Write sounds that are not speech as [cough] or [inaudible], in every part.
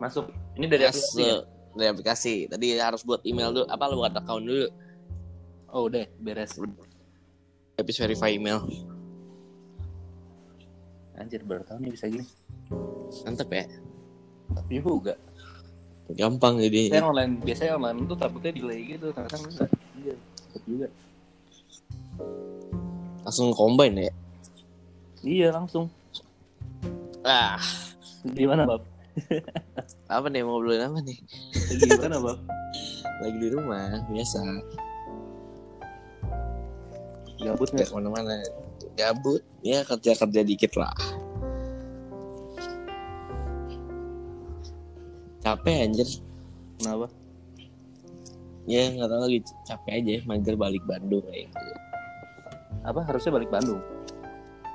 Masuk. Ini dari aplikasi. ya? Masuk dari aplikasi. Tadi harus buat email dulu. Apa lu buat account dulu? Oh, udah beres. Habis verify email. Anjir, baru tahu nih bisa gini. Mantep ya. Tapi juga. Gampang jadi. Saya online, biasanya online tuh takutnya delay gitu, ternyata enggak. Iya, juga. Langsung combine ya. Iya, langsung. Ah, Gimana, Bab? Apa nih mau ngobrolin apa nih? Gimana, Bab? Lagi di rumah biasa. Gabut Nggak ke mana-mana. Gabut. Ya kerja kerja dikit lah. Capek anjir. Kenapa? Ya nggak tahu lagi capek aja. Mager balik Bandung kayak gitu. Apa harusnya balik Bandung?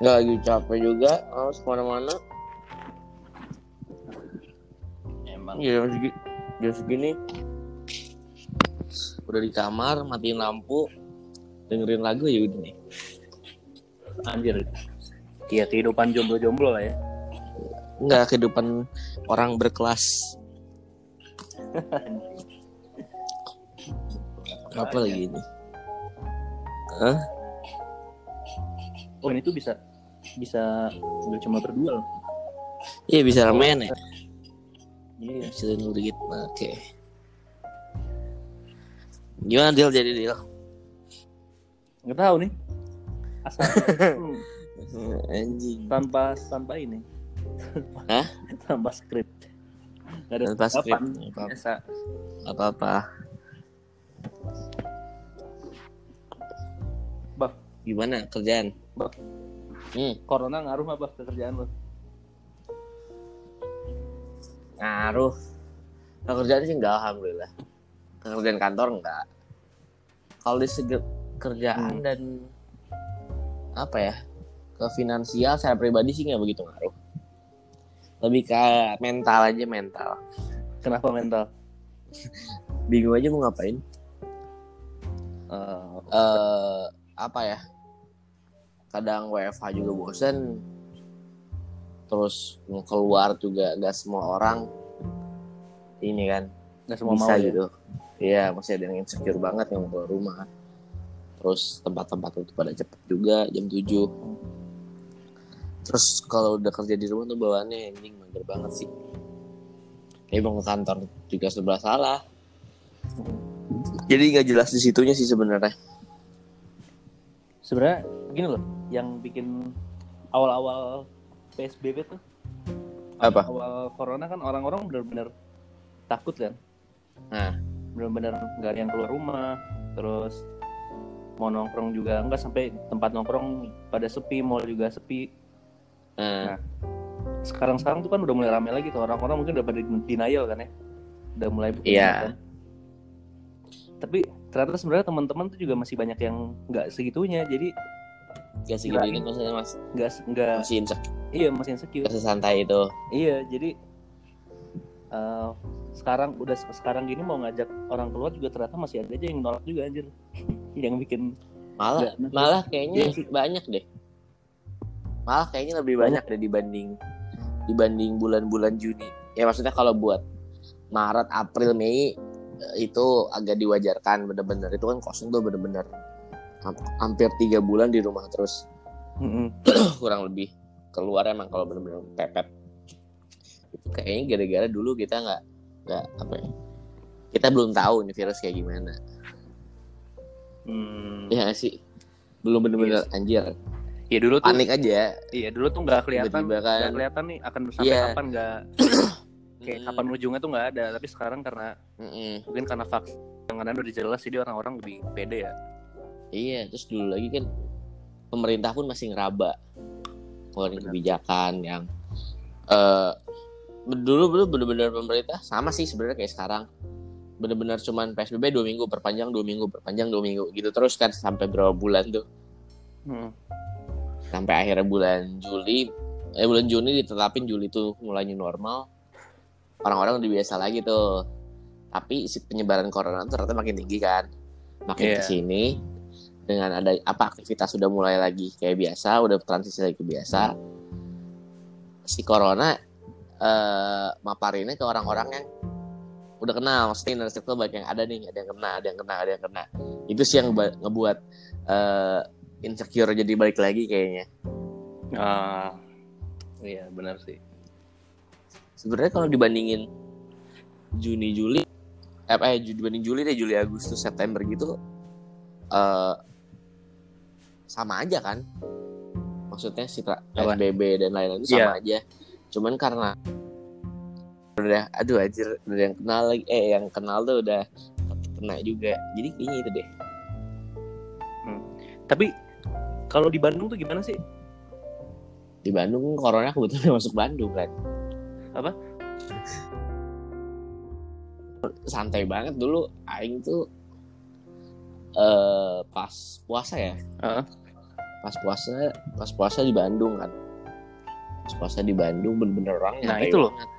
Nggak lagi capek juga. Harus ke mana-mana. Emang. Ya jam segini, jam segini udah di kamar matiin lampu dengerin lagu ya udah nih Anjir. Iya, kehidupan jomblo-jomblo lah ya. nggak kehidupan orang berkelas apa lagi ini Hah? Oh, ini tuh bisa bisa cuma berdua loh. Iya bisa ramen ya Iya. bisa dengerin dikit oke gimana deal jadi deal Nggak tahu nih. Asal Hmm, [laughs] anjing tanpa tanpa ini. Hah? [laughs] tanpa skrip. Nggak ada Tanpa skrip. apa-apa. Biasa. apa apa Bang, gimana kerjaan Bang. hmm, corona ngaruh apa ke kerjaan lo? Ngaruh. Nah, kerjaan sih enggak alhamdulillah. Kerjaan kantor enggak kalau di segi kerjaan Hmm. dan apa ya ke finansial saya pribadi sih nggak begitu ngaruh. Lebih ke mental aja mental. Kenapa mental? [laughs] bingung aja mau ngapain. Eh, eh apa ya kadang WFH juga bosen terus mau keluar juga gak semua orang ini kan nggak semua bisa mau ya? gitu. Iya masih ada yang insecure banget yang mau keluar rumah. Terus tempat-tempat itu pada cepet juga jam 7 terus kalau udah kerja di rumah tuh bawaannya anjing mager banget sih. Kayak mau ke kantor juga serba salah. Jadi nggak jelas di situnya sih sebenarnya. Sebenarnya gini loh, yang bikin awal-awal PSBB tuh, apa? Awal corona kan orang-orang benar-benar takut kan, nah. Benar-benar nggak ada yang keluar rumah, terus mau nongkrong juga nggak sampai tempat nongkrong pada sepi, mall juga sepi. nah. Sekarang-sekarang tuh kan udah mulai ramai lagi tuh. Orang-orang mungkin udah pada denial kan ya, udah mulai buka Iya. kan. Tapi ternyata sebenarnya teman-teman tuh juga masih banyak yang nggak segitunya, jadi gak segini ini maksudnya mas? nggak nggak masih insecure iya masih insecure. gak sesantai itu. Iya, jadi eh, sekarang udah se- sekarang gini mau ngajak orang keluar juga ternyata masih ada aja yang nolak juga anjir. [laughs] yang bikin malah Nggak, malah kayaknya Iya sih. banyak deh. Malah kayaknya lebih banyak deh dibanding dibanding bulan-bulan Juni. Ya maksudnya kalau buat Maret April Mei eh, itu agak diwajarkan bener-bener. Itu kan kosong tuh bener-bener. Ham- hampir tiga bulan di rumah terus. [clears throat] Kurang lebih keluar emang kalau bener-bener pepet. Itu kayaknya gara-gara dulu kita nggak nggak apa ya kita belum tahu nih virus kayak gimana. Hmm, ya nggak sih? Belum bener-bener anjir. Ya dulu tuh panik aja. Iya dulu tuh nggak kelihatan Tiba-tiba kan. nggak kelihatan nih akan sampai Iya. kapan nggak [coughs] kayak Mm, kapan ujungnya tuh nggak ada. Tapi sekarang karena mm-mm. mungkin karena vaksin yang ada udah jelas jadi orang-orang lebih pede ya. Iya terus dulu lagi kan pemerintah pun masih ngeraba ngeluarin Benar. kebijakan yang eh dulu dulu bener-bener pemerintah sama sih sebenarnya kayak sekarang bener-bener cuman psbb dua minggu perpanjang dua minggu perpanjang dua minggu gitu terus kan sampai berapa bulan tuh Hmm. sampai akhirnya bulan Juli eh bulan Juni ditetapin Juli tuh mulai new normal orang-orang udah biasa lagi tuh tapi si penyebaran corona ternyata makin tinggi kan makin Iya. ke sini dengan ada apa aktivitas sudah mulai lagi kayak biasa udah transisi lagi ke biasa. Si corona eh maparinnya ke orang-orang yang udah kenal. Maksudnya inner circle banyak yang ada nih ada yang kena ada yang kena ada yang kena. Itu sih yang ngebuat eh insecure jadi balik lagi kayaknya. Ah iya benar sih. Sebenarnya kalau dibandingin Juni Juli eh, eh dibanding Juli deh Juli Agustus September gitu eh sama aja kan. Maksudnya si? PSBB dan lain-lain itu sama aja. Cuman karena udah aduh anjir udah yang kenal lagi eh yang kenal tuh udah kena juga. Jadi kayaknya itu deh. Tapi kalau di Bandung tuh gimana sih? Di Bandung corona kebetulan masuk Bandung kan. Apa? santai banget dulu. Aing tuh eh pas puasa ya. Heeh. pas puasa pas puasa di Bandung kan. Pas puasa di Bandung bener-bener orang Nah, itu loh. banget.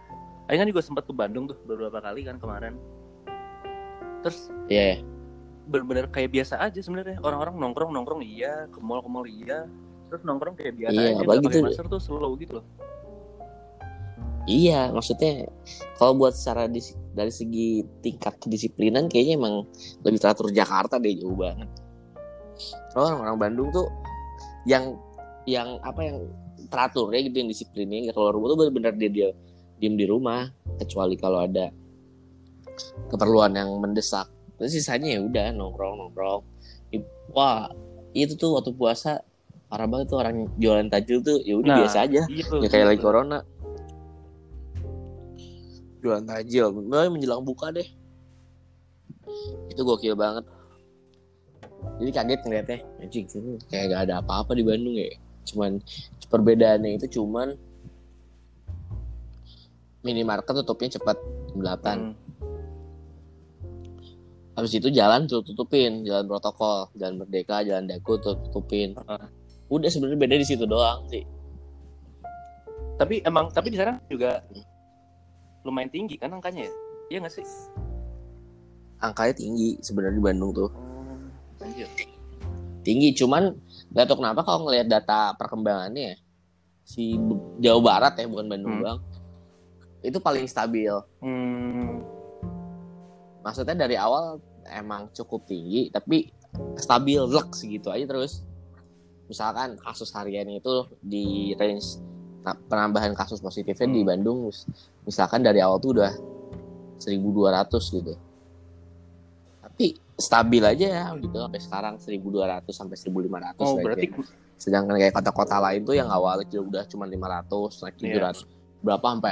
Aing kan juga sempat ke Bandung tuh beberapa kali kan kemarin. Terus Iya, bener-bener kayak biasa aja sebenarnya. Orang-orang nongkrong nongkrong iya. Ke mall ke mall iya. Terus nongkrong kayak biasa Iya, aja apalagi tuh- masker tuh slow gitu loh iya maksudnya kalau buat secara dari segi tingkat kedisiplinan kayaknya emang lebih teratur Jakarta deh jauh banget. Kalau orang-orang Bandung tuh yang yang apa yang teratur ya gitu yang disiplinnya. Nggak keluar rumah tuh bener-bener dia dia diem di rumah kecuali kalau ada keperluan yang mendesak. Terus sisanya ya udah nongkrong nongkrong wah itu tuh waktu puasa parah banget tuh orang jualan tajil tuh ya udah Nah, biasa aja. iya ya kayak lagi corona jualan tajil. Mulai menjelang buka deh. Itu gokil banget. Jadi kaget ngeliatnya. Anjing kayak gak ada apa-apa di Bandung ya. Cuman perbedaannya itu cuman minimarket tutupnya cepat jam 8 Hmm. habis itu jalan tutupin jalan protokol jalan merdeka jalan daku tuh tutupin. Ah. udah sebenarnya beda di situ doang sih. Tapi emang tapi di sana juga lumayan tinggi kan angkanya ya? Iya nggak sih? Angkanya tinggi sebenarnya di Bandung tuh. Anjir tinggi cuman gak tau kenapa kalau ngelihat data perkembangannya ya, si Jawa Barat ya bukan Bandung Hmm. doang itu paling stabil. Hmm. maksudnya dari awal emang cukup tinggi tapi stabil lek segitu aja terus. Misalkan kasus harian itu di range penambahan kasus positifnya di Hmm. Bandung mis- misalkan dari awal tuh udah 1200 gitu. Tapi stabil aja ya gitu. Sampai sekarang 1200 sampai 1500 oh berarti sedangkan kayak kota-kota lain tuh yang awalnya juga udah cuma 500 naik Iya. 700 berapa sampai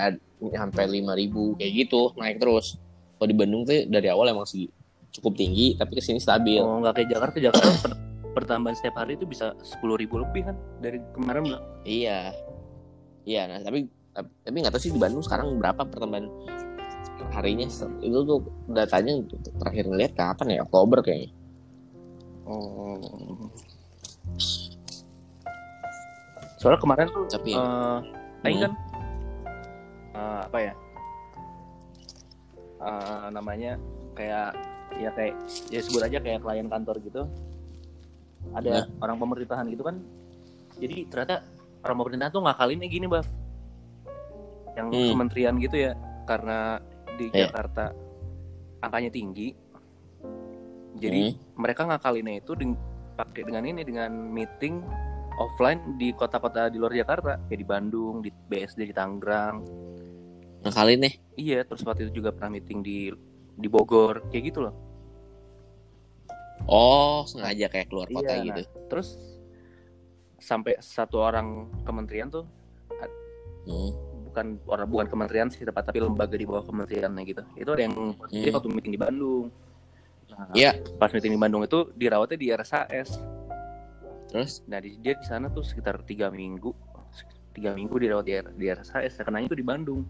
sampai 5000 kayak gitu naik terus. Kalau di Bandung tuh dari awal emang sih cukup tinggi tapi ke sini stabil. Oh nggak kayak Jakarta Jakarta per- pertambahan setiap hari itu bisa sepuluh ribu lebih kan dari kemarin bilang iya iya nah tapi tapi nggak tahu sih di Bandung sekarang berapa pertambahan harinya. Itu tuh datanya terakhir ngeliat kapan ya? Oktober kayaknya. Oh. Soalnya kemarin tuh tapi Aing Hmm. kan eh, apa ya? Eh, namanya kayak ya kayak ya sebut aja kayak klien kantor gitu. Ada Ya. orang pemerintahan gitu kan. Jadi ternyata orang pemerintahan tuh ngakalinnya gini bang yang Hmm. kementerian gitu ya karena di Ya. Jakarta angkanya tinggi. Jadi Hmm. mereka ngakalinnya itu deng- pakai dengan ini dengan meeting offline di kota-kota di luar Jakarta. Kayak di Bandung di BSD di Tangerang. Ngakalin nih iya terus waktu itu juga pernah meeting di di Bogor. Kayak gitu loh. Oh sengaja kayak keluar kota Iya, gitu. terus sampai satu orang kementerian tuh Hmm. bukan orang bukan kementerian sih tepat tapi lembaga di bawah kementeriannya gitu itu ada yang positif Hmm. waktu meeting di Bandung nah, Iya. pas meeting di Bandung itu dirawatnya di RSAS terus Nah di, dia di sana tuh sekitar tiga minggu, tiga minggu dirawat di, di RSHS. Kenanya itu di Bandung.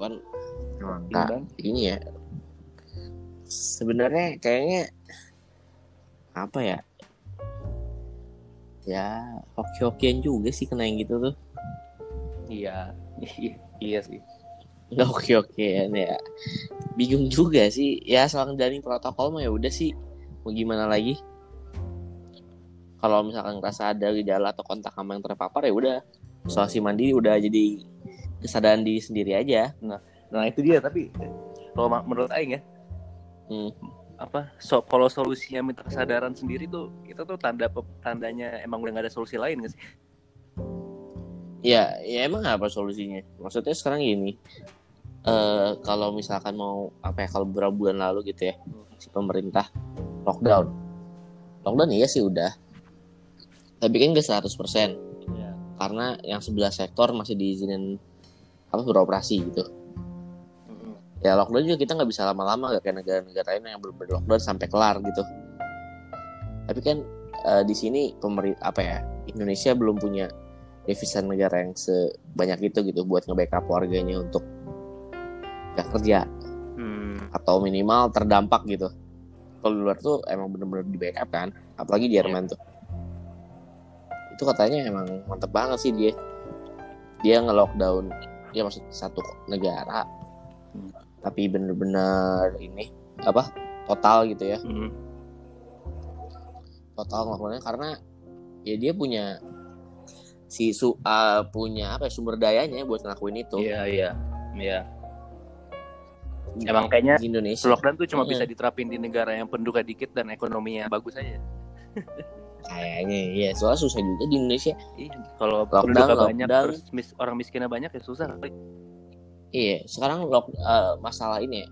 Di Nah, ini ya sebenarnya kayaknya apa ya ya hoki-hokian juga sih kena yang gitu tuh. Iya, [laughs] iya, sih. nggak hoki-hokian ya. Bingung juga sih. Ya soal dari protokol mah ya udah sih. Mau gimana lagi? Kalau misalkan ngerasa ada gejala atau kontak sama yang terpapar ya udah. Isolasi mandiri udah jadi kesadaran diri sendiri aja. Nah itu dia tapi kalau menurut Aing ya hmm. Apa so, kalau solusinya minta kesadaran sendiri tuh itu tuh tanda tandanya emang udah gak ada solusi lain gak sih? ya ya emang apa solusinya maksudnya sekarang gini eh kalau misalkan mau apa ya kalau beberapa bulan lalu gitu ya si pemerintah lockdown lockdown iya sih udah tapi kan gak 100% Iya. karena yang sebelah sektor masih diizinin apa beroperasi gitu ya lockdown juga kita nggak bisa lama-lama gak kayak negara-negara lain yang bener lockdown sampai kelar gitu. Tapi kan eh, di sini pemerintah apa ya Indonesia belum punya devisa negara yang sebanyak itu gitu buat nge-backup warganya untuk gak kerja. Hmm. atau minimal terdampak gitu. Kalau di luar tuh emang bener-bener di backup kan apalagi Jerman tuh. Itu katanya emang mantep banget sih dia. Dia nge-lockdown ya maksud satu negara. Hmm. Tapi bener-bener ini apa total gitu ya Hmm. total ngelakuinnya karena ya dia punya si su uh, punya apa ya, sumber dayanya buat ngelakuin itu Iya iya iya. Emang kayaknya di Indonesia lockdown tuh cuma Iya. bisa diterapin di negara yang penduduknya dikit dan ekonominya bagus aja. [laughs] kayaknya ya soalnya susah juga di Indonesia Iya. Kalau penduduknya banyak terus mis- orang miskinnya banyak ya susah. kali. Iya, sekarang lock, eh, masalah ini ya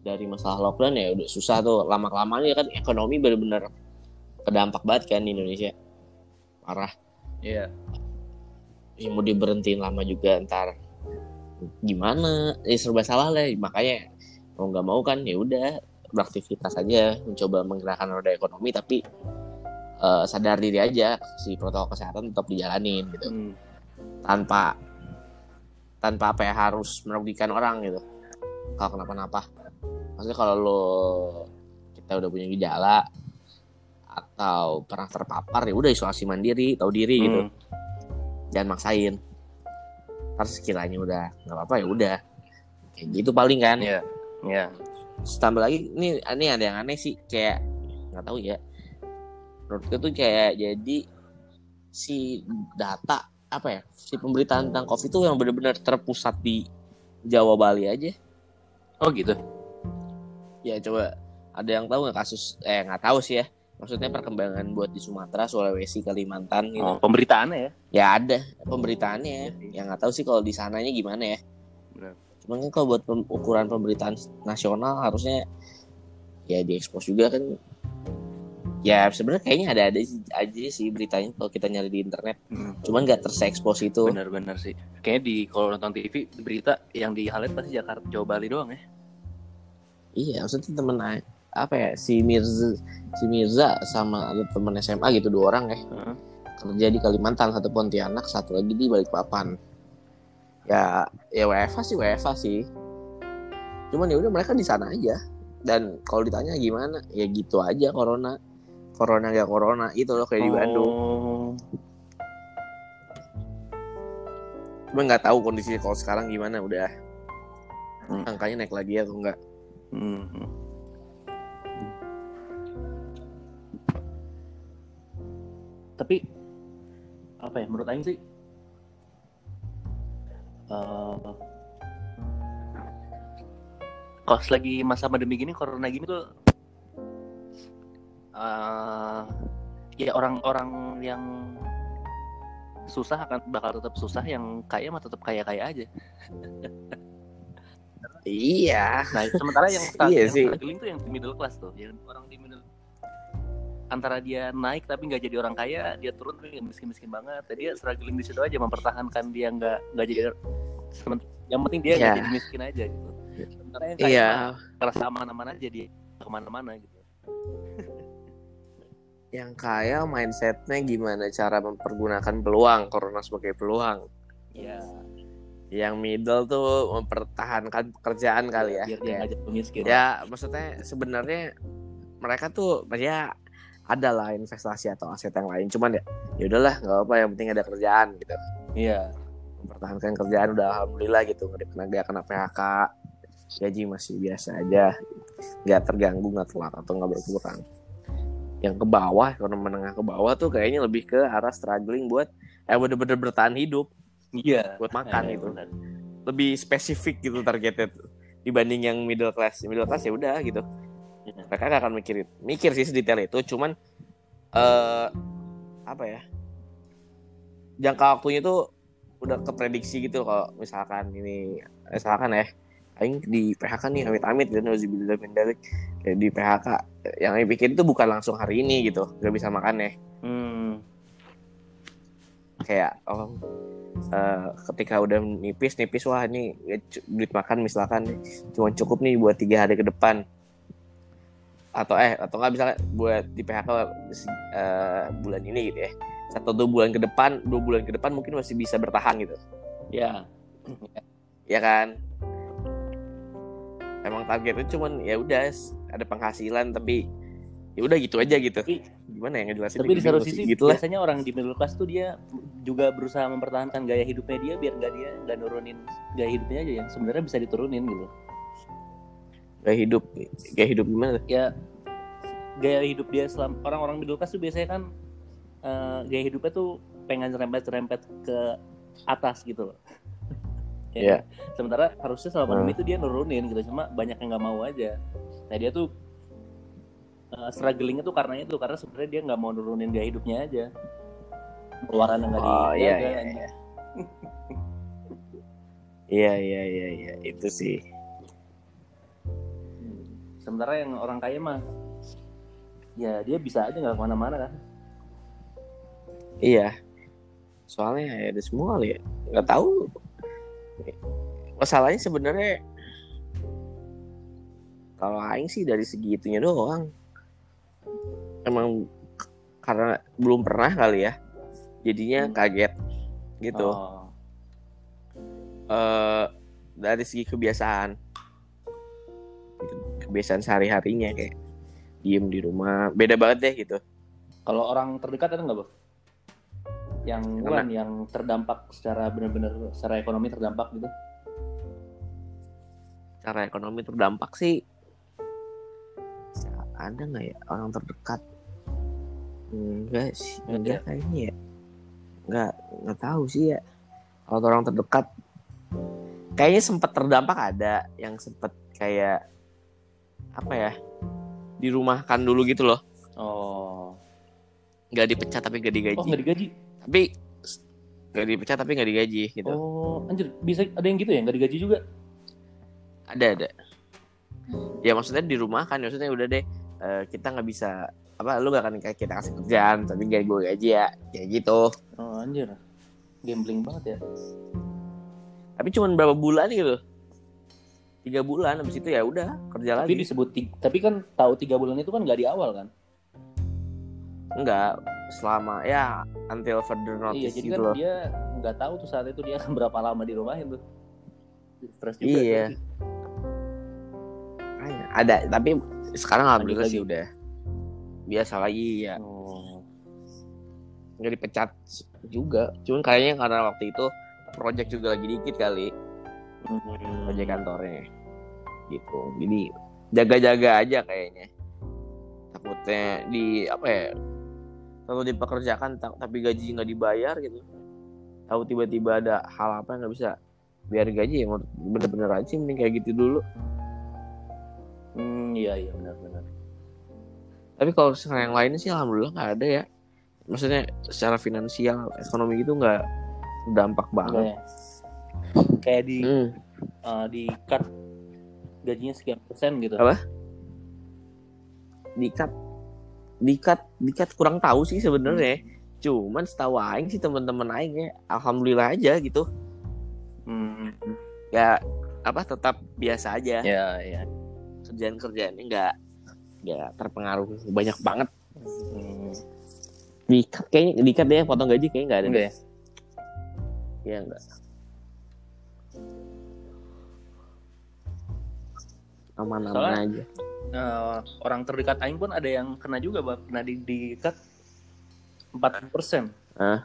dari masalah lockdown ya udah susah tuh lama kelamaan ya kan ekonomi bener-bener kedampak banget kan di Indonesia parah. Iya. Ya mau diberhentiin lama juga ntar gimana? Ya serba salah lah makanya mau nggak mau kan ya udah beraktivitas aja mencoba menggerakkan roda ekonomi tapi eh, sadar diri aja si protokol kesehatan tetap dijalanin gitu Hmm. tanpa tanpa apa ya harus merugikan orang gitu kalau kenapa-napa maksudnya kalau lo kita udah punya gejala atau pernah terpapar ya udah isolasi mandiri tahu diri gitu Hmm. jangan maksain ntar sekiranya udah nggak apa-apa ya udah kayak gitu paling kan Iya. Iya. Terus tambah lagi ini ini ada yang aneh sih kayak nggak tahu ya menurutku tuh kayak jadi si data apa ya si pemberitaan tentang covid itu yang benar-benar terpusat di Jawa Bali aja Oh gitu. ya coba ada yang tahu nggak kasus eh nggak tahu sih ya maksudnya perkembangan buat di Sumatera Sulawesi Kalimantan gitu Oh, pemberitaannya ya. ya ada pemberitaannya sih. yang nggak tahu sih kalau di sananya gimana ya Benar. cuman kan kalau buat pem- ukuran pemberitaan nasional harusnya ya diekspos juga kan ya sebenarnya kayaknya ada ada aja sih beritanya kalau kita nyari di internet Hmm. cuman nggak tersekspos itu Benar-benar sih. Kayaknya di kalau nonton TV berita yang di highlight pasti Jakarta Jawa Bali doang ya. iya maksudnya temen apa ya si Mirza si Mirza sama ada temen SMA gitu dua orang ya Heeh. kerja di Kalimantan satu Pontianak satu lagi di Balikpapan ya ya WFA sih WFA sih cuman ya udah mereka di sana aja dan kalau ditanya gimana ya gitu aja corona corona gak corona itu loh kayak di Bandung Oh. cuma nggak tahu kondisi kalau sekarang gimana udah Hmm. angkanya naik lagi atau enggak Hmm. Tapi apa ya menurut Aing sih eh kalau lagi masa pandemi gini corona gini tuh eh ya orang-orang yang susah akan bakal tetap susah yang kaya mah tetap kaya-kaya aja. iya Nah, sementara yang [laughs] start, Iya yang sih. struggling tuh yang middle class tuh, yang orang di middle antara dia naik tapi nggak jadi orang kaya, dia turun tapi nggak miskin-miskin banget. Jadi dia struggling di situ aja mempertahankan dia nggak nggak jadi yang penting dia Iya. jadi miskin aja gitu. Sementara yang kaya iya mah ngerasa aman-aman aja dia ke mana-mana gitu. [laughs] yang kaya mindsetnya gimana cara mempergunakan peluang corona sebagai peluang? Iya. yang middle tuh mempertahankan pekerjaan kali ya. Biar dia miskin. ya maksudnya sebenarnya mereka tuh ya ada lah investasi atau aset yang lain. Cuman ya ya udahlah nggak apa yang penting ada kerjaan gitu. Iya. mempertahankan kerjaan udah alhamdulillah gitu nggak kena nggak kena PHK gaji masih biasa aja. Nggak terganggu nggak telat atau nggak berkurang yang ke bawah ekonomi menengah ke bawah tuh kayaknya lebih ke arah struggling buat eh bener-bener bertahan hidup Iya. buat makan Eh, gitu benar. lebih spesifik gitu targetnya tuh. dibanding yang middle class middle class ya udah gitu Iya. mereka gak akan mikirin mikir sih sedetail itu cuman eh apa ya jangka waktunya tuh udah keprediksi gitu kalau misalkan ini misalkan ya aing di PHK nih amit-amit dan nauzubillah min. Kayak di PHK yang aing pikir itu bukan langsung hari ini gitu gak bisa makan ya Hmm. kayak oh eh, ketika udah nipis nipis wah ini ya, duit makan misalkan cuma cukup nih buat tiga hari ke depan atau eh atau nggak misalnya buat di PHK eh, bulan ini gitu ya satu dua bulan ke depan dua bulan ke depan mungkin masih bisa bertahan gitu Ya. ya kan emang targetnya cuman ya udah ada penghasilan tapi ya udah gitu aja gitu Tapi- gimana ya ngejelasin Tapi di satu sisi gitu lah biasanya orang di middle class tuh dia juga berusaha mempertahankan gaya hidupnya dia biar nggak dia nggak nurunin gaya hidupnya aja yang sebenarnya bisa diturunin gitu. gaya hidup gaya hidup gimana? Ya gaya hidup dia selama orang-orang middle class tuh biasanya kan eh, gaya hidupnya tuh pengen rempet-rempet ke atas gitu loh. Ya Iya. kan? Sementara harusnya selama pandemi Hmm. itu dia nurunin gitu cuma banyak yang nggak mau aja. Nah dia tuh eh, strugglingnya tuh karena itu karena sebenarnya dia nggak mau nurunin gaya hidupnya aja. Pengeluaran yang nggak Oh, iya, dijaga, iya, iya. Iya iya iya iya itu sih. Sementara yang orang kaya mah ya dia bisa aja nggak ke mana-mana kan. Iya. Soalnya ya ada semua ya. Nggak tahu. Masalahnya sebenarnya kalau aing sih dari segitunya doang. Emang karena belum pernah kali ya. Jadinya Hmm. kaget gitu. Oh. eh dari segi kebiasaan kebiasaan sehari harinya kayak diem di rumah beda banget deh gitu Kalau orang terdekat ada nggak, Bang? Yang Yang terdampak secara benar-benar secara ekonomi terdampak gitu. cara ekonomi terdampak sih ada nggak ya orang terdekat enggak sih Nggak enggak kayaknya ya enggak nggak tahu sih ya kalau orang terdekat kayaknya sempat terdampak ada yang sempat kayak apa ya dirumahkan dulu gitu loh Oh. nggak dipecat tapi nggak digaji Oh, nggak digaji. Tapi nggak dipecat tapi nggak digaji gitu Oh, anjir, bisa ada yang gitu ya nggak digaji juga? ada ada ya maksudnya di rumah kan maksudnya udah deh eh, kita nggak bisa apa lu gak akan kayak kita kasih kerjaan tapi gak gue gaji ya kayak gitu Oh, anjir. Gambling banget ya. tapi cuman berapa bulan gitu tiga bulan habis itu ya udah kerja Tapi lagi disebut ti- tapi kan tahu tiga bulan itu kan nggak di awal kan? enggak selama ya until further iya, notice jadi gitu kan loh dia nggak tahu tuh saat itu dia akan berapa lama di rumahin tuh. Stres juga. Iya. Makanya, ada tapi sekarang alhamdulillah sih udah biasa lagi ya Oh. nggak dipecat juga cuman kayaknya karena waktu itu project juga lagi dikit kali Hmm. project kantornya gitu jadi jaga-jaga aja kayaknya takutnya di apa ya kalau dipekerjakan ta- tapi gaji nggak dibayar gitu tahu tiba-tiba ada hal apa yang nggak bisa biar gaji ya bener-bener aja mending kayak gitu dulu Hmm, iya iya benar-benar. tapi kalau sekarang yang lainnya sih alhamdulillah nggak ada ya maksudnya secara finansial ekonomi gitu nggak dampak banget ya. Kayak di Hmm. eh, di cut gajinya sekian persen gitu. Apa? dikat dikat dikat kurang tahu sih sebenarnya cuman setahu aing sih teman-teman aing ya alhamdulillah aja gitu Hmm. ya apa tetap biasa aja Ya ya. kerjaan kerjaannya nggak nggak terpengaruh banyak banget Hmm. dikat kayaknya dikat deh potong gaji kayaknya nggak ada Enggak ya? ya enggak aman-aman Soalnya- aja Nah, orang terdekat Aing pun ada yang kena juga, Bang. Kena di, di cut 40 persen. Hah?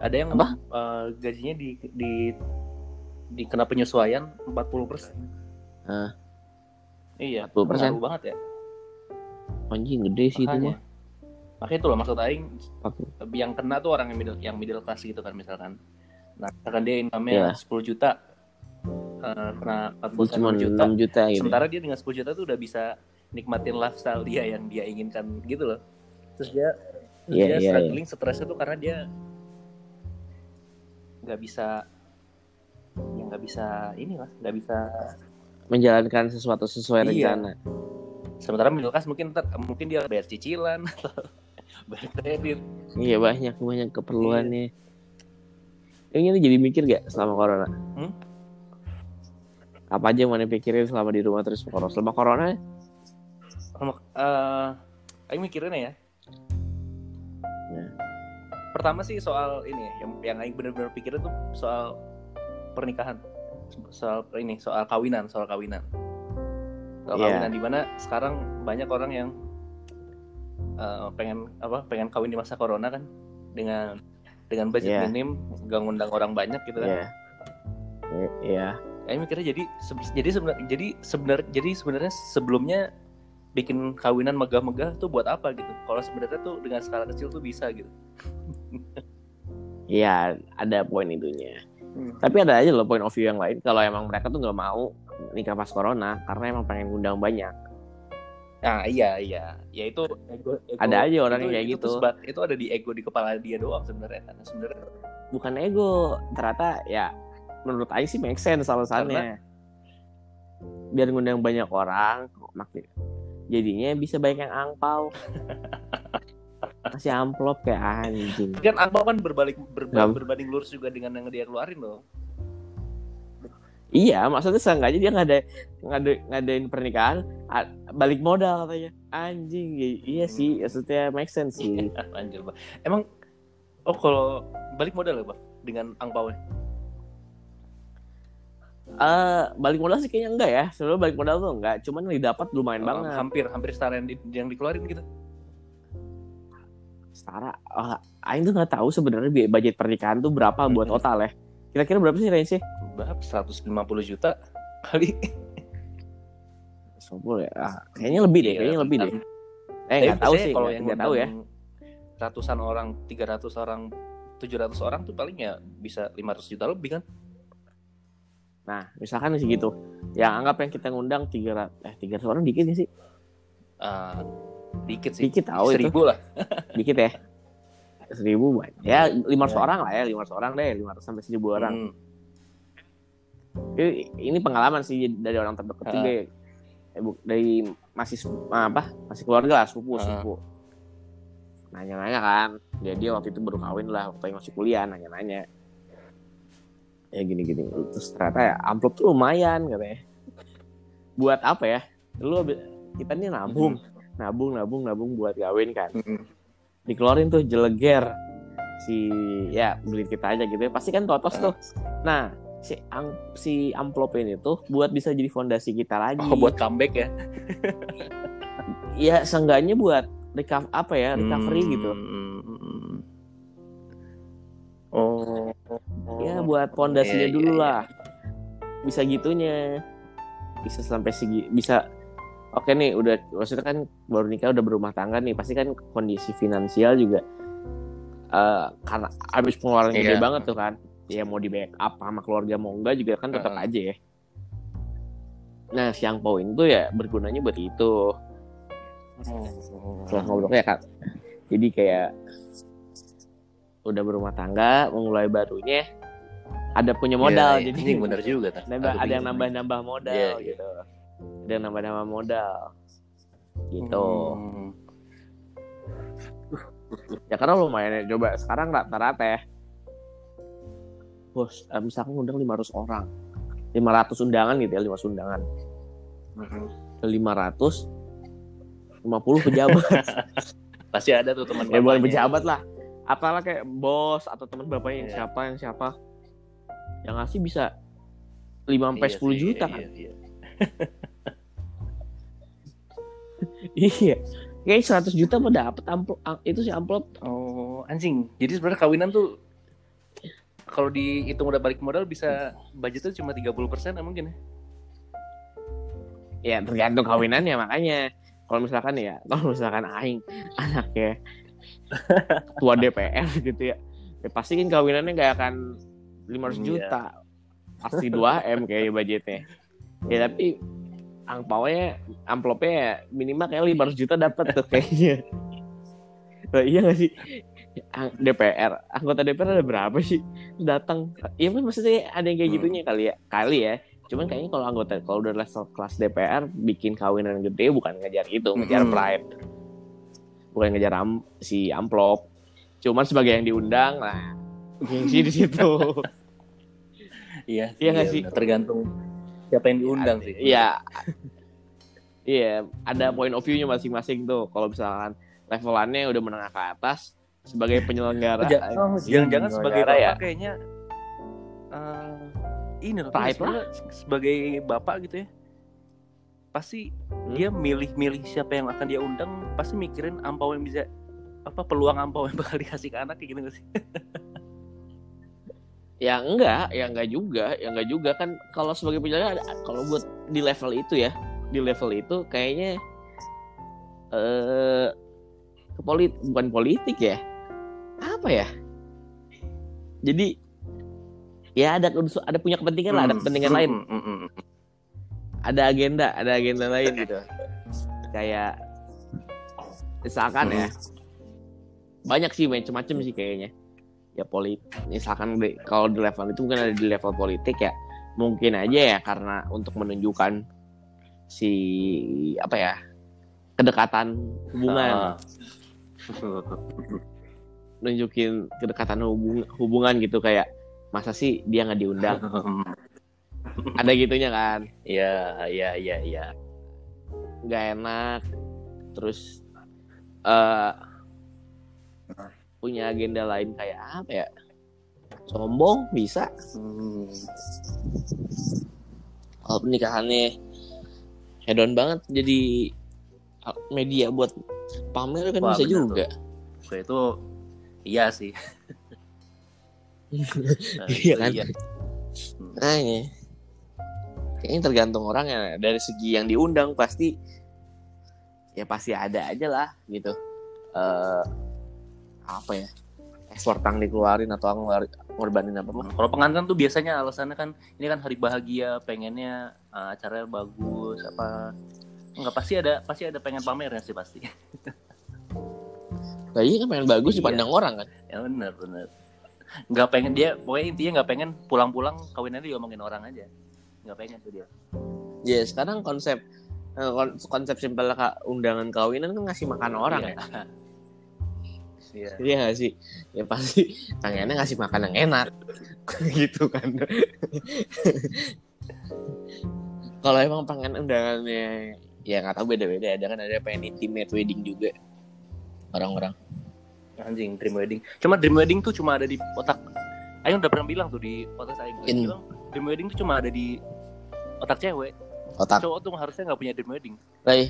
Ada yang Apa? eh, gajinya di di dikena penyesuaian 40 persen. Iya, 40%? pengaruh banget ya. anjing gede sih itu mah makanya itu loh maksud aing yang kena tuh orang yang middle yang middle class gitu kan misalkan nah misalkan dia Iya. income-nya 10 juta eh, kena 40 cuma 6 juta. 6 juta gitu. Sementara dia dengan 10 juta tuh udah bisa nikmatin lifestyle dia yang dia inginkan gitu loh. Terus dia terus Iya, dia iya, struggling stresnya tuh karena dia nggak bisa ya nggak bisa ini lah nggak bisa menjalankan sesuatu sesuai Iya. rencana. Sementara middle class mungkin ntar mungkin dia bayar cicilan [laughs] atau bayar kredit. Iya banyak banyak keperluannya. Ini tuh jadi mikir gak selama corona? Hmm? Apa aja yang mana pikirin selama di rumah terus corona selama corona Sama- eh Aing mikirin ya. Ya. Pertama sih soal ini ya, yang yang Aing bener-bener pikirin tuh soal pernikahan. Soal ini, soal kawinan, soal kawinan. Soal Iya. kawinan di mana sekarang banyak orang yang eh, pengen apa? Pengen kawin di masa corona kan dengan dengan budget Iya. minim, gak ngundang orang banyak gitu kan. Iya. I- Aing mikirnya jadi jadi sebenarnya jadi sebenar jadi sebenarnya sebelumnya bikin kawinan megah-megah tuh buat apa gitu? Kalau sebenarnya tuh dengan skala kecil tuh bisa gitu. Iya, ada poin itunya. Hmm. Tapi ada aja loh point of view yang lain kalau emang mereka tuh nggak mau nikah pas corona karena emang pengen ngundang banyak. Nah iya iya, ya itu ego, ego- Ada aja orang itu- yang kayak itu gitu. sebat- itu ada di ego di kepala dia doang sebenarnya karena sebenarnya Bukan ego, ternyata ya menurut Aing sih make sense alasannya. Biar ngundang banyak orang, makin jadinya bisa banyak yang angpau. [laughs] Kasih amplop kayak anjing. kan angpau kan berbalik ber- Nggak. berbanding lurus juga dengan yang dia keluarin loh. Iya, maksudnya seenggaknya dia nggak ada nggak ada ngadain pernikahan, balik modal katanya. Anjing, i- iya sih, maksudnya make sense sih. [laughs] Anjir, Bang. Emang oh kalau balik modal ya, Bang? Dengan angpau Eh, balik modal sih kayaknya enggak ya. Sebenarnya balik modal tuh enggak, cuman yang didapat lumayan banget. hampir hampir setara yang, di- yang dikeluarin gitu. Setara. Oh, Aing tuh nggak tahu sebenarnya budget pernikahan tuh berapa buat Mhm. total ya. Kira-kira berapa sih range-nya? Berapa? 150 juta kali. 10 ya. Ah, kayaknya lebih deh, Iya, kayaknya lebih deh. Eh, nggak tahu sih, kalau yang nggak tahu ya. Ratusan orang, 300 orang, 700 orang tuh paling ya bisa 500 juta lebih kan? Nah, misalkan sih gitu. Yang anggap yang kita ngundang 300 eh 300 orang dikit nggak sih? Ah, dikit sih. Dikit tahu itu. Seribu lah. [laughs] Dikit ya. Seribu banyak. Ya 500 Ya. orang lah ya, 500 orang deh, 500 sampai 1000 orang. Hmm. Ini, ini pengalaman sih dari orang terdekat juga. ya. Eh, bu- dari masih apa? Masih keluarga lah, sepupu, Ah. sepupu. Nanya-nanya kan. Dia dia waktu itu baru kawin lah, waktu masih kuliah nanya-nanya. Ya gini-gini. Terus ternyata ya amplop tuh lumayan katanya. Buat apa ya? Lu kita nih nabung, nabung, nabung, nabung buat kawin kan. Hmm. Dikeluarin tuh jeleger si ya beli kita aja gitu ya. Pasti kan totos tuh. Nah, si ang- si amplop ini tuh buat bisa jadi fondasi kita lagi. Oh, buat comeback ya? ya seenggaknya buat recover apa ya recovery Hmm. gitu Hmm. Oh. Ya buat Iya, iya, dulu iya. lah. Bisa gitunya. Bisa sampai segi bisa oke nih udah maksudnya kan baru nikah udah berumah tangga nih pasti kan kondisi finansial juga eh karena habis pengeluaran gede Iya. banget tuh kan. Ya mau di backup sama keluarga mau enggak juga kan tetap Heeh. aja ya. Nah siang poin tuh ya bergunanya buat itu. Setelah ngobrol ya kak jadi kayak udah berumah tangga memulai barunya ada punya modal Iya, iya. jadi Ini bener [laughs] juga nambah ada yang nambah-nambah modal Iya, iya. gitu. Ada yang nambah-nambah modal. Gitu. Hmm. ya karena lumayan ya. Coba sekarang rata-rata ya. Bos eh, misalkan undang 500 orang. 500 undangan gitu ya 500 undangan. Hmm. 500 50 pejabat. [laughs] Pasti ada tuh teman ya bukan pejabat lah. Apalah kayak bos atau teman bapaknya yang Iya. siapa yang siapa yang ngasih bisa 5 sampai Iya 10 sih, juta iya, kan iya. [laughs] iya kayak 100 juta mau dapet amplop am- itu sih amplop Oh, anjing. Jadi sebenarnya kawinan tuh kalau dihitung udah balik modal bisa budgetnya cuma 30% ya mungkin ya. ya tergantung kawinannya makanya kalau misalkan ya [laughs] kalau misalkan aing anaknya [laughs] ketua DPR gitu ya, ya pasti kan kawinannya nggak akan 500 Iya. juta. Pasti 2 m kayak budgetnya. Ya tapi angpaunya amplopnya ya minimal kayak 500 juta dapat tuh kayaknya. Lah, iya gak sih? Ang- DPR anggota DPR ada berapa sih datang? Iya kan maksudnya ada yang kayak Hmm. gitunya kali ya? Kali ya. Cuman kayaknya kalau anggota kalau udah level kelas DPR bikin kawinan gede bukan ngejar itu ngejar Mhm. pride. Bukan ngejar am- si amplop. Cuman sebagai yang diundang lah gengsi di situ [laughs] Iya, Iya nggak sih? benar. Tergantung siapa yang diundang sih. Iya. Iya, ada point of view-nya masing-masing tuh. Kalau misalkan levelannya udah menengah ke atas sebagai penyelenggara. Oh, Jangan-jangan sebagai penyelenggara bapak kayaknya eh, ini loh sebagai bapak gitu ya. Pasti dia milih-milih siapa yang akan dia undang, pasti mikirin ampau yang bisa apa peluang ampau yang bakal [laughs] dikasih ke anak kayak gitu gak sih? [laughs] Ya enggak, ya enggak juga, ya enggak juga kan kalau sebagai penyelenggara kalau buat di level itu ya, di level itu kayaknya eh ke polit bukan politik ya. Apa ya? Jadi ya ada ada punya kepentingan lah, ada Hmm, kepentingan hmm, lain. hmm, hmm, hmm. ada agenda, ada agenda lain gitu. Kayak misalkan ya, banyak sih macam-macam sih kayaknya. Ya politik, misalkan di- kalau di level itu mungkin ada di level politik ya, mungkin aja ya karena untuk menunjukkan si apa ya kedekatan hubungan, Ah. [laughs] nunjukin kedekatan hubung- hubungan gitu kayak masa sih dia nggak diundang, [laughs] ada gitunya kan. Iya, iya, iya, iya. nggak enak terus eh punya agenda lain kayak apa ya? Sombong bisa. Hmm. kalau pernikahannya hedon banget jadi media buat pamer kan Wah, bisa juga. So, itu iya sih. [laughs] Nah, Iya kan? nah ini kayaknya tergantung orang ya. Dari segi yang diundang pasti ya pasti ada aja lah gitu. Eh apa ya effort yang dikeluarin atau ngeluarin ngorbanin apa Kalau pengantin tuh biasanya alasannya kan ini kan hari bahagia, pengennya uh, acaranya bagus apa Enggak pasti ada pasti ada pengen pamernya sih pasti. Nah, iya kan pengen bagus Iya. dipandang orang kan. ya benar benar. Nggak pengen dia pokoknya intinya nggak pengen pulang-pulang kawinannya diomongin orang aja. Nggak pengen tuh dia. Ya sekarang konsep eh, kon- konsep simpel undangan kawinan kan ngasih makan orang Iya. ya. [laughs] Iya. Iya gak sih? Ya pasti tangannya ngasih makan yang enak. [laughs] gitu kan. [laughs] Kalau emang pengen undangannya ya nggak tahu beda-beda ada kan ada pengen intimate wedding juga orang-orang. Anjing dream wedding. Cuma dream wedding tuh cuma ada di otak. Ayo udah pernah bilang tuh di otak saya. In- bilang dream wedding tuh cuma ada di otak cewek. Otak. Cowok tuh harusnya nggak punya dream wedding. Lah, iya.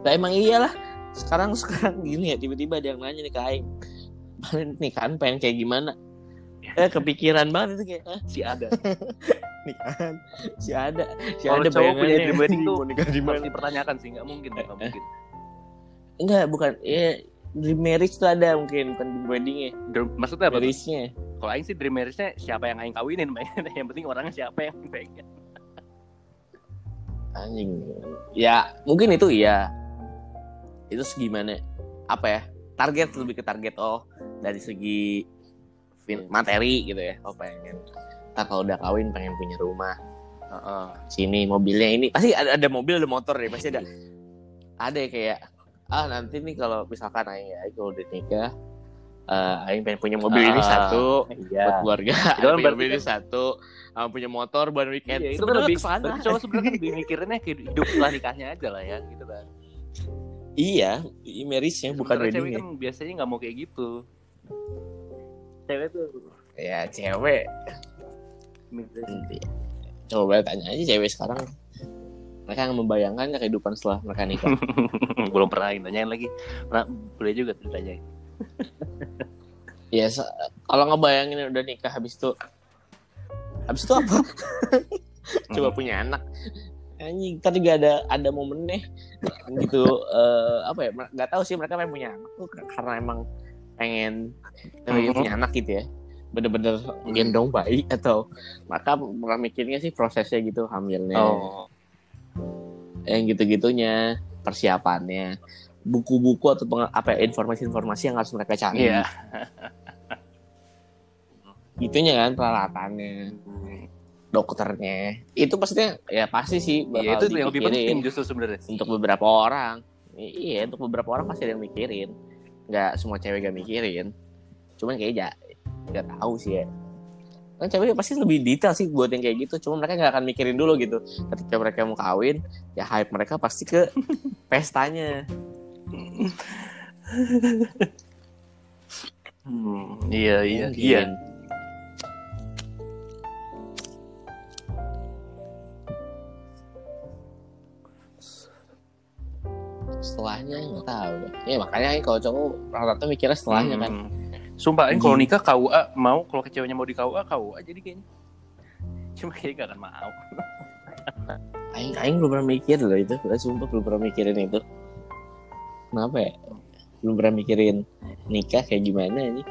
lah emang iyalah. Sekarang sekarang gini ya tiba-tiba ada yang nanya nih ke Aing. Nikahan pengen kayak gimana? Eh kepikiran banget itu kayak "Hah, Si ada. [laughs] nikahan si ada si Kalau ada cowok punya dream wedding [laughs] tuh mau nikah di Harus mana? dipertanyakan sih nggak mungkin nggak mungkin. Enggak, bukan. Ya, dream marriage tuh ada mungkin bukan dream weddingnya. Dream- maksudnya apa? Marriage-nya. Kalau Aing sih dream marriage-nya siapa yang Aing kawinin, [laughs] pengen. yang penting orangnya siapa yang pengen. Anjing. Ya, mungkin itu iya. Itu segimana? Apa ya? Target lebih ke target oh dari segi fin- materi gitu ya. Oh pengen. Ntar kalau udah kawin pengen punya rumah. Heeh. Sini mobilnya ini pasti ada, ada mobil ada motor deh pasti ada. Ada ya kayak ah nanti nih kalau misalkan Aing ya kalau udah nikah eh Aing pengen punya mobil ini Ah, satu buat Iya. keluarga. Itu kan mobil ini kan- satu, ah, punya motor buat weekend. Iya, itu kan lebih ke sana. cowok sebenarnya kan lebih mikirinnya hidup setelah nikahnya aja lah ya, gitu kan. Iya, marriage-nya bukan Sementara cewek wedding kan biasanya nggak mau kayak gitu. Cewek tuh Ya cewek. Coba tanya aja cewek sekarang. Mereka nggak membayangkan kehidupan setelah mereka nikah. [laughs] belum pernah tanyain lagi. Pernah boleh juga tuh ditanyain. [laughs] ya se- kalau ngebayangin udah nikah habis itu habis itu apa? [laughs] Coba punya anak. Anjing tadi juga ada ada momennya gitu eh, apa ya nggak tahu sih mereka pengen punya anak tuh karena emang pengen Mhm. punya anak gitu ya. Bener-bener gendong bayi atau maka pernah mikirnya sih prosesnya gitu hamilnya. Oh. yang gitu-gitunya persiapannya. Buku-buku atau peng- apa ya, informasi-informasi yang harus mereka cari. Iya. gitunya kan peralatannya dokternya. Itu pastinya ya pasti sih Iya bakal itu yang lebih penting justru sebenarnya. untuk beberapa orang. Iya untuk beberapa orang pasti ada yang mikirin. Nggak semua cewek gak mikirin. Cuman kayak ya nggak tahu sih ya. Kan cewek pasti lebih detail sih buat yang kayak gitu. Cuma mereka nggak akan mikirin dulu gitu. Ketika mereka mau kawin ya hype mereka pasti ke [laughs] pestanya. Hmm, iya iya Mungkin. iya. Setelahnya nggak tahu ya makanya kalau cowok rata-rata mikirnya setelahnya kan Hmm. Sumpah, Aing kalau Anjing. nikah KUA mau, kalau ke ceweknya mau di KUA KUA jadi kayaknya. [laughs] Cuma kayaknya gak akan mau. [laughs] Aing, Aing belum pernah mikir loh itu Gua sumpah belum pernah mikirin itu kenapa ya belum pernah mikirin nikah kayak gimana ini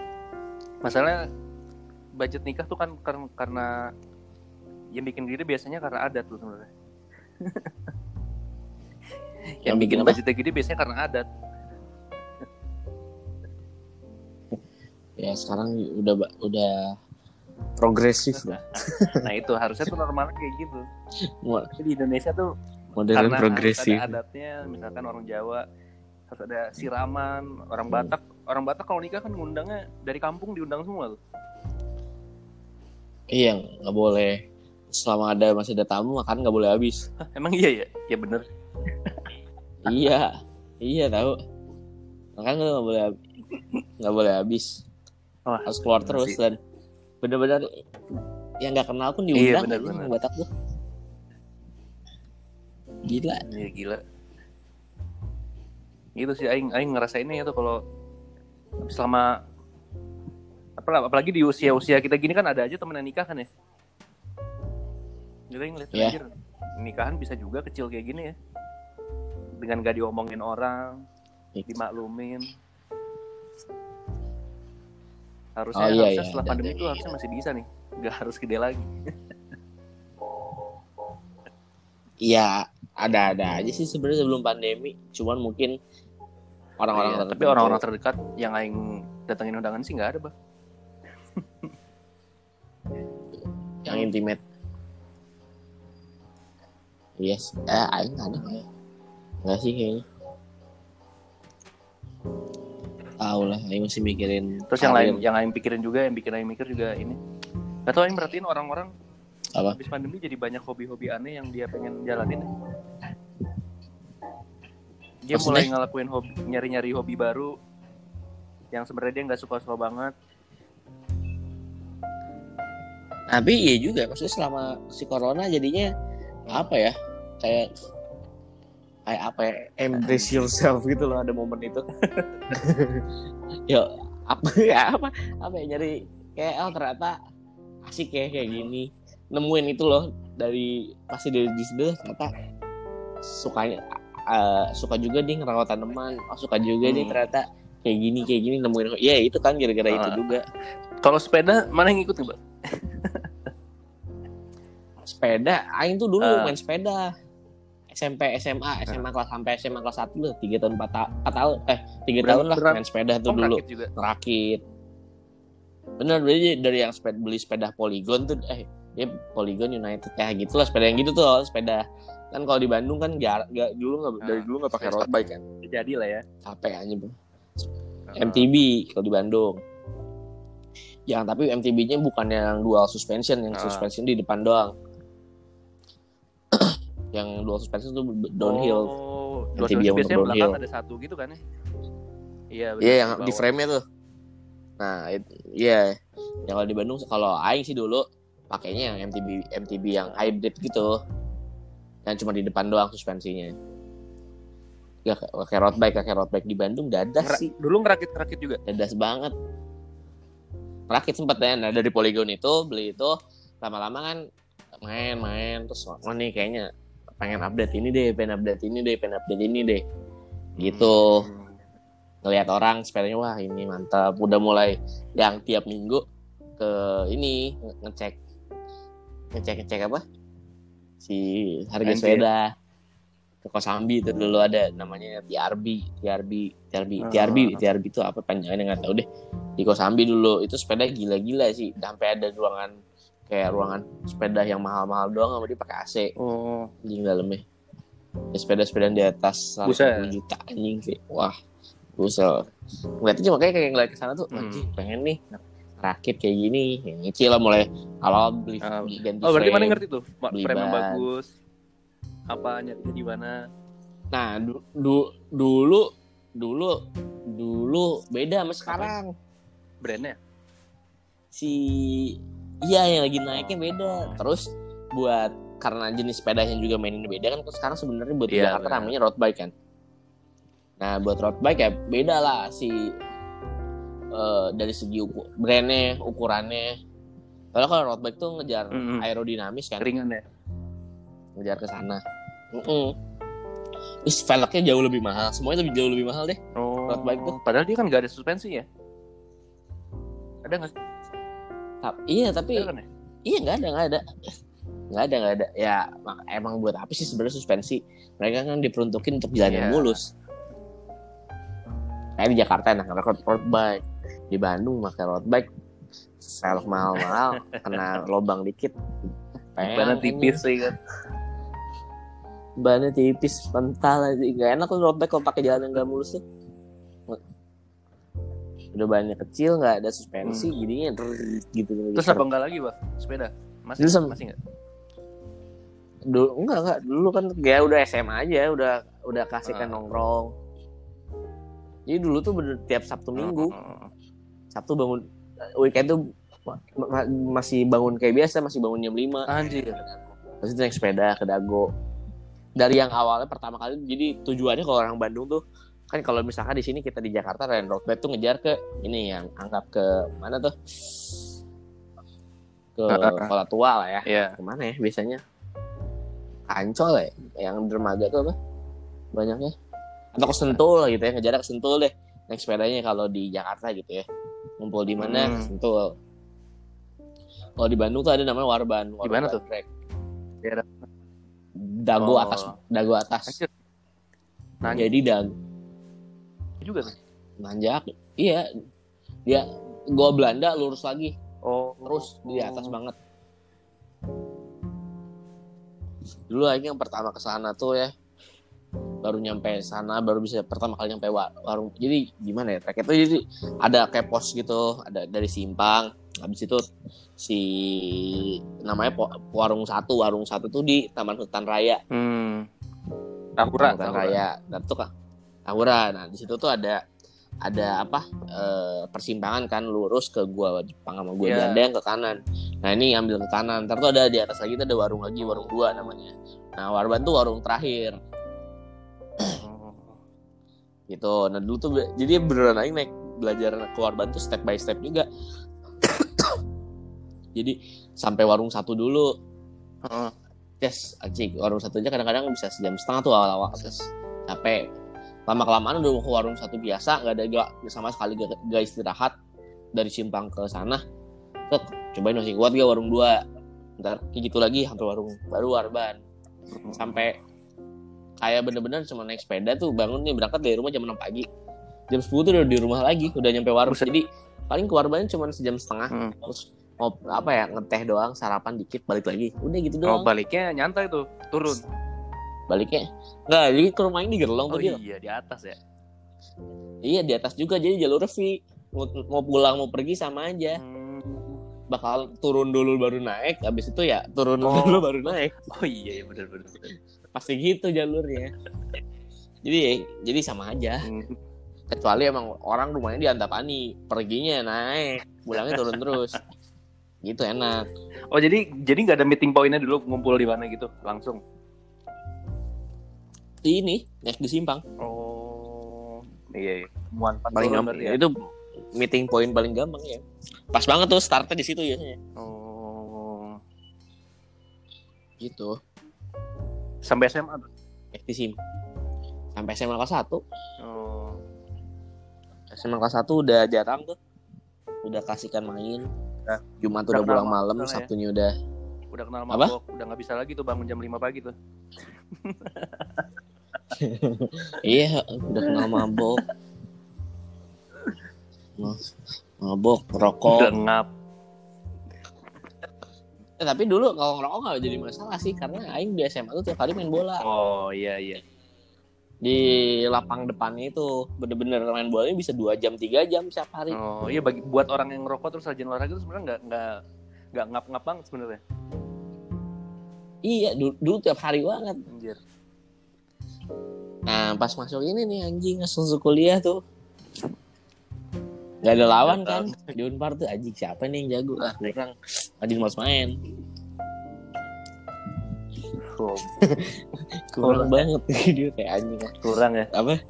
Masalahnya budget nikah tuh kan karena, karena yang bikin gede biasanya karena adat tuh sebenarnya. [laughs] yang Yang bikin budgetnya gede biasanya karena adat. ya sekarang udah udah progresif lah [laughs] Nah itu harusnya tuh normalnya kayak gitu. Tapi di Indonesia tuh modern karena progresif ada adatnya, misalkan orang Jawa harus ada siraman, orang Hmm. Batak, orang Batak kalau nikah kan ngundangnya dari kampung diundang semua tuh. iya nggak boleh selama ada masih ada tamu makan nggak boleh habis Hah, [laughs] emang iya ya? Ya bener. Iya iya tahu makan nggak boleh nggak boleh habis Wah, harus keluar bener terus sih. dan bener-bener yang nggak kenal pun Iya, diundang bener, ini bener. orang Batak tuh gila Iya gila. Gitu sih aing aing ngerasainnya itu kalau selama apalagi, apalagi di usia-usia kita gini kan ada aja temen yang nikah kan ya. Jadi aing ngeliat Iya. anjir, nikahan bisa juga kecil kayak gini ya. Dengan gak diomongin orang, Iya. dimaklumin. Harusnya, Oh, iya, harusnya iya, setelah ada- pandemi itu iya. harusnya masih bisa nih. Gak harus gede lagi. Iya, ada-ada aja sih sebenarnya sebelum pandemi. Cuman mungkin orang-orang Iya, tapi orang-orang terdekat yang aing datengin undangan sih nggak ada, Bah. yang intimate. Yes, eh, aing ada ya? Nggak sih kayaknya. Tahu lah, aing masih mikirin. Terus yang lain yang aing pikirin juga, yang bikin aing mikir juga ini. Gak tau aing merhatiin orang-orang Apa? habis pandemi jadi banyak hobi-hobi aneh yang dia pengen jalanin. Dia Maksudnya? mulai ngelakuin hobi, nyari-nyari hobi baru yang sebenarnya dia nggak suka-suka banget. Tapi iya juga, maksudnya selama si corona jadinya apa ya? Kayak kayak apa ya? Embrace yourself gitu loh ada momen itu. [laughs] ya apa [laughs] ya apa apa ya nyari kayak oh ternyata asik ya kayak gini nemuin itu loh dari pasti dari di situ ternyata sukanya eh, suka juga nih ngerawat tanaman oh, suka juga nih Hmm. ternyata kayak gini kayak gini nemuin ya itu kan gara-gara itu Ah. juga Kalau sepeda mana yang ikut nih, Mbak? sepeda aing tuh dulu Ah. main sepeda SMP SMA SMA kelas sampai SMA kelas satu loh tiga tahun empat ta- tahun. Eh tiga tahun lah main sepeda tuh Oh, dulu. rakit juga. rakit. Bener dari dari yang sepeda beli sepeda Polygon tuh eh dia Polygon United kayak gitu lah sepeda yang gitu tuh sepeda. Kan kalau di Bandung kan jar, gak, dulu nggak dari Ah, dulu nggak pakai road bike kan. Jadi lah ya. capek aja bro. Ah. MTB kalau di Bandung. Yang tapi MTB-nya bukan yang dual suspension yang Ah. suspension di depan doang yang dual suspension tuh downhill Oh, dua biasanya untuk belakang ada satu gitu kan ya? Iya, Iya yang di frame-nya tuh. Nah, iya. Yang kalau di Bandung kalau aing sih dulu pakainya yang MTB MTB yang hybrid gitu. Yang cuma di depan doang suspensinya. Ya kayak road bike, kayak road bike di Bandung dadas Ngera- sih, Dulu ngerakit-rakit juga. dadas banget. Rakit sempet ya, nah dari Polygon itu beli itu lama-lama kan main-main terus oh nih kayaknya pengen update ini deh pengen update ini deh pengen update ini deh. Gitu. Hmm. ngelihat orang sepedanya wah ini mantap. Udah mulai yang tiap minggu ke ini nge- ngecek. Ngecek ngecek apa? Si harga Anjir. sepeda. Ke Kosambi itu dulu ada namanya TRB TRB TRB Ah. TRB TRB itu apa panjangannya nggak tahu deh. Di Kosambi dulu itu sepeda gila-gila sih. Sampai ada ruangan kayak ruangan sepeda yang mahal-mahal doang sama dia pakai AC Oh, anjing dalamnya ya, sepeda-sepeda di atas. 150 juta anjing sih wah busel ngeliatnya cuma kayak kayak ngeliat ke sana tuh Hmm. anjing pengen nih rakit kayak gini yang nyicil lah mulai awal beli, Ah. beli ganti oh berarti frame. mana ngerti tuh? Frame yang bagus. Apa nyari di mana? nah du- du- dulu dulu dulu beda sama sekarang Brandnya? si iya yang lagi naiknya beda terus buat karena jenis sepedanya juga mainnya beda kan sekarang sebenarnya buat Iya, Jakarta namanya road bike kan nah buat road bike ya beda lah si eh, dari segi uku, brandnya ukurannya kalau kalau road bike tuh ngejar Mm-mm. aerodinamis kan Ringan ya? ngejar ke sana Mm-mm. terus velgnya jauh lebih mahal semuanya lebih jauh lebih mahal deh Oh, Road bike tuh. Padahal dia kan nggak ada suspensi ya? Ada nggak? Sih? Ta- iya tapi kan ya? Iya nggak ada nggak ada. Nggak ada nggak ada. Ya mak- emang buat apa sih sebenarnya suspensi? Mereka kan diperuntukin untuk jalan yang mulus. Kayak di Jakarta enak road, road bike. Di Bandung pakai road bike. Velg mahal-mahal [laughs] kena lubang dikit. Bannya tipis sih kan. bannya tipis mental aja. Nggak enak tuh road bike kalau pakai jalan yang nggak mulus tuh udah bannya kecil nggak ada suspensi jadinya drrrr gitu Hmm. Terus apa enggak lagi, Bang? Sepeda? Masih sama- masih enggak? dulu enggak enggak dulu kan kayak udah SMA aja udah udah kasih kan Ah. nongkrong jadi dulu tuh bener tiap Sabtu Minggu Oh, Sabtu bangun weekend tuh ma- ma- masih bangun kayak biasa masih bangun jam 5 Anjir. terus naik sepeda ke Dago dari yang awalnya pertama kali jadi tujuannya kalau orang Bandung tuh kan kalau misalkan di sini kita di Jakarta road bike tuh ngejar ke ini yang anggap ke mana tuh ke kota tua lah ya Iya. ke mana ya biasanya Ancol ya yang dermaga tuh apa banyaknya atau ke Sentul lah gitu ya ngejar ke Sentul deh naik sepedanya kalau di Jakarta gitu ya ngumpul di mana Hmm. ke Sentul kalau di Bandung tuh ada namanya Warban Di mana Warban tuh? Track. Dago Oh. atas Dago atas Anjir. Nanya jadi Dago juga tuh. nanjak iya. Dia gua Belanda lurus lagi. Oh, terus di atas banget. Dulu lagi yang pertama ke sana tuh ya. Baru nyampe sana baru bisa pertama kali nyampe wa- warung. Jadi gimana ya trek itu jadi ada kayak pos gitu ada dari simpang. Habis itu si namanya po- warung satu warung satu tuh di taman hutan raya. Hmm. Tahura, Taman hutan Tahura. raya. Dan tuh kan Tahura nah di situ tuh ada ada apa eh, persimpangan kan lurus ke gua Jepang sama gua. Belanda yang ke kanan. Nah ini ambil ke kanan. Ntar tuh ada di atas lagi tuh ada warung lagi warung dua namanya. Nah warban tuh warung terakhir. Oh. gitu. Nah dulu tuh jadi beneran aja naik belajar ke warban tuh step by step juga. [coughs] Jadi sampai warung satu dulu. Heeh. yes anjing warung satu aja kadang-kadang bisa sejam setengah tuh awal-awal capek lama kelamaan udah ke warung satu biasa nggak ada gak, sama sekali gak, gak istirahat. Dari simpang ke sana Tek, cobain masih kuat gak warung dua. Ntar kayak gitu lagi sampai warung baru warban sampai kayak bener-bener cuma naik sepeda tuh bangun nih berangkat dari rumah jam 6 pagi. Jam 10 tuh udah di rumah lagi udah nyampe warung. Buset. jadi paling keluar banyak cuma sejam setengah. Hmm. terus ngop, apa ya ngeteh doang sarapan dikit balik lagi. Udah gitu Oh, doang. baliknya nyantai tuh, turun. Baliknya nggak jadi ke rumah ini gerlong Oh tuh iya, di atas ya. iya di atas juga jadi jalur V mau, mau pulang mau pergi sama aja Hmm. bakal turun dulu baru naik habis itu ya turun Oh. dulu baru naik Oh iya, iya benar benar. benar. pasti gitu jalurnya jadi jadi sama aja Hmm. kecuali emang orang rumahnya di Antapani perginya naik pulangnya turun terus gitu enak Oh jadi jadi nggak ada meeting pointnya dulu ngumpul di mana gitu langsung. Di ini naik di simpang Oh iya. iya. Muan paling gampang berarti ya. itu meeting point paling gampang ya pas banget tuh startnya di situ ya Oh. gitu Sampai SMA tuh. Active sim. Sampai SMA kelas 1. Oh. SMA kelas 1 udah jarang tuh. Udah kasihkan main. Nah, Jumat udah udah pulang malam, soalnya ya. Sabtunya udah Udah kenal Apa? mabok, udah nggak bisa lagi tuh bangun jam 5 pagi tuh. [laughs] Iya, udah kenal mabok. Ma- Mabok, rokok. Udah ngap. Eh, tapi dulu kalau ngerokok gak jadi masalah sih karena aing di SMA tuh tiap hari main bola Oh iya iya. di lapang depannya itu bener-bener main bolanya bisa dua jam tiga jam setiap hari. Oh iya bagi buat orang yang ngerokok terus rajin olahraga itu sebenarnya nggak nggak nggak ngap-ngap banget sebenarnya. Iya, dulu, dulu tiap hari banget. Anjir. Nah, pas masuk ini nih anjing langsung kuliah tuh. Gak ada lawan kan di Unpar tuh anjing siapa nih yang jago ah kurang anjing males main Oh, [laughs] kurang banget [laughs] dia kayak anjing kurang ya. apa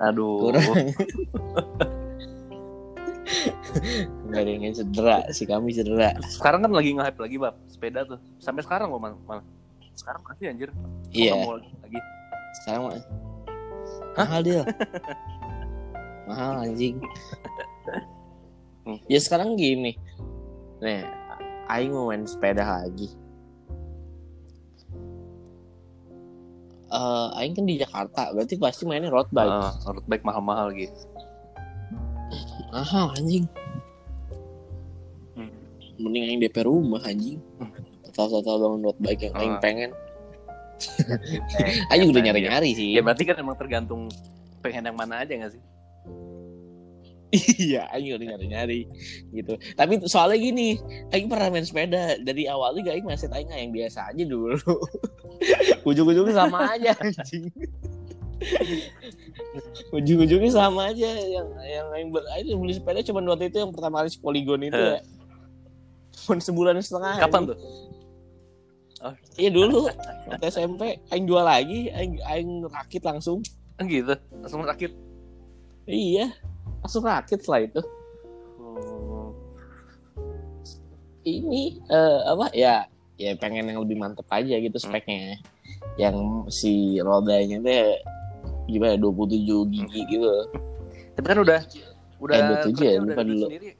Aduh. kurang [laughs] nggak ada yang cedera si kami cedera Sekarang kan lagi nge-hype lagi, Bab. Sepeda tuh. Sampai sekarang kok, Mal. Mal. Sekarang masih anjir. Iya mau lagi. Sekarang mah. Mahal dia. [laughs] Mahal anjing. Ya sekarang gini nih. Aing mau main sepeda lagi. Eh, Aing kan di Jakarta berarti pasti mainnya road bike. Ah, road bike mahal-mahal gitu. mahal anjing. Hmm. mending Aing DP rumah anjing. Hmm. total-total bangun road bike yang Aing Ah. pengen [laughs] Aing udah nyari-nyari sih Ya berarti kan emang tergantung pengen yang mana aja gak sih? Iya, Aing udah nyari-nyari gitu. Tapi soalnya gini, Aing pernah main sepeda dari awal juga Aing masih Aing yang biasa aja dulu. [laughs] Ujung-ujungnya sama aja anjing. [laughs] Ujung-ujungnya sama aja yang yang Aing ber, Aing beli sepeda cuma waktu itu yang pertama kali si Polygon itu ya. Cuma sebulan setengah. Kapan tuh? Iya dulu. Waktu SMP Aing jual lagi, Aing Aing rakit langsung. Ah, gitu. Langsung sakit. Iya. Langsung rakit setelah itu. Oh. ini eh, apa ya ya pengen yang lebih mantep aja gitu speknya yang si rodanya tuh gimana 27 gigi gitu Tapi kan udah udah Eh, 27 ya, lupa dulu. sendiri.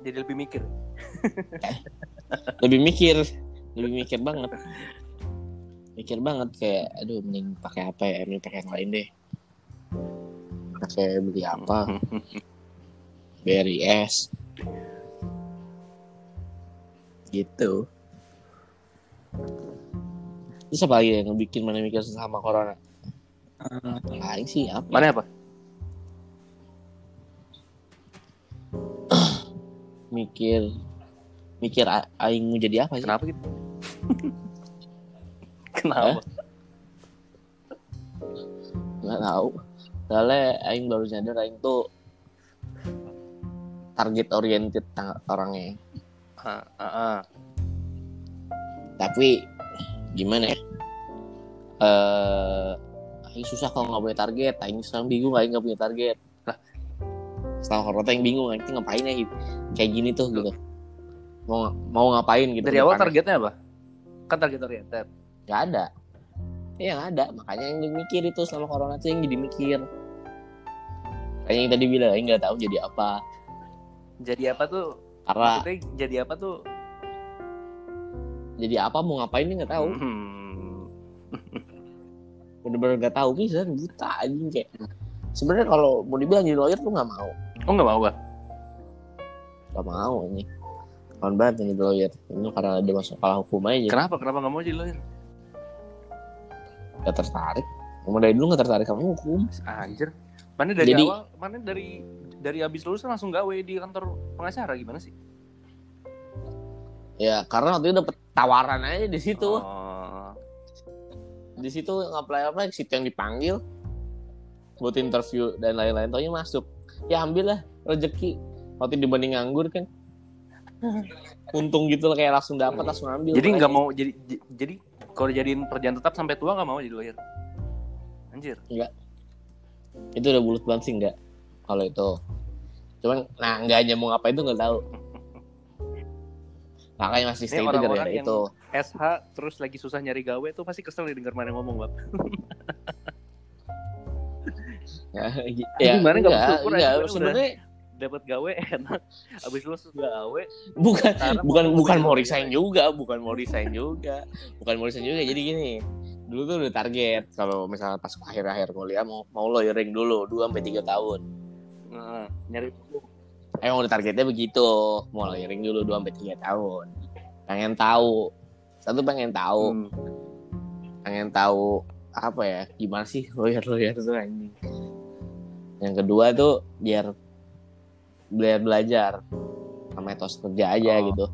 Jadi lebih mikir. lebih mikir lebih mikir banget. Mikir banget kayak aduh mending pakai apa ya? Mending pakai yang lain deh. Pakai beli apa? [laughs] BRIS gitu. Terus apa lagi yang bikin mana mikir sama corona? Lain sih apa? Mana apa? [clears throat] mikir mikir aing mau jadi apa sih Kenapa gitu? [laughs] Kenapa? nggak tahu soalnya aing baru sadar aing tuh target oriented orangnya Ah, ah, ah. tapi gimana ya eh aing susah kalau nggak punya target aing sekarang bingung aing nggak punya target Lah? setelah corona aing bingung aing tuh ngapain ya kayak gini tuh gitu mau mau ngapain gitu Dari awal targetnya apa? Kan target oriented. nggak ada Iya nggak ada makanya yang mikir itu selama corona tuh yang jadi mikir kayak yang tadi bilang nggak tahu jadi apa Jadi apa tuh? karena Maksudnya jadi apa tuh? jadi apa mau ngapain ini nggak tahu Hmm. [laughs] bener-bener nggak tahu bisa buta anjing kayak sebenarnya kalau mau dibilang jadi lawyer tuh nggak mau Oh nggak mau gak? nggak mau ini kawan banget yang jadi lawyer ini karena ada masuk kepala hukum aja Kenapa? Kenapa nggak mau jadi lawyer? nggak tertarik Emang dari dulu nggak tertarik sama hukum Anjir. Mana dari Jadi- awal? Mana dari dari habis lulus langsung gawe di kantor pengacara gimana sih? ya karena waktu itu dapet tawaran aja di situ Oh. di situ apply ke situ yang dipanggil buat interview dan lain-lain taunya masuk ya ambil lah rezeki waktu dibanding nganggur kan untung gitu kayak langsung dapat langsung ambil. Jadi nggak mau jadi jadi kalau jadiin kerjaan tetap sampai tua nggak mau jadi lawyer. Anjir. itu udah bulat banget sih enggak kalau itu. Cuman nah enggak aja mau ngapain tuh nggak tahu. [laughs] Makanya masih stay itu orang-orang gara-gara yang- itu SH terus lagi susah nyari gawe tuh pasti kesel nih denger mana ngomong bang. [laughs] ya, Gimana? Nggak enggak, bersyukur enggak, sebenarnya Dapat gawe [laughs] enak. Abis lulus gawe. bukan bukan bukan mau resign juga bukan mau resign juga bukan mau resign juga jadi gini dulu tuh udah target kalau misalnya pas akhir-akhir kuliah mau mau lawyering dulu 2 sampai tiga tahun Nah, nyari emang udah targetnya begitu mau lawyering dulu 2 sampai tiga tahun pengen tahu satu pengen tahu Hmm. pengen tahu apa ya gimana sih [laughs] lawyer lawyer tuh anjing yang kedua tuh biar biar belajar sama etos kerja aja Oh. gitu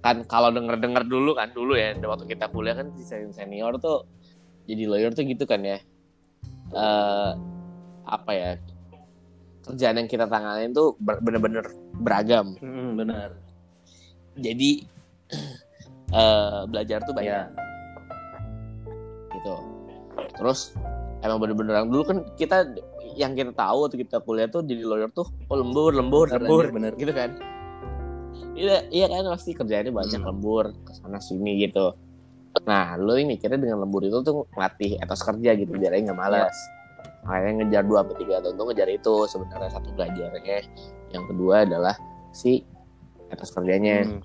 kan kalau denger denger dulu kan dulu ya waktu kita kuliah kan di sen- senior tuh jadi lawyer tuh gitu kan ya eh apa ya kerjaan yang kita tanganin tuh bener-bener beragam Hmm, benar. jadi [clears throat] eh belajar tuh banyak Ya. gitu terus emang bener-bener dulu kan kita yang kita tahu waktu kita kuliah tuh jadi lawyer tuh oh lembur lembur Bener, lembur bener. gitu kan. Iya iya kan pasti kerjaannya banyak Hmm. lembur ke sana sini gitu. Nah lu ini mikirnya dengan lembur itu tuh ngelatih etos kerja gitu biar nggak malas makanya ngejar dua atau tiga tahun tuh ngejar itu sebenarnya satu belajarnya. Yang kedua adalah si etos kerjanya. Hmm.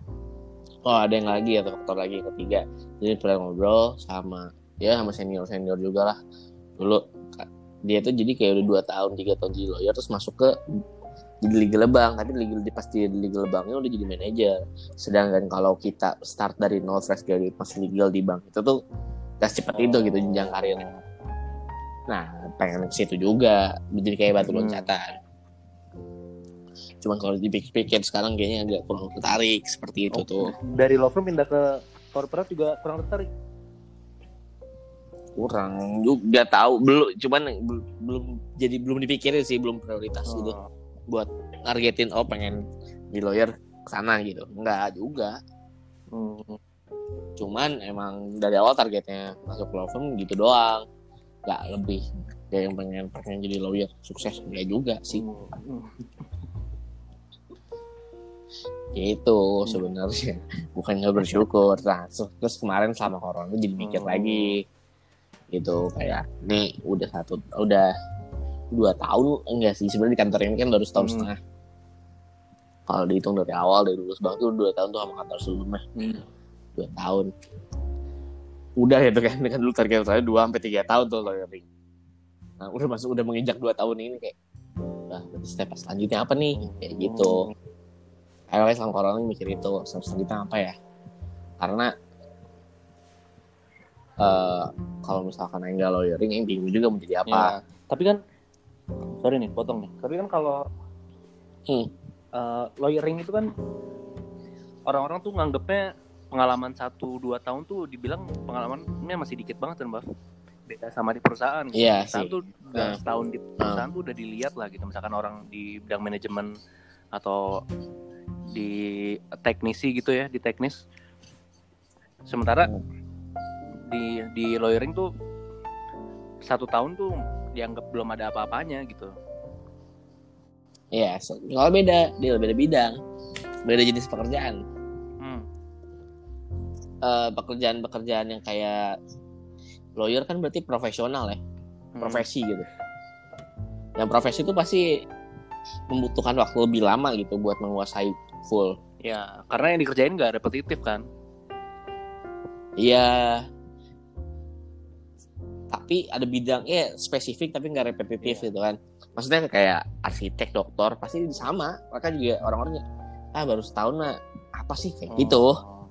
oh ada yang lagi atau faktor lagi yang ketiga. Jadi pernah ngobrol sama ya sama senior senior juga lah. Dulu dia tuh jadi kayak udah dua tahun tiga tahun jadi lawyer terus masuk ke jadi legal lebang. Tapi legal di pasti di legal lebangnya udah jadi manajer. Sedangkan kalau kita start dari nol fresh graduate masih legal di bank itu tuh gak secepat itu gitu jenjang karirnya. Nah pengen ke situ juga. Jadi kayak batu Hmm. loncatan. Cuman kalau dipikir-pikir sekarang kayaknya agak kurang tertarik seperti itu Oh, tuh. Dari law firm pindah ke corporate juga kurang tertarik. Kurang juga tahu. Belum cuman bel- belum jadi belum dipikirin sih belum prioritas gitu. Oh. targetin oh pengen di lawyer ke sana gitu. Enggak juga. Hmm. cuman emang dari awal targetnya masuk law firm gitu doang. Nggak lebih kayak yang pengen pengen jadi lawyer. Sukses enggak juga sih. Hmm. itu sebenarnya. Bukannya bersyukur. Nah terus terus kemarin selama corona jadi mikir Hmm. lagi gitu kayak nih udah satu udah dua tahun enggak sih sebenarnya di kantor ini kan baru setahun Hmm. setengah. Kalau dihitung dari awal dari lulus banget tuh dua tahun tuh sama kantor sebelumnya. Hmm. dua tahun. Udah ya tuh kan kan dulu target saya dua sampai tiga tahun tuh lawyering nah udah masuk udah menginjak dua tahun ini kayak nah berarti step selanjutnya apa nih? Kayak gitu. Ayo selama corona mikir itu step selanjutnya apa ya? Karena eh kalau misalkan enggak lawyering yang bingung juga mau jadi apa Ya, tapi kan sorry nih potong nih. Tapi kan kalau Hmm. eh, lawyering itu kan orang-orang tuh nganggepnya pengalaman satu dua tahun tuh dibilang pengalamannya masih dikit banget kan, Mbak. Beda sama di perusahaan. gitu. Iya Perusahaan sih. tuh Nah. setahun di perusahaan tuh udah dilihat lah gitu. Misalkan orang di bidang manajemen atau di teknisi gitu ya, di teknis. Sementara Hmm. Di di lawyering tuh satu tahun tuh dianggap belum ada apa-apanya gitu. Iya, so- kalau beda, dia beda bidang, beda jenis pekerjaan. Hmm. Eh, pekerjaan-pekerjaan yang kayak lawyer kan berarti profesional ya, Hmm. profesi gitu. Yang profesi itu pasti membutuhkan waktu lebih lama gitu buat menguasai full. Ya, karena yang dikerjain nggak repetitif kan. Iya. Tapi ada bidang ya spesifik tapi nggak repetitif Iya. gitu kan. Maksudnya kayak arsitek, dokter pasti sama. Mereka juga orang-orang ah baru setahun lah apa sih kayak gitu. Oh.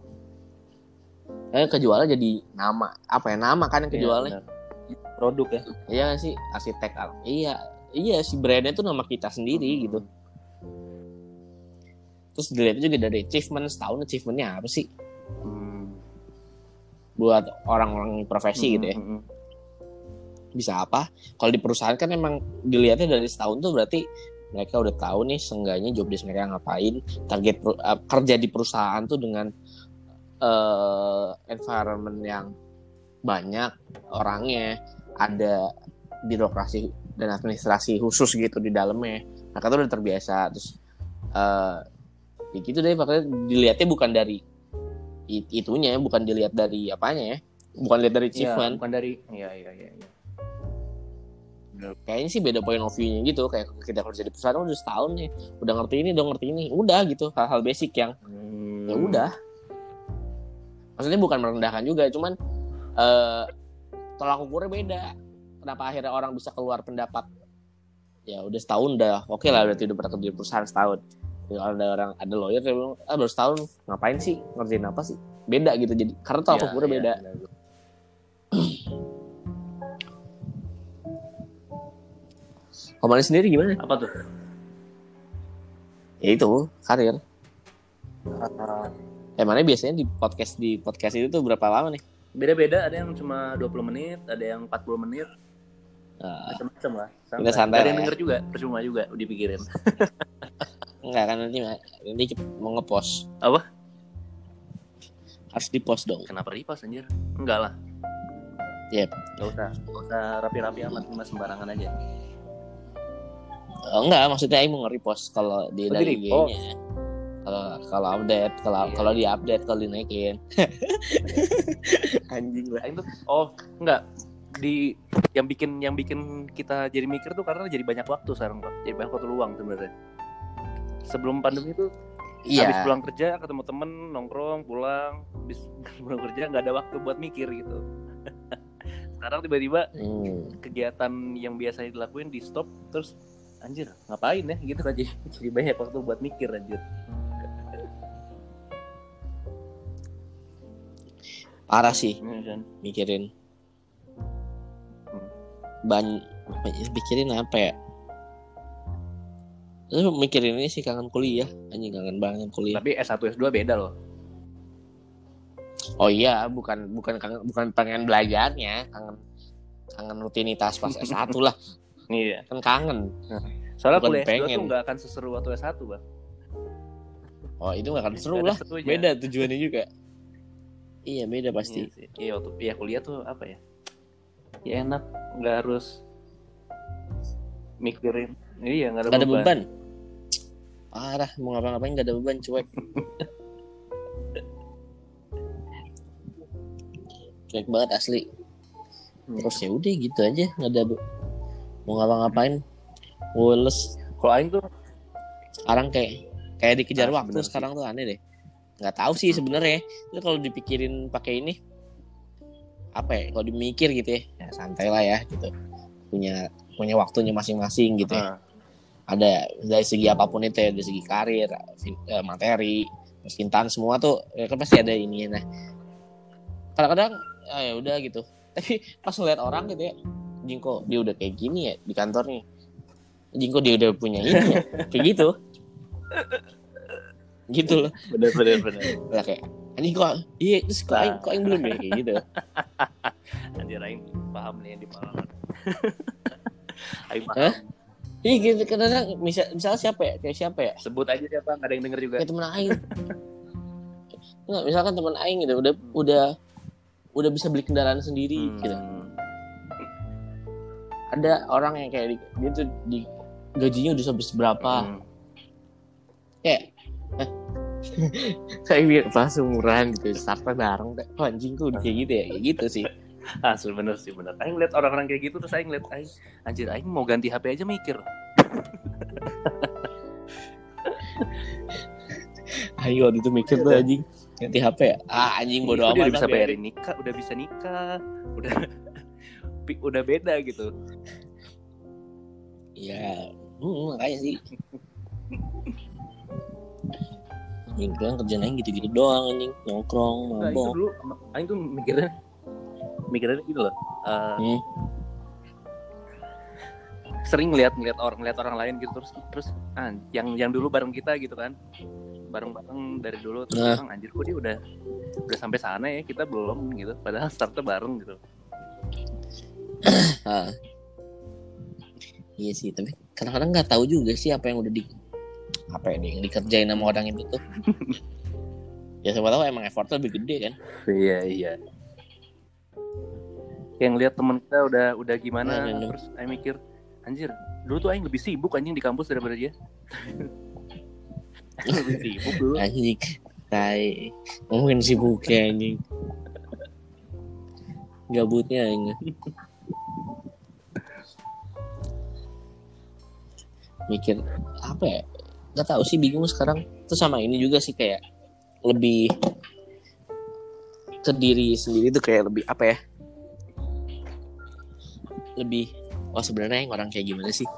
Eh kejualnya jadi nama. Apa ya nama kan yang Iya, kejualnya? benar. Produk ya. Iya sih arsitek. al- Iya, iya si brandnya tuh nama kita sendiri Hmm. gitu. Terus dilihat juga dari achievement setahun achievementnya apa sih Hmm. buat orang-orang profesi gitu ya. Hmm, hmm, bisa apa. Kalau di perusahaan kan emang dilihatnya dari setahun tuh berarti mereka udah tahu nih seenggaknya job desk mereka ngapain. Target per- eh, kerja di perusahaan tuh dengan eh environment yang banyak orangnya ada birokrasi dan administrasi khusus gitu di dalamnya. Mereka tuh udah terbiasa terus eh ya gitu deh. Makanya dilihatnya bukan dari it- itunya bukan dilihat dari apanya ya. Bukan dilihat dari Iya, achievement. bukan dari iya iya iya iya. Kayaknya sih beda point of view-nya gitu kayak kita kerja di perusahaan udah setahun nih udah ngerti ini udah ngerti ini udah gitu hal-hal basic yang Hmm. ya udah. Maksudnya bukan merendahkan juga cuman eh tolak ukurnya beda. Kenapa akhirnya orang bisa keluar pendapat ya udah setahun udah oke lah berarti udah pernah kerja di perusahaan setahun. Ya, kalau ada orang ada lawyer yang bilang ah baru setahun ngapain sih? Ngerjain apa sih? Beda gitu jadi karena tolak Iya, ukurnya iya, beda. benar. Mane sendiri gimana Apa tuh? ya itu karir Ah, emangnya biasanya di podcast di podcast itu tuh berapa lama nih Beda-beda, ada yang cuma 20 menit, ada yang 40 menit, Nah, macam-macam lah. Kita santai Ada yang ya. denger juga, percuma juga dipikirin. [laughs] enggak kan nanti nanti mau ngepost Apa? harus di post dong Kenapa repost anjir? Enggak lah. Yep. Gak usah, gak usah rapi-rapi amat, cuma sembarangan aja. Oh, enggak, maksudnya Aing mau nge-repost kalau di Oh, dari. IG-nya. Kalau kalau update, kalau Iya. kalau di-update, kalau dinaikin. [laughs] Anjing lah. Aing tuh, oh enggak di yang bikin yang bikin kita jadi mikir tuh karena jadi banyak waktu sekarang Pak. Jadi banyak waktu luang sebenarnya. Sebelum pandemi itu habis Iya. pulang kerja ketemu temen nongkrong pulang habis [laughs] pulang kerja nggak ada waktu buat mikir gitu. [laughs] sekarang tiba-tiba Hmm. kegiatan yang biasanya dilakuin di stop terus anjir ngapain ya gitu kan jadi, [laughs] jadi banyak waktu buat mikir anjir. Parah sih Iya kan? mikirin. Hmm. Ban mikirin apa ya? Terus mikirin ini sih kangen kuliah, anjing kangen banget kuliah. Tapi S1 S2 beda loh. Oh iya, bukan bukan kangen bukan pengen belajarnya, kangen kangen rutinitas pas S1 lah, Iya. kan kangen. Soalnya Bukan kuliah S2 pengen. tuh nggak akan seseru waktu S1 bang. Oh, itu gak akan seru ada lah. serunya. Beda tujuannya juga. Iya, beda pasti. Iya, sih. Iya waktu ya kuliah tuh apa ya? Ya enak, nggak harus mikirin. Iya nggak ada, Gak ada beban. beban. Parah, mau ngapa-ngapain gak ada beban, cuek. [laughs] cuek banget asli. Hmm. Terus ya udah gitu aja, nggak ada mau ngapa-ngapain. Woles. Kalau Aing tuh Sekarang kayak kayak dikejar Ah, waktu sih. sekarang tuh aneh deh. Nggak tahu sih sebenarnya. Itu kalau dipikirin pakai ini apa ya? Kalau dimikir gitu ya, ya santai lah ya gitu. Punya punya waktunya masing-masing gitu ya. ah, ada dari segi apa pun itu ya dari segi karir eh, materi percintaan semua tuh ya kan pasti ada ini nah kadang-kadang ah, ya udah gitu tapi pas ngeliat orang gitu ya jingko dia udah kayak gini ya di kantornya jingko dia udah punya ini ya kayak gitu gitu loh bener bener bener. lah kayak anjing kok iya terus kok aing kok aing belum ya kayak gitu Anjir Aing paham nih yang dipaham. Aing Hah? paham. iya gitu kadang-kadang misal misalnya siapa ya kayak siapa ya Sebut aja siapa nggak ada yang denger juga. kayak temen aing Nggak, misalkan temen aing gitu udah udah udah bisa beli kendaraan sendiri Hmm. gitu ada orang yang kayak di, dia tuh di gajinya udah sampai seberapa Hmm. kayak eh, [laughs] kayak biar pas umuran gitu startnya bareng oh, anjing udah kayak gitu ya kayak gitu sih [laughs] Asli bener sih bener. Aing lihat orang-orang kayak gitu terus Aing lihat Aing anjir Aing mau ganti HP aja mikir. [laughs] ayo waktu itu mikir tuh anjing ganti HP ya ah anjing bodo amat udah bisa lah, bayarin nikah, udah bisa nikah, udah udah beda gitu. Iya, hmm, makanya sih. Anjing kan kerjaan aing gitu-gitu doang anjing, nongkrong, Nah, mabok. dulu Aing tuh mikirnya mikirnya gitu loh. eh, Hmm. sering ngeliat ngeliat orang ngeliat orang lain gitu terus terus ah, yang yang dulu bareng kita gitu kan bareng bareng dari dulu terus Nah. orang anjir kok dia udah udah sampai sana ya kita belum gitu padahal startnya bareng gitu Ah. Iya sih, tapi kadang-kadang nggak tahu juga sih apa yang udah di apa ya yang dikerjain sama orang itu tuh. ya siapa tahu emang effortnya lebih gede kan. iya iya yang lihat teman kita udah udah gimana Nah, terus Aing mikir anjir dulu tuh Aing lebih sibuk anjing di kampus daripada dia [laughs] lebih sibuk dulu Anjing. Tai. Ngomongin si buke anjing. Gabutnya anjing. Mikir apa ya? Gak tahu sih bingung sekarang. Terus sama ini juga sih kayak lebih ke diri sendiri tuh kayak lebih apa ya? Lebih oh sebenarnya yang orang kayak gimana sih?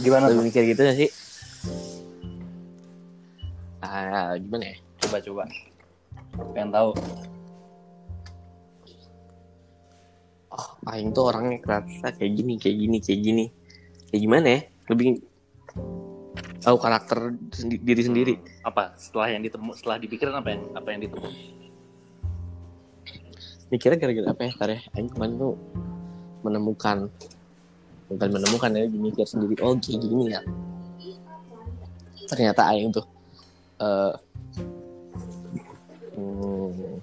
Gimana Lebih mikir gitu gak sih? Ah, gimana ya? Coba coba. Pengen tahu. oh Aing tuh orangnya kerasa kayak gini kayak gini kayak gini kayak gimana ya lebih tahu karakter sendi- diri sendiri Apa? Setelah yang ditemu, setelah dipikirin apa yang apa yang ditemu? mikirnya gara-gara apa ya Tar ya Aing kemarin tuh menemukan bukan menemukan ya mikir sendiri oh kayak gini ya ternyata Aing tuh eh hmm,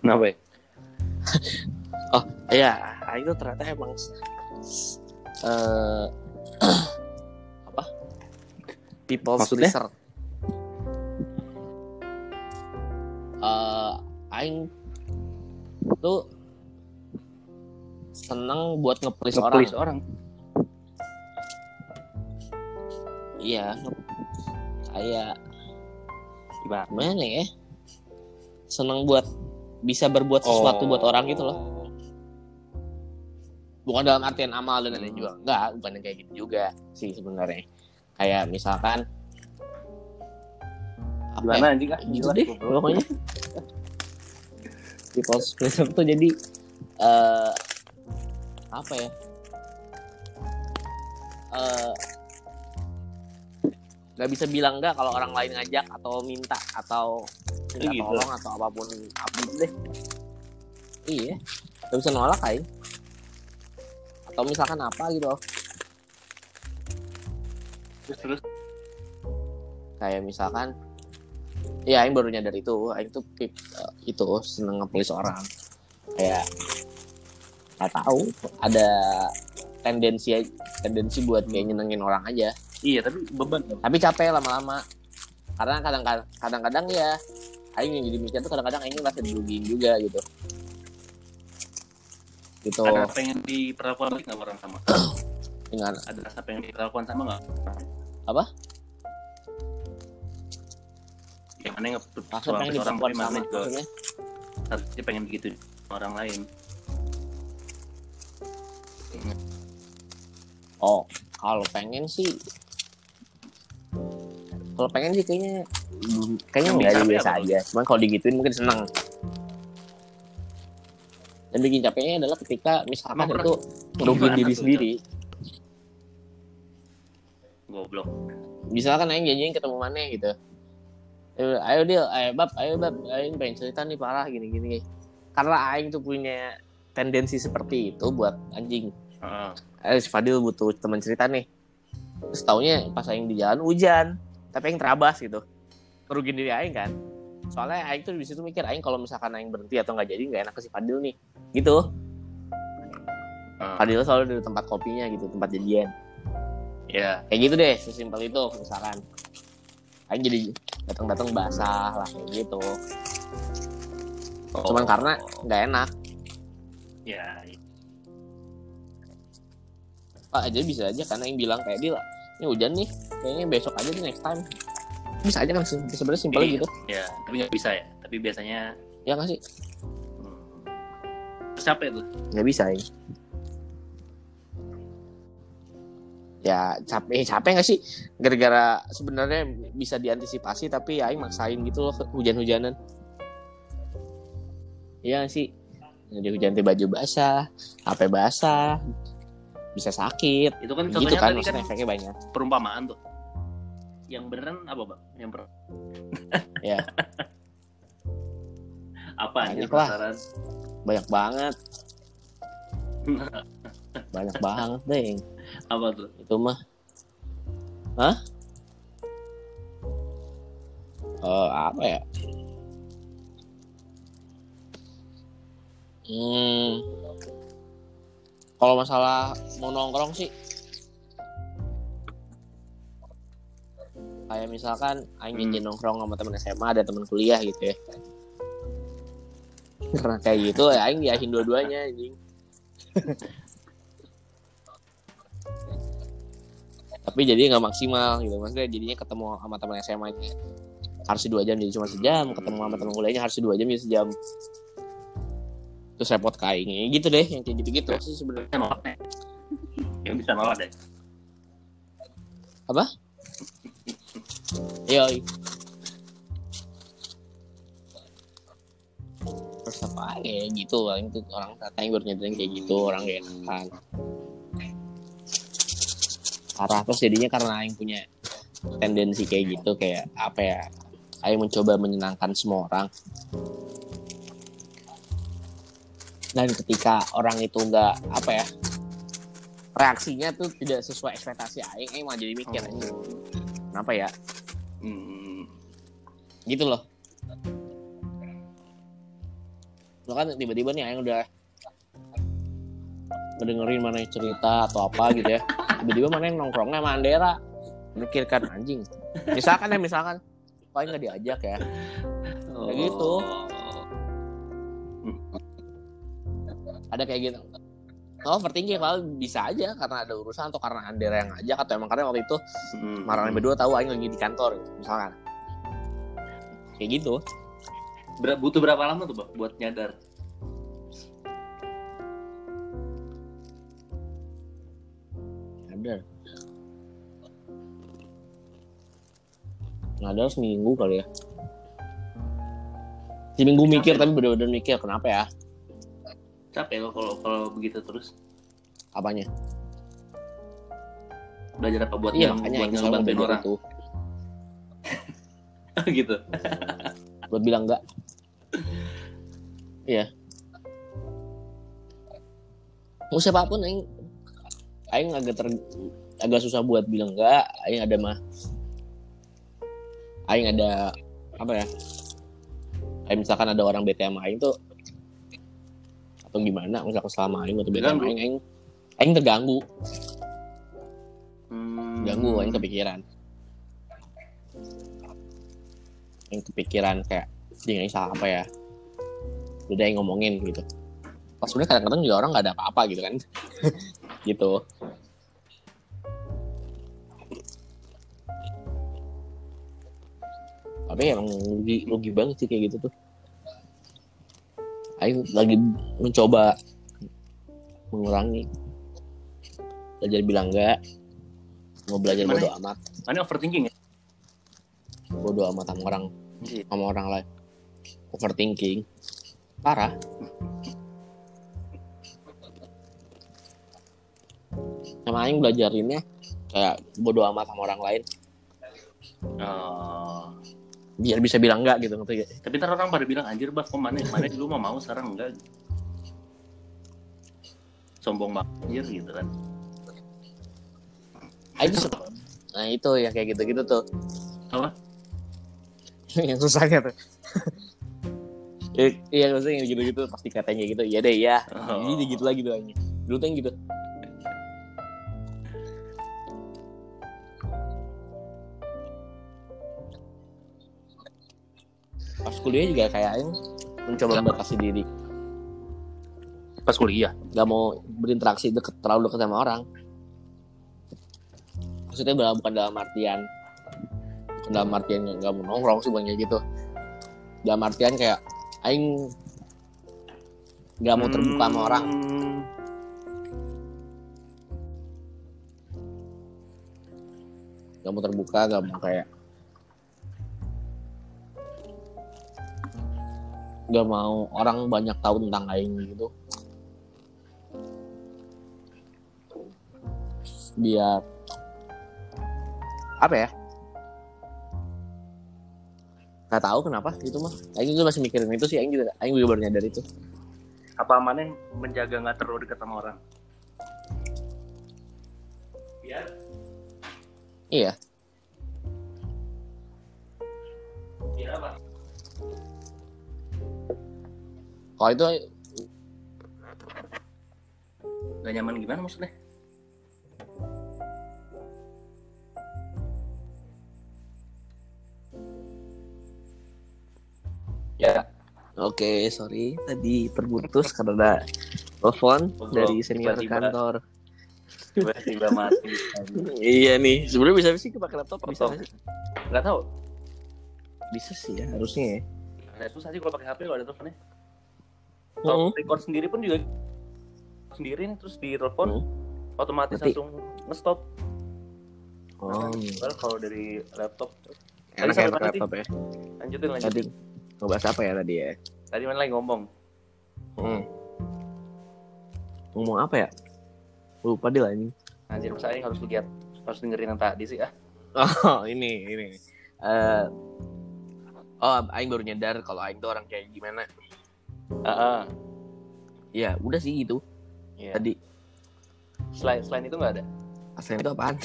Kenapa ya? [laughs] Oh iya, Aing tuh ternyata emang eh [clears throat] apa? People Maksudnya? pleaser. Eh, Aing tuh seneng buat nge-please orang. Nge-please orang. Iya, nge- kayak gimana ya? Seneng buat bisa berbuat sesuatu Oh. buat orang gitu loh. Bukan dalam artian amal dan lain-lain Hmm. juga. Enggak, bukan yang kayak gitu juga sih sebenarnya. Kayak misalkan apa ya? Gimana anjing ah? gitu deh pokoknya people's pleaser tuh jadi eh apa ya eh nggak bisa bilang enggak kalau orang lain ngajak atau minta atau minta Gitu. tolong atau apa pun apa deh iya nggak bisa nolak kain atau misalkan apa gitu. Loh Terus terus. kayak misalkan ya Aing baru nyadar itu. Aing tuh pip, eh, itu seneng nge orang. Kayak nggak tahu ada tendensi tendensi buat kayak nyenengin orang aja. Iya, tapi beban. tapi capek lama-lama. Karena kadang-kadang kadang-kadang ya Aing yang jadi mikir tuh kadang-kadang Aing ngerasa dirugiin juga gitu gitu Ada pengen diperlakukan lagi nggak orang sama? [clears throat] dengan Ada rasa pengen diperlakukan sama nggak? Apa? Yang mana nggak suami pengen orang diperlakukan sama juga maksudnya harusnya pengen begitu orang lain. Oh, kalau pengen sih kalau pengen sih kayaknya kayaknya Yang nggak biasa aja. Cuman kalau digituin mungkin seneng. Dan bikin capeknya adalah ketika misalkan pernah- itu ngerugiin Gimana diri tuh, sendiri. Goblok. Misalkan aing janjiin ketemu mana gitu. Eh, Ayo deal, ayo bab, ayo bab, aing pengen cerita nih parah gini-gini. Karena aing tuh punya tendensi seperti itu buat anjing. Heeh. eh si Fadil butuh teman cerita nih terus taunya pas Aing di jalan hujan tapi Aing terabas gitu merugiin diri Aing kan soalnya Aing tuh di situ mikir Aing kalau misalkan Aing berhenti atau nggak jadi nggak enak ke si Fadil nih. Gitu. Heeh. Fadil selalu di tempat kopinya gitu tempat janjian Ya, kayak gitu deh sesimpel itu misalkan. Aing jadi datang-datang basah lah kayak gitu. Oh. cuman karena nggak enak. Ya Pak aja bisa aja karena Aing bilang kayak dia ini hujan nih kayaknya besok aja deh next time bisa aja kan se- sebenarnya simpel Iya. gitu ya, tapi nggak bisa ya. Tapi biasanya ya nggak sih hmm, terus siapa itu? nggak bisa ya ya capek eh, capek nggak sih gara-gara sebenarnya bisa diantisipasi tapi ya Aing maksain gitu loh hujan-hujanan Iya sih jadi hujan tiba baju basah HP basah bisa sakit Itu kan gitu contohnya kan tadi kan efeknya banyak perumpamaan tuh. Yang beneran apa, Bang? Yang per... [laughs] Ya. apa Banyak lah. penasaran? banyak banget [laughs] banyak banget deh apa tuh? itu mah hah Eh apa ya hmm kalau masalah mau nongkrong sih kayak misalkan aing Hmm. janjian nongkrong sama teman SMA ada teman kuliah gitu ya. Karena kayak gitu ya aing diahin dua-duanya anjing. Tapi jadi nggak maksimal gitu. Maksudnya jadinya ketemu sama teman SMA nya harus dua jam jadi cuma sejam. Ketemu sama teman kuliahnya harus dua jam jadi sejam. Terus repot ke aing. Gitu deh yang kayak gitu-gitu sih sebenarnya. Yang bisa nolak deh Yoi. Terus apa kayak gitu. Paling tuh orang katanya baru nyadarin kayak gitu orang kayak kan parah terus jadinya karena Aing punya tendensi kayak gitu kayak apa ya Aing mencoba menyenangkan semua orang. Dan ketika orang itu nggak apa ya reaksinya tuh tidak sesuai ekspektasi Aing Aing malah jadi mikir anjing, kenapa ya Hmm. gitu loh. Lo kan tiba-tiba nih Aing udah ngedengerin mana yang cerita atau apa gitu ya. Tiba-tiba mana yang nongkrongnya sama Andera. Mikirkan anjing misalkan ya misalkan. Paling nggak diajak ya. Kayak gitu. ada kayak gitu Oh, overthinking kalau bisa aja karena ada urusan atau karena Andera yang ngajak atau emang karena waktu itu Hmm. marahnya berdua tahu Aing lagi di kantor gitu, misalkan. Kayak gitu. Ber- butuh berapa lama tuh, Bang, buat nyadar? ada ada seminggu kali ya. Seminggu mikir tapi bener-bener mikir kenapa ya Capek lo kalau kalau begitu terus. apanya? Belajar apa buat iya makanya buat ngebantuin orang? itu [laughs] gitu. buat bilang enggak iya. Mau siapa pun aing aing agak ter agak susah buat bilang enggak aing ada mah aing ada apa ya? Kayak misalkan ada orang bete sama aing tuh atau gimana? Misalkan selama aing atau Terganggu. aing aing aing terganggu. Hmm. ganggu aing kepikiran. Aing kepikiran kayak aing salah apa ya? Udah aing ngomongin gitu. Pas sebenarnya kadang-kadang juga orang nggak ada apa-apa gitu kan. [laughs] Gitu. Tapi emang rugi rugi banget sih kayak gitu tuh Aing lagi mencoba mengurangi. Belajar bilang enggak. Mau belajar Gimana bodo amat. Mana overthinking ya? bodo amat sama orang Iya. sama orang lain. Overthinking. Parah. Sama Aing belajarinnya kayak bodo amat sama orang lain. Oh. Biar bisa bilang enggak gitu ngerti gak? Tapi ntar orang pada bilang anjir bah, kok mana mana dulu mah mau sekarang enggak. Sombong banget gitu kan. Nah itu yang kayak gitu-gitu tuh Apa? [laughs] yang susahnya tuh I- iya maksudnya yang gitu-gitu pasti katanya gitu iya deh ya Oh. jadi gitu lagi Aing. dulu tuh yang gitu pas kuliah juga kayak Aing mencoba membatasi diri. Pas kuliah. gak mau berinteraksi deket terlalu deket sama orang. Maksudnya bukan dalam artian bukan dalam artian nggak nggak mau nongkrong sih bukan kayak gitu. Dalam artian kayak aing nggak mau terbuka sama orang. Hmm. nggak mau terbuka nggak mau kayak nggak mau. Orang banyak tahu tentang aing gitu. Biar apa ya? Nggak tahu kenapa gitu mah. Aing juga masih mikirin itu sih. Aing juga aing juga baru nyadar itu. Apa mana yang menjaga nggak terlalu dekat sama orang? Biar. Iya. Biar apa? kalau itu gak nyaman gimana maksudnya ya Oke, okay, sorry tadi terputus [laughs] karena telepon dari senior tiba -tiba, kantor. Tiba-tiba mati. [laughs] iya nih, sebelum bisa sih pakai laptop bisa nggak Enggak tahu. Bisa sih ya, harusnya ya. Nah, susah sih kalau pakai HP kalau ada teleponnya. Mm. Kalau record sendiri pun juga sendiri nih, terus di telepon Hmm. otomatis Mati. langsung nge-stop. Oh, kalau dari laptop enak ya pakai laptop ya. lanjutin Tadi lanjutin. ngebahas apa ya tadi ya? Tadi mana lagi ngomong? Hmm. Ngomong apa ya? Lupa deh lah ini. Anjir, masa Aing harus lihat harus dengerin yang tadi sih ah. Oh, [laughs] ini ini. Eh oh, aing baru nyadar kalau aing tuh orang kayak gimana. Heeh. Ya, udah sih gitu. Iya. Tadi Selain selain itu nggak ada. aslinya itu apaan?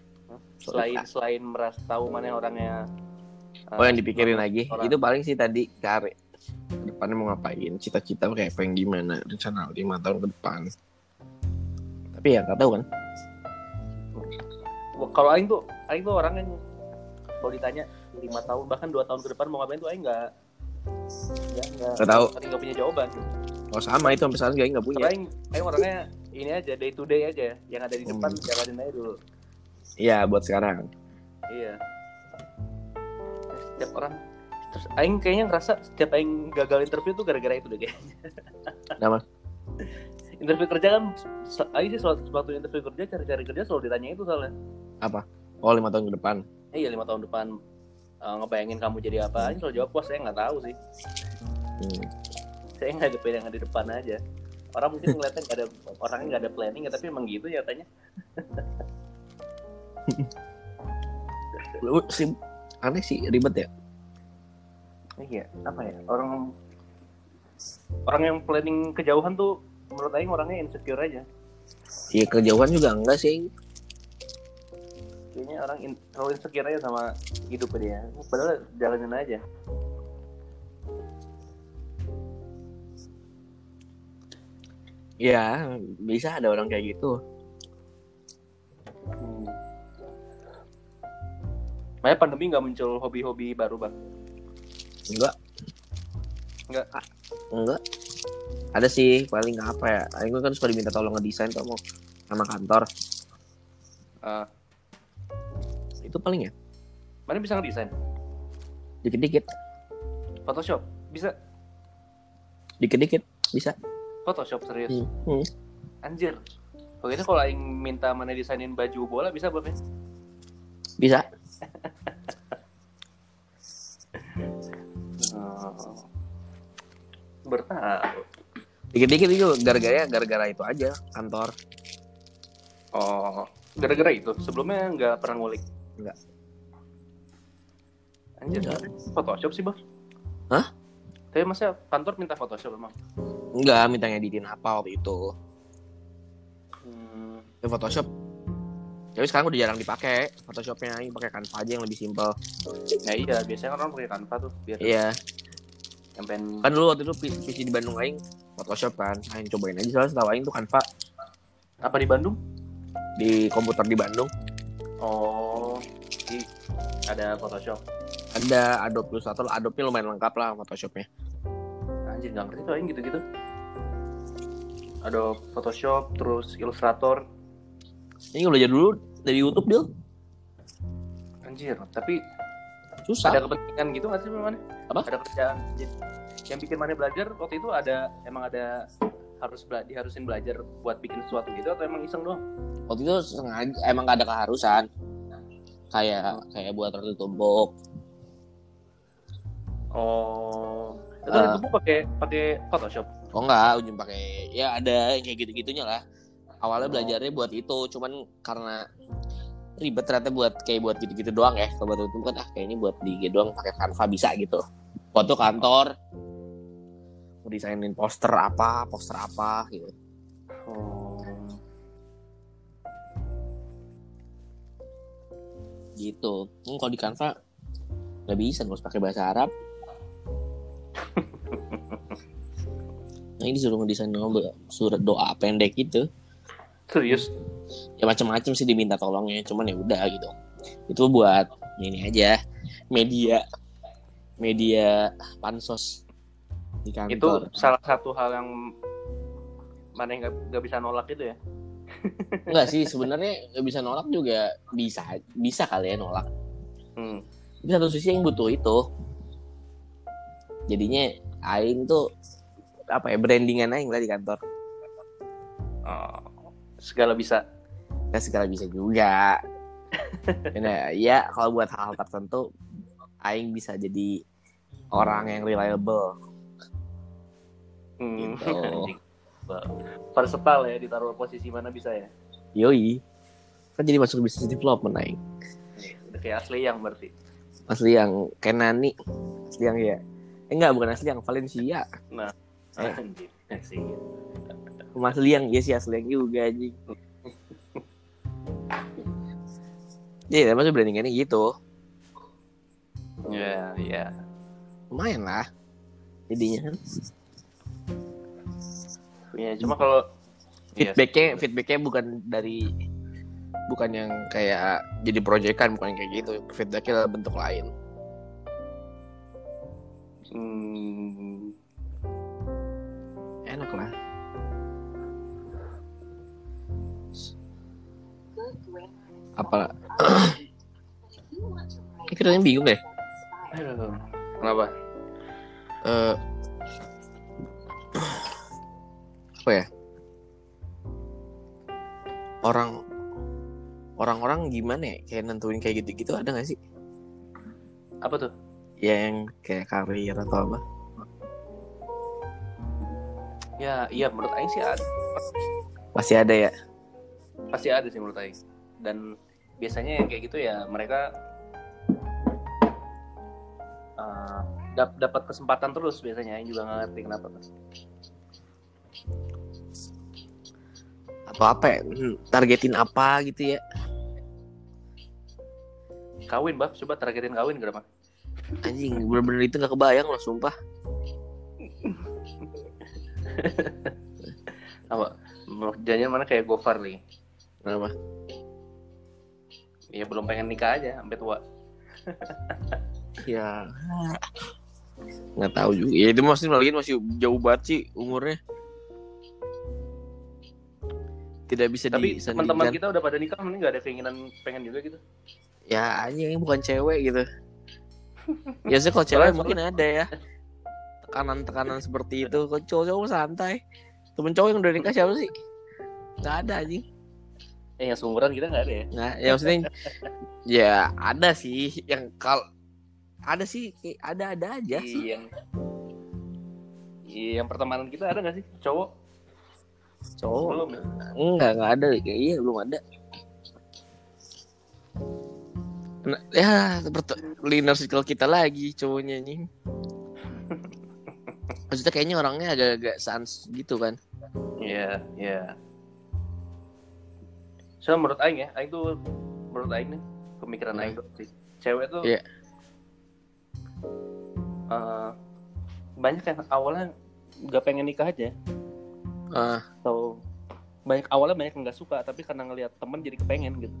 [laughs] Selain selain merasa tahu mana orangnya. Oh, yang dipikirin lagi. orang. Itu paling sih tadi kare. Depannya mau ngapain? Cita-cita kayak pengen gimana? Rencana lima tahun ke depan. Tapi ya nggak tahu kan. Kalau Aing tuh, Aing tuh orang yang kalau ditanya lima tahun bahkan dua tahun ke depan mau ngapain tuh Aing nggak nggak Nggak tahu. nggak punya jawaban. Oh sama itu sampai sekarang juga nggak punya. Karena Aing, orangnya ini aja day to day aja yang ada di depan Hmm. jalanin aja dulu. Iya buat sekarang. Iya. Setiap orang terus Aing kayaknya ngerasa setiap Aing gagal interview tuh gara-gara itu deh kayaknya. [laughs] Kenapa? interview kerja kan Aing sih suatu, suatu interview kerja cari-cari kerja selalu ditanya itu soalnya. Oh lima tahun ke depan. Eh, iya lima tahun depan eh, ngebayangin kamu jadi apa Aing selalu jawab wah saya nggak tahu sih. Hmm. Saya nggak ada yang ada di depan aja. Orang mungkin ngeliatnya nggak ada orangnya nggak ada planning ya tapi emang gitu ya katanya. Lu sih aneh sih ribet ya. Iya, apa ya? Orang orang yang planning kejauhan tuh menurut Aing orangnya insecure aja. Iya kejauhan juga enggak sih. Kayaknya orang in, terlalu insecure aja sama hidup dia. Padahal jalanin aja. Ya bisa ada orang kayak gitu. Hmm. Makanya pandemi nggak muncul hobi-hobi baru bang. Enggak. Enggak. Ah, enggak. Ada sih paling apa ya? Aing kan suka diminta tolong ngedesain tuh mau sama kantor. Ah. Itu paling ya. Mana bisa ngedesain? Dikit-dikit, Photoshop bisa. dikit-dikit bisa. Photoshop serius. Hmm. Hmm. Anjir. Pokoknya kalau Aing minta mana desainin baju bola bisa belum? Bisa. [laughs] Oh. Bertahu. Dikit-dikit itu gara-gara gara-gara itu aja kantor. Oh, gara-gara itu sebelumnya nggak pernah ngulik. Nggak. Anjir, Nggak. Photoshop sih bang? Hah? Tapi masa kantor minta Photoshop emang? Enggak, minta ngeditin apa waktu itu. Hmm, Ya, Photoshop. Tapi sekarang udah jarang dipakai Photoshopnya, ini pakai Canva aja yang lebih simpel. ya iya, biasanya orang pakai Canva tuh biar Iya, yang pengen. kan dulu waktu itu PC di Bandung aing Photoshop kan. Aing cobain aja soalnya setahu aing tuh Canva Apa di Bandung? di komputer di Bandung. Oh, ada Photoshop. Ada Adobe Illustrator, Adobe lumayan lengkap lah Photoshopnya. Anjir nggak ngerti tuh aing gitu-gitu. Ada Photoshop, terus Illustrator. Ini belajar dulu dari YouTube dia Anjir, tapi susah. ada kepentingan gitu nggak sih mana? Apa? Ada kerjaan yang bikin mana belajar waktu itu ada emang ada harus bela diharusin belajar buat bikin sesuatu gitu atau emang iseng doang? Waktu itu sengaja emang gak ada keharusan. Kayak kayak buat roti tumbuk. Oh, itu Ah. itu pakai pakai Photoshop. Oh enggak, ujung pakai ya ada yang kayak gitu-gitunya lah. Awalnya belajarnya buat itu, cuman karena ribet ternyata buat kayak buat gitu-gitu doang ya. Kalau buat itu kan ah kayak ini buat di doang pakai Canva bisa gitu. Foto kantor, mau desainin poster apa, poster apa gitu. Oh. Gitu. Hmm, kalau di Canva nggak bisa, usah pakai bahasa Arab. [laughs] nah ini disuruh ngedesain surat doa pendek gitu. Serius? ya macam-macam sih diminta tolongnya cuman ya udah gitu itu buat ini aja media media pansos di kantor. itu salah satu hal yang mana yang nggak nggak bisa nolak itu ya Enggak sih sebenarnya nggak bisa nolak juga bisa bisa kali ya nolak. hmm. Tapi satu sisi yang butuh itu. Jadinya aing tuh apa ya brandingan aing lah di kantor. Oh, segala bisa Nggak segala bisa juga. [laughs] Karena ya kalau buat hal tertentu aing bisa jadi orang yang reliable. hmm. Gitu. [laughs] Versatile ya ditaruh posisi mana bisa ya Yoi. Kan jadi masuk business development. Nih, udah kayak asli yang berarti Asli yang Kenani. Asli yang ya. Eh, enggak bukan asli yang Valencia. Eh. Anjing. sih Mas Liang ya sih asli yang juga anjing. Iya, maksudnya brandingannya gitu. ya ya Lumayan lah. Jadinya kan ya cuma kalau Iya, feedbacknya feedbacknya bukan dari bukan yang kayak jadi proyekan bukan kayak gitu. Feedbacknya dalam bentuk lain. hmm, Enak lah. Apa? Kita yang bingung deh. aduh, kenapa eh apa ya? Orang orang-orang gimana ya? Kayak nentuin kayak gitu-gitu ada gak sih? Apa tuh? Ya yang kayak karir atau apa? Ya iya menurut Aing sih ada pasti ada ya? pasti ada sih menurut Aing. Dan biasanya yang kayak gitu ya mereka uh, dap- dapat kesempatan terus biasanya. Aing juga nggak ngerti kenapa atau apa ya? Hmm, targetin apa gitu ya? Kawin bab. Coba targetin kawin kenapa anjing bener-bener itu gak kebayang loh sumpah. Apa? Jangan mana kayak Gofar nih? Kenapa? Ya belum pengen nikah aja sampai tua. Ya nggak tahu juga. Ya itu masih lagi masih jauh banget sih umurnya tidak bisa tapi teman-teman kita udah pada nikah mending nggak ada keinginan pengen juga gitu. Ya anjing bukan cewek gitu. [laughs] Ya sih kalau cewek mungkin ada ya. Tekanan-tekanan seperti itu. Kalau cowok-cowok santai? Temen cowok yang udah nikah siapa sih? Nggak ada anjing. Eh yang seumuran kita nggak ada ya? Nggak ya maksudnya [laughs] ya ada sih yang kal ada sih kayak ada-ada aja. Sih yang Iya, yang pertemanan kita ada nggak sih cowok cowok belum ya? enggak enggak ada kayak iya belum ada Nah, ya seperti linear circle kita lagi cowoknya nih maksudnya kayaknya orangnya agak-agak sans gitu kan Iya, iya. Soalnya menurut Aing ya, Aing tuh menurut Aing nih pemikiran Hmm. Aing tuh sih. Cewek tuh Iya. eh, banyak yang awalnya nggak pengen nikah aja, ah atau banyak awalnya banyak yang nggak suka, tapi karena ngelihat temen jadi kepengen gitu.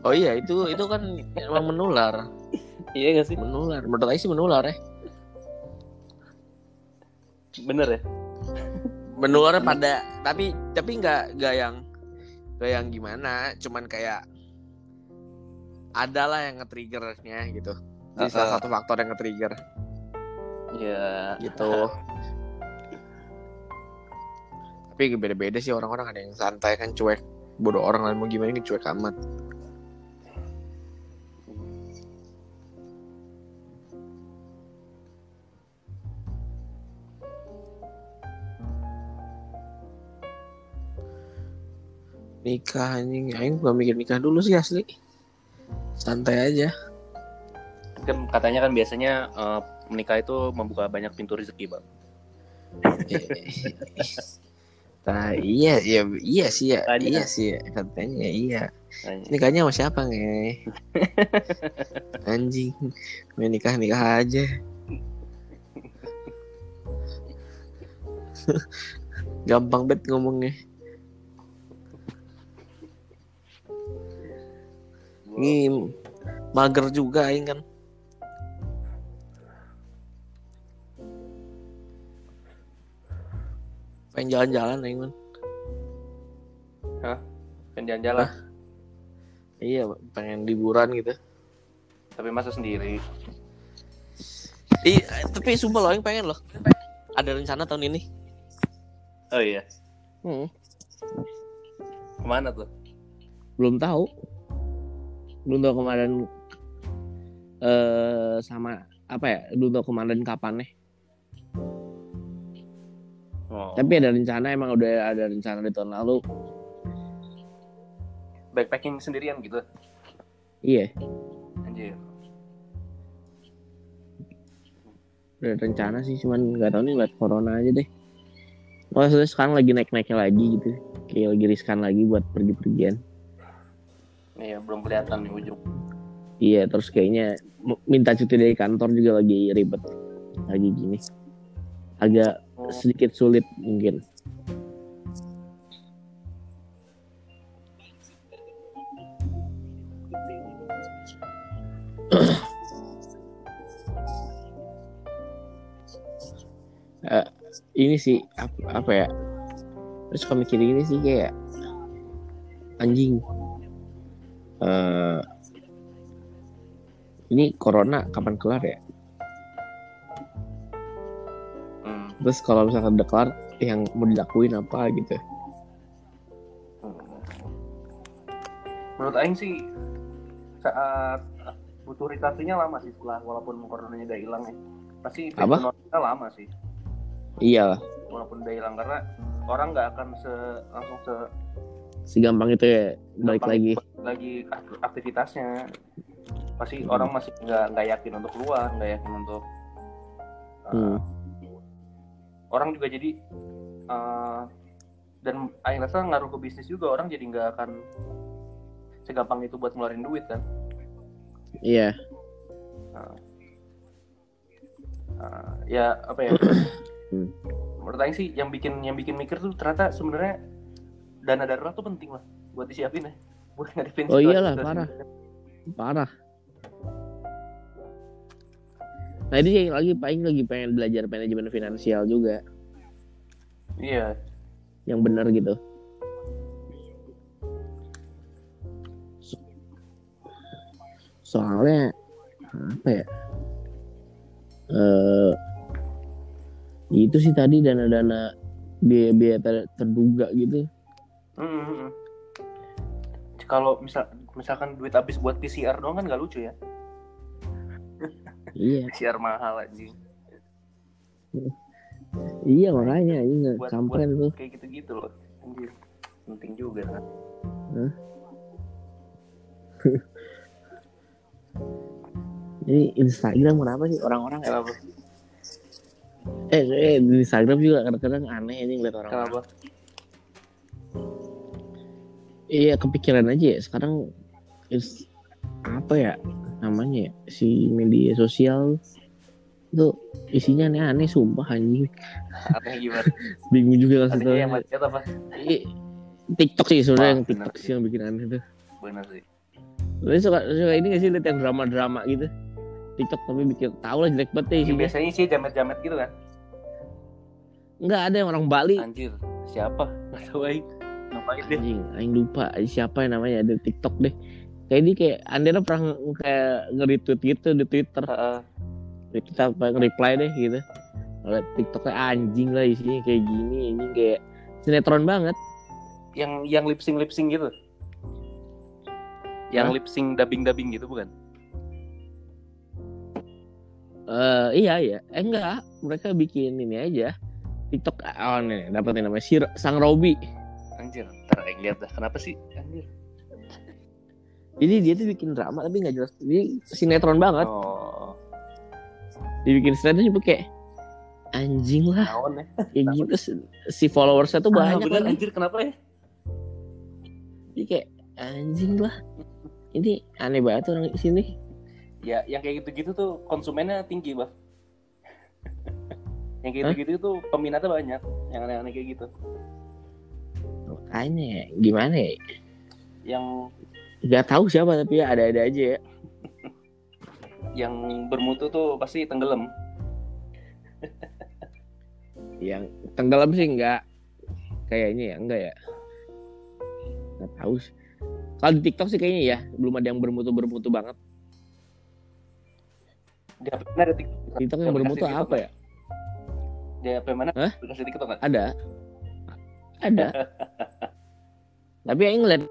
oh iya itu itu kan emang menular [laughs] Iya gak sih? menular menurut saya sih menular ya Bener ya? menular pada tapi tapi nggak nggak yang nggak yang gimana cuman kayak ada lah yang nge-triggernya gitu Jadi salah Uh-uh. satu faktor yang nge-trigger Iya. gitu [laughs] tapi beda-beda sih orang-orang ada yang santai kan cuek. Bodoh orang lain mau gimana ini cuek amat. Nikah anjing. Aing gak mikir nikah dulu sih asli. Santai aja. Kan katanya kan biasanya eh, menikah itu membuka banyak pintu rezeki, Bang. Nah, iya, iya, iya sih ya, Katanya. iya sih ya, katanya iya. Katanya. Nikahnya sama siapa nge? [laughs] Anjing, main nikah nikah aja. [laughs] Gampang banget ngomongnya. Ini mager juga aing kan. Pengen jalan-jalan aing man. Pengen jalan-jalan. iya pengen liburan gitu Tapi masa sendiri. Iya, tapi sumpah loh, aing pengen loh. Ada rencana tahun ini. Oh iya. Hmm, Ke mana tuh? belum tahu. Belum tahu kemarin eh sama apa ya? Belum tahu kemarin kapan nih. Oh. Tapi ada rencana emang udah ada rencana di tahun lalu. Backpacking sendirian gitu. Iya, Anjir. udah ada rencana sih, cuman nggak tahu nih lihat corona aja deh. Maksudnya sekarang lagi naik-naiknya lagi gitu. Kayak lagi riskan lagi buat pergi-pergian. Iya, belum kelihatan nih ujung. Iya, terus kayaknya minta cuti dari kantor juga lagi ribet. Lagi gini. Agak. Sedikit sulit mungkin. [clears throat] Eh, ini sih apa, apa ya? Terus suka mikir ini sih kayak anjing. eh ini corona kapan kelar ya? Terus kalau misalkan udah kelar, yang mau dilakuin apa gitu? Menurut Aing sih saat butuh recovery-nya lama sih setelah walaupun coronanya udah hilang ya. Pasti Apa? lama sih Iya, walaupun udah hilang karena orang nggak akan se langsung se segampang itu ya balik gampang lagi. lagi ak- aktivitasnya. Pasti Hmm. orang masih nggak nggak yakin untuk keluar, nggak yakin untuk uh, Hmm. Orang juga jadi uh, dan Aing rasa ngaruh ke bisnis juga orang jadi nggak akan segampang itu buat ngeluarin duit kan. Iya, Uh, ya apa ya [coughs] Hmm. menurut Aing sih yang bikin yang bikin mikir tuh ternyata sebenarnya dana darurat tuh penting lah buat disiapin ya buat ngadepin Oh iyalah, parah. parah. Nah ini yang lagi paling lagi pengen belajar manajemen finansial juga, iya yang benar gitu. So- soalnya apa ya? Eh itu sih tadi dana-dana biaya-biaya ter- terduga gitu. Hmm, hmm, kalau misal misalkan duit habis buat PCR doang kan nggak lucu ya Iya, PCR mahal anjing. Iya makanya ini buat, buat kampret tuh. kayak gitu-gitu loh anjir penting juga kan? [laughs] Ini Instagram kenapa sih? Orang-orang kenapa? Eh, eh di Instagram juga kadang-kadang aneh ini ngeliat orang-orang. kenapa? Iya kepikiran aja ya. Sekarang is- apa ya namanya ya si media sosial itu isinya aneh-aneh sumpah anjing. Aneh gimana? [laughs] Bingung juga yang tau macet apa? TikTok sih sebenarnya yang TikTok sih. sih yang bikin aneh tuh. Benar sih. Lu suka, suka ini gak sih liat yang drama-drama gitu? TikTok tapi bikin tahu lah jelek banget Ya, isinya. biasanya sih jamet-jamet gitu kan? Enggak ada yang orang Bali. Anjir siapa? Nggak tahu Aing. Ngapain deh anjing aing lupa siapa yang namanya ada TikTok deh kayak dia kayak Andera pernah kayak nge-retweet gitu di Twitter. Heeh. retweet apa nge-reply deh gitu. Liat TikToknya anjing lah isinya kayak gini ini kayak sinetron banget. Yang yang lip sync lip sync gitu? Yang Hah? lip sync dubbing dubbing gitu bukan? Eh iya iya. Eh enggak. Mereka bikin ini aja. TikTok oh nih dapat nih namanya si Sang Robi. Anjir ntar lihat dah. Kenapa sih? Anjir jadi dia tuh bikin drama tapi nggak jelas. Dia sinetron banget. Oh. Dibikin sinetron juga kayak anjing lah. Naon ya. [laughs] Kayak gitu. Si- si followersnya tuh ah, banyak bener lagi anjir kenapa ya? Jadi kayak anjing lah. Ini aneh banget orang di sini. ya yang kayak gitu-gitu tuh konsumennya tinggi bah [laughs] yang kayak gitu-gitu tuh peminatnya banyak yang aneh-aneh kayak gitu. Makanya gimana ya? yang Gak tahu siapa tapi ya ada-ada aja ya. yang bermutu tuh pasti tenggelam Yang tenggelam sih enggak. kayaknya ya enggak ya nggak tahu sih kalau di TikTok sih kayaknya ya belum ada yang bermutu bermutu banget Di HP mana ada TikTok? TikTok yang bermutu Aplikasi apa ya Di HP mana? Hah? Aplikasi TikTok nggak? ada ada [laughs] tapi yang ngeliat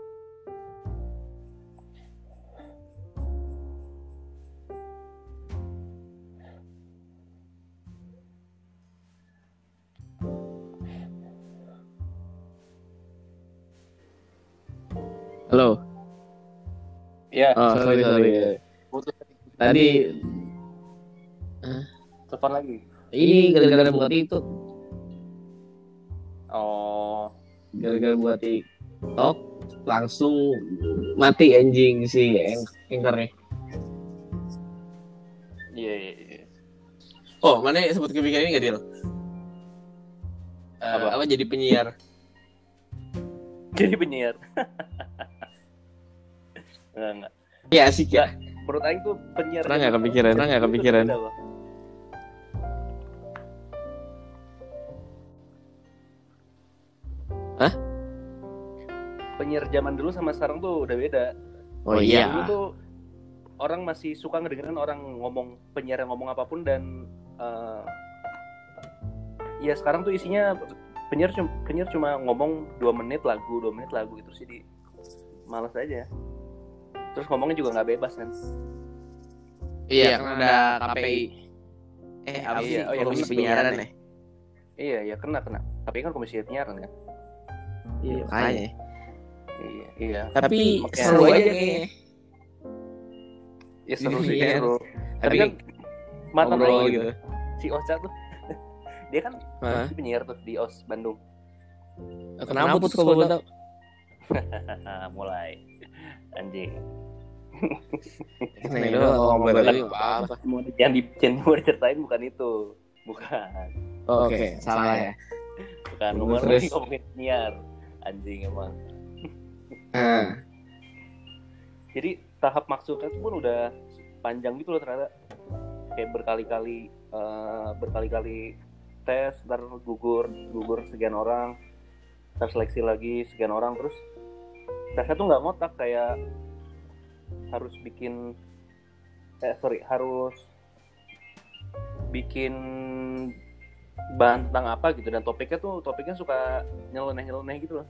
Halo. Iya. Oh, sorry, sorry. Putus Tadi telepon lagi. ini gara-gara buat TikTok, Oh. gara-gara buat TikTok langsung mati anjing si anchornya. Iya, iya, iya. Oh, mana sempat kepikiran ini nggak Dil? Eh, Apa? apa jadi penyiar? [laughs] Jadi penyiar. [laughs] enggak, enggak. Iya asik ya. Menurut Aing tuh penyiar. Pernah nggak kepikiran? Pernah nggak Itu kepikiran? Hah? Penyiar zaman dulu sama sekarang tuh udah beda. Oh Dulu iya. tuh orang masih suka ngedengerin orang ngomong penyiar yang ngomong apa pun dan eh, ya sekarang tuh isinya penyiar cuma penyiar cuma ngomong dua menit lagu dua menit lagu itu sih di malas aja terus ngomongnya juga nggak bebas kan Iya, kan ada KPI. Eh, apa Iya, sih? oh iya, Komisi penyiaran ya? iya ya kena kena tapi kan komisi penyiaran kan Iya, makanya. iya iya Tapi Makanya- seru aja kayaknya. ya seru sih Iya. seru tapi Tapi kan mantan Aing gitu. si Ocha tuh [laughs] dia kan Hah? penyiar tuh di OS Bandung Kenapa putus kalau boleh tahu? [laughs] [laughs] mulai anjing. [laughs] Nih, lu ngomong apa? yang di yang mau diceritain bukan itu. Bukan. Oke, salah ya. bukan nomor Terus? lagi [laughs] ngomongin penyiar. Anjing emang. Nah, jadi tahap maksudnya itu pun udah panjang gitu loh ternyata. Kayak berkali-kali eh, berkali-kali tes ntar gugur gugur sekian orang. Terseleksi lagi sekian orang terus tesnya tuh nggak ngotak kayak harus bikin eh sorry harus bikin bahan tentang apa gitu dan topiknya tuh topiknya suka nyeleneh nyeleneh gitu loh.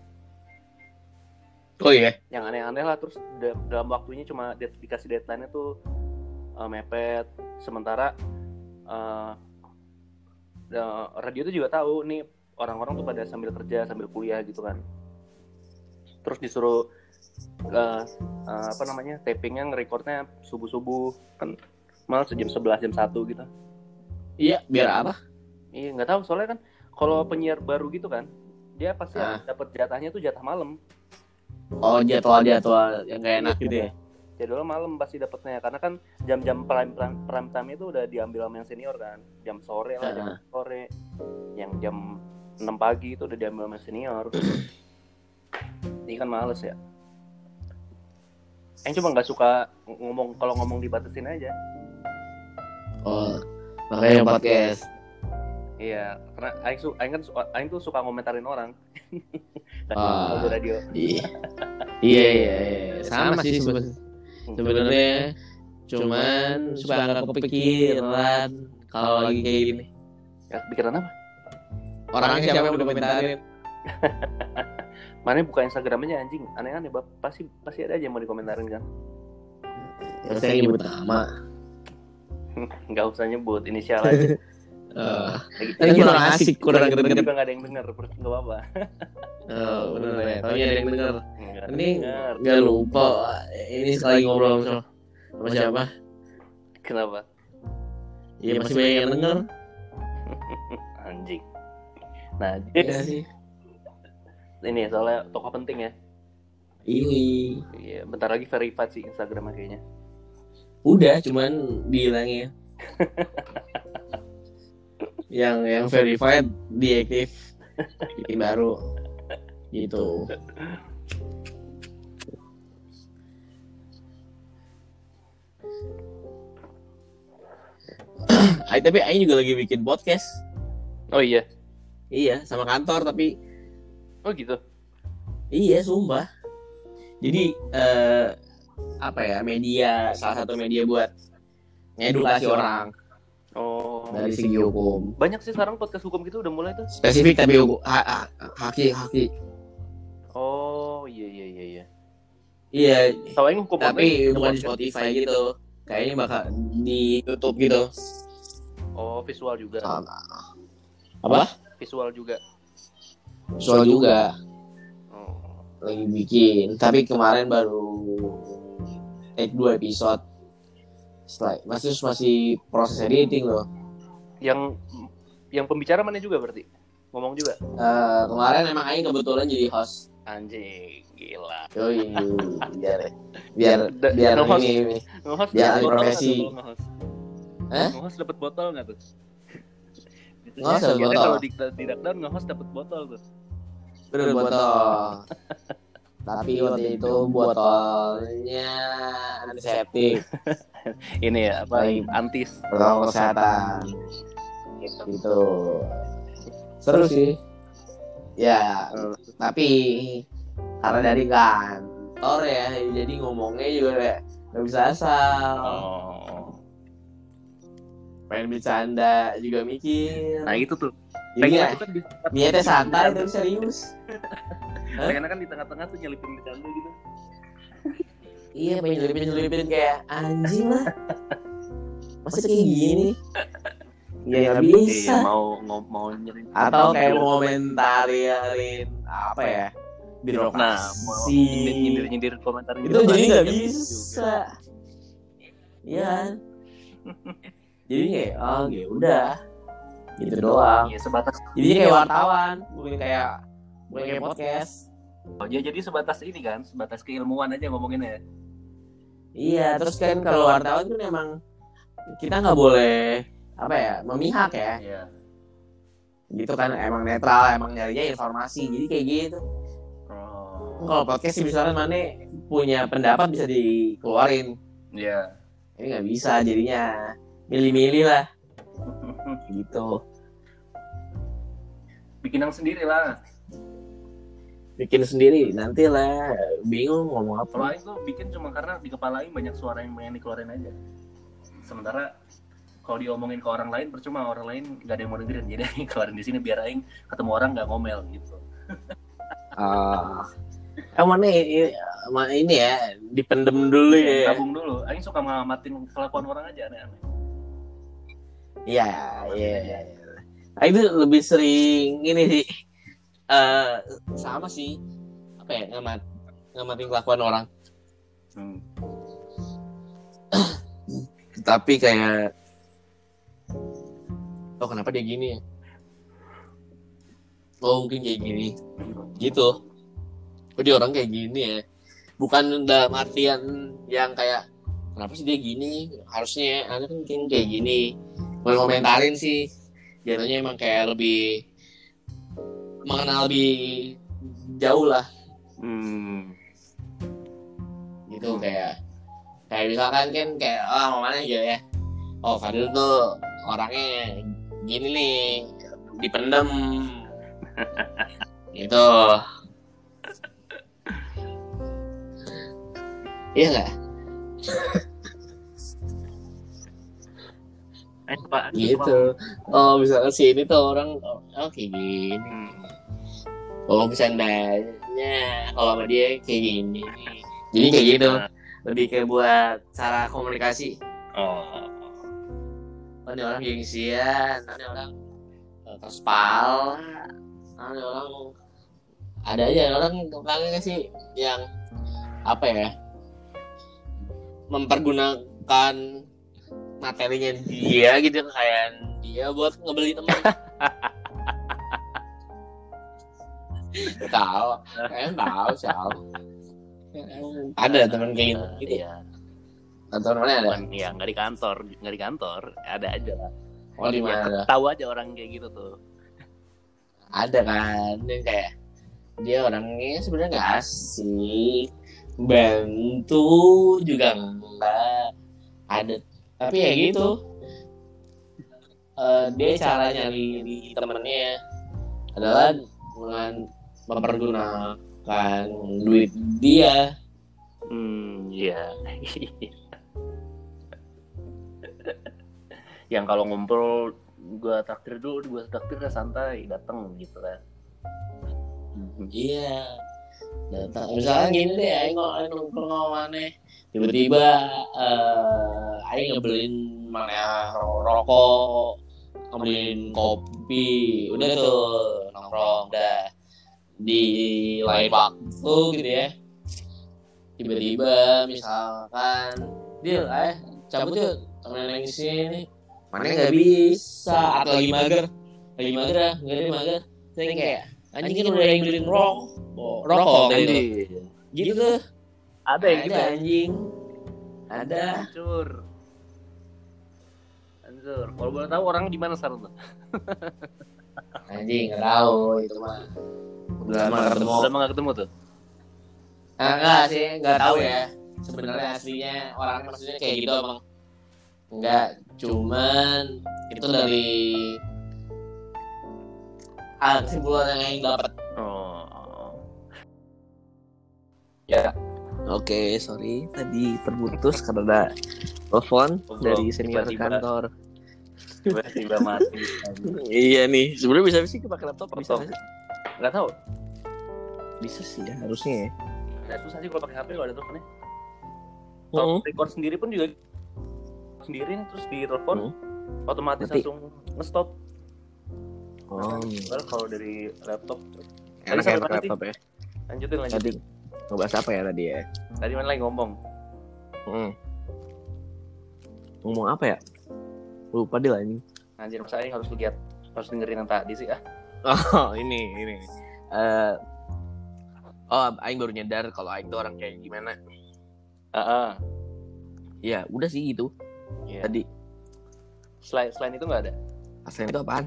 Oh iya. yang aneh-aneh lah terus da- dalam waktunya cuma di- dikasih deadline-nya tuh uh, mepet. Sementara uh, radio tuh juga tahu nih orang-orang tuh pada sambil kerja sambil kuliah gitu kan terus disuruh uh, uh, apa namanya tapingnya ngerekordnya subuh subuh kan malah jam 11 jam 1 gitu. Iya, biar apa? iya nggak tahu. Soalnya kan kalau penyiar baru gitu kan dia pasti Ah. dapat jatahnya tuh jatah malam. Oh, jadwal-jadwal yang gak enak gitu ya. jadwal malam pasti dapetnya. Karena kan jam-jam prime, prime, prime time itu udah diambil sama yang senior kan. Jam sore lah jam Ah. sore. Yang jam 6 pagi itu udah diambil sama senior ini kan males ya Aing cuma nggak suka ng- ngomong kalau ngomong dibatasin aja Oh, makanya podcast. iya karena Aing, su Aing kan su Aing tuh suka ngomentarin orang [laughs] Ah. di radio Iya. [laughs] Iya, iya, iya. Sama sih sebe- sebenarnya. Cuman suka nggak kepikiran kalau lagi kayak gini. ya, pikiran apa Orangnya siapa yang udah komentarin? [laughs] mana buka Instagramnya anjing aneh-aneh bab pasti pasti ada aja yang mau dikomentarin kan Ya, saya nyebut nama. [laughs] nggak usah nyebut inisial aja [laughs] Eh, Lagi- Kan kurang asik, kurang Juga denger. nggak ada yang denger, nggak apa-apa. Oh, bener ya. Taunya ada yang denger. Nggak ada Ini yang denger. Gak lupa. Ini sekali ngobrol sama sama siapa? Kenapa? Iya masih banyak yang denger. [laughs] Anjing. Nah, Iya jadi sih. Ini soalnya tokoh penting ya. Ini Iya, bentar lagi verified sih Instagramnya kayaknya. udah cuman dihilangin. yang yang verified diaktif bikin baru gitu Ay, tapi Aing juga lagi bikin podcast Oh iya. iya sama kantor tapi Oh gitu. Iya, sumpah. Jadi eh, apa ya media salah satu media buat ngedukasi orang Oh. dari segi hukum. Banyak sih sekarang podcast hukum gitu udah mulai tuh. Spesifik tapi hukum ha, ha, haki haki. Oh iya iya iya iya. Iya, Tahu aing hukum tapi bukan di. Spotify gitu. Kayaknya bakal di YouTube gitu. Oh visual juga. Apa? Visual juga. Soal juga Oh. lagi bikin. Tapi kemarin baru take dua episode. Setelah masih masih proses editing loh. Yang yang pembicara mana juga berarti? Ngomong juga. Eh, kemarin emang Aing kebetulan jadi host. Anjing, gila. Yoi, [laughs] biar biar Da- biar nge-host. ini, ini. Ahli botol nggak profesi. kalau nge-host? Dapat botol nggak tuh? Biasanya, Nge-host dapat botol. kalau di, di lockdown nge-host dapat botol tuh. Bener botol. [laughs] Tapi waktu itu botolnya antiseptik, [laughs] Ini ya apa? Antis. protokol kesehatan. Gitu. Seru sih. Ya, tapi karena dari kantor ya, jadi ngomongnya juga kayak nggak bisa asal. Oh. Pengen bercanda juga mikir. Nah itu tuh. Jadi Pengen ya, aku kan di niatnya santai tapi serius. [laughs] Pengen kan di tengah-tengah tuh nyelipin bercanda gitu. Iya pengen nyelipin nyelipin kayak anjing lah. Masa kayak gini? Ya nggak bisa. Iya, mau mau, mau nyelipin. Atau kayak mau komentarin apa ya? Nah, mau Birokrasi. nyindir-nyindir komentar itu gitu, jadi nggak kan? bisa. Iya. kan? jadi kayak oh ya udah gitu doang. Iya sebatas Jadi kayak wartawan, bukan kayak bukan kayak podcast. oh, ya, jadi sebatas ini kan, sebatas keilmuan aja ngomonginnya. Iya, terus kan kalau wartawan kan emang kita nggak boleh apa ya memihak ya Iya. gitu kan emang netral emang nyarinya informasi jadi kayak gitu Oh. kalau podcast sih misalnya mana punya pendapat bisa dikeluarin Iya. ini nggak bisa jadinya milih-milih lah [laughs] gitu Bikin yang sendiri lah. bikin sendiri nanti lah bingung ngomong apa Aing tuh bikin cuma karena di kepala Aing banyak suara yang pengen dikeluarin aja. Sementara kalau diomongin ke orang lain percuma orang lain nggak ada yang mau dengerin jadi Aing keluarin di sini biar Aing ketemu orang nggak ngomel gitu. ah emang ini, emang ini ya dipendem dulu ya Tabung dulu. Aing suka ngamatin kelakuan orang aja aneh-aneh. Iya, iya, iya. Itu lebih sering ini sih. eh sama sih. Apa ya? Ngamat ngamatin kelakuan orang. Hmm. Tapi kayak Oh, kenapa dia gini ya? Oh, mungkin kayak gini. Gitu. Oh, dia orang kayak gini ya. Bukan dalam artian yang kayak kenapa sih dia gini? Harusnya anda kan mungkin kayak gini. Mau komentarin sih. Jatuhnya emang kayak lebih mengenal lebih jauh lah. Hmm. gitu kayak kayak misalkan kan kayak oh mana aja ya? Oh Fadil tuh orangnya gini nih dipendem. [laughs] Gitu. Iya nggak [laughs] Eh, Pak, gitu. Oh misalkan si ini tuh orang oh, oh, kayak gini. Hmm. oh bercandanya kalau sama dia kayak gini. Jadi kayak gitu. Lebih kayak buat cara komunikasi. Oh. oh, ini orang gengsian ini orang eh, terspal ini orang ada aja orang orangnya sih yang apa ya mempergunakan materinya dia gitu kayak dia buat ngebeli teman [laughs] tahu kayaknya tahu siapa ada teman kayak gitu, gitu. Iya. atau mana ada ya nggak di kantor, nggak di kantor, ada aja lah. oh di Ya, tahu aja orang kayak gitu tuh. ada kan dan kayak dia orangnya sebenarnya nggak asik bantu juga enggak ada tapi ya gitu. Eh, dia cara nyari di temennya adalah dengan mempergunakan duit dia. Hmm, iya. [laughs] yang kalau ngumpul gua traktir dulu, gua traktir ya santai, dateng gitu kan. iya. Datang misalnya gini deh nggak nongkrong sama mana tiba-tiba eh aing ngebeliin mana rokok ngebeliin kopi udah tuh nongkrong dah. Di lain waktu gitu ya tiba-tiba misalkan dia eh cabut yuk temenin yang sini mana nggak bisa atau lagi mager lagi mager ah nggak ada mager. Saya kayak anjing kan udah yang beliin rokok rokok tadi tuh. Gitu. tuh Ada yang gitu. ada ya? anjing ada Hancur. Hancur. Kalau boleh tahu orang di mana sekarang tuh? anjing nggak tahu itu mah udah lama nggak ketemu Udah lama nggak ketemu tuh? ah, enggak sih nggak tahu ya sebenarnya aslinya orangnya maksudnya kayak gitu emang enggak cuman itu dari ah kesimpulan yang Aing dapat Oh. Ya, Oke, sorry tadi terputus karena ada telepon Ngobrol, dari senior tiba-tiba. kantor. tiba-tiba mati. iya nih, sebenarnya bisa sih pakai laptop bisa nggak sih? Nggak tahu. Bisa sih ya, harusnya ya. Nah, susah sih kalau pakai HP kalau ada teleponnya. Kalau record sendiri pun juga sendiri terus di telepon otomatis Mati. langsung nge-stop. Oh, kalau dari laptop enak Tadi ya laptop ya. lanjutin lanjutin. Ngebahas apa ya tadi ya? Tadi mana lagi ngomong? Mm. Ngomong apa ya? Lupa deh lah ini. Anjir, masa Aing harus lihat harus dengerin yang tadi sih ah. Oh, [laughs] ini ini. Eh oh, Aing baru nyadar kalau Aing tuh orang kayak gimana. Ah, Ya, udah sih gitu. Iya. Tadi Selain selain itu nggak ada. aslinya itu apaan?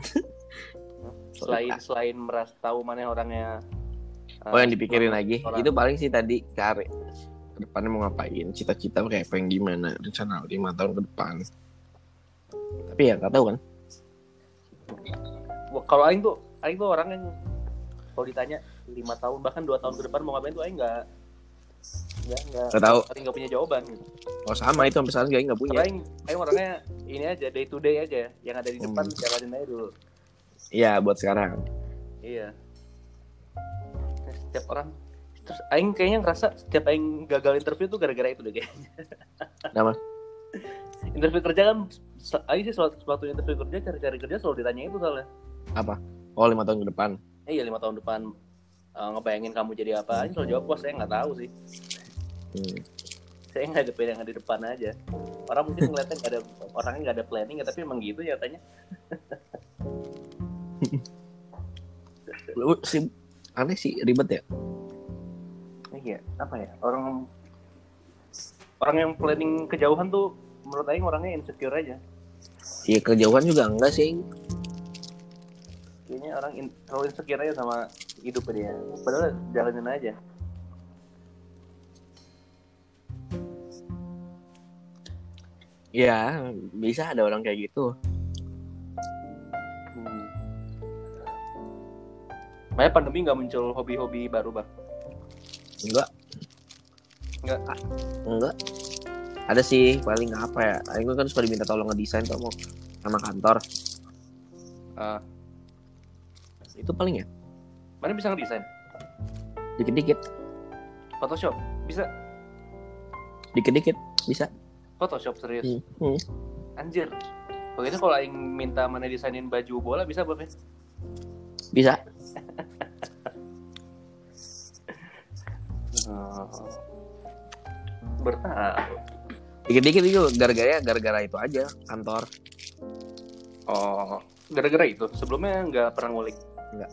[laughs] Selain selain merasa tahu mana orangnya. Oh yang dipikirin lagi orang. itu paling sih tadi kare ke depannya mau ngapain cita-cita kayak pengen gimana rencana lima tahun ke depan tapi ya nggak tahu kan Kalau Aing tuh, Aing tuh orang yang kalau ditanya lima tahun bahkan dua tahun ke depan mau ngapain tuh Aing nggak nggak tahu Aing nggak punya jawaban. Gitu. oh sama itu sampai sekarang juga nggak punya Aing, Aing orangnya ini aja day to day aja yang ada di depan Hmm. jalanin aja dulu. iya buat sekarang Iya. Setiap orang terus Aing kayaknya ngerasa setiap Aing gagal interview tuh gara-gara itu deh kayaknya. Kenapa? interview kerja kan Aing sih sewaktu waktu interview kerja cari-cari kerja selalu ditanya itu soalnya. oh lima tahun ke depan Eh, iya lima tahun depan eh, ngebayangin kamu jadi apa? Aing selalu jawab wah saya nggak tahu sih. hmm. Saya nggak ada yang di depan aja. Orang mungkin ngeliatnya nggak ada orangnya nggak ada planning ya, tapi emang gitu ya katanya. [laughs] lu sih aneh sih ribet ya Iya, apa ya? Orang orang yang planning kejauhan tuh menurut Aing orangnya insecure aja. iya kejauhan juga enggak sih Kayaknya orang in, terlalu insecure aja sama hidup dia. Padahal jalanin aja. ya bisa ada orang kayak gitu Makanya pandemi nggak muncul hobi-hobi baru, Bang. enggak Enggak. Ah, enggak ada sih paling apa ya Aing kan suka diminta tolong ngedesain tuh mau sama kantor Ah. itu paling ya Mana bisa ngedesain? dikit-dikit Photoshop? Bisa? dikit-dikit bisa Photoshop serius? Hmm. Hmm. Anjir. Begitu kalau Aing minta mana desainin baju bola bisa ya? Bisa Oh. Bertahu. dikit-dikit itu gara-gara gara-gara itu aja kantor Oh, gara-gara itu. Sebelumnya nggak pernah ngulik. Nggak.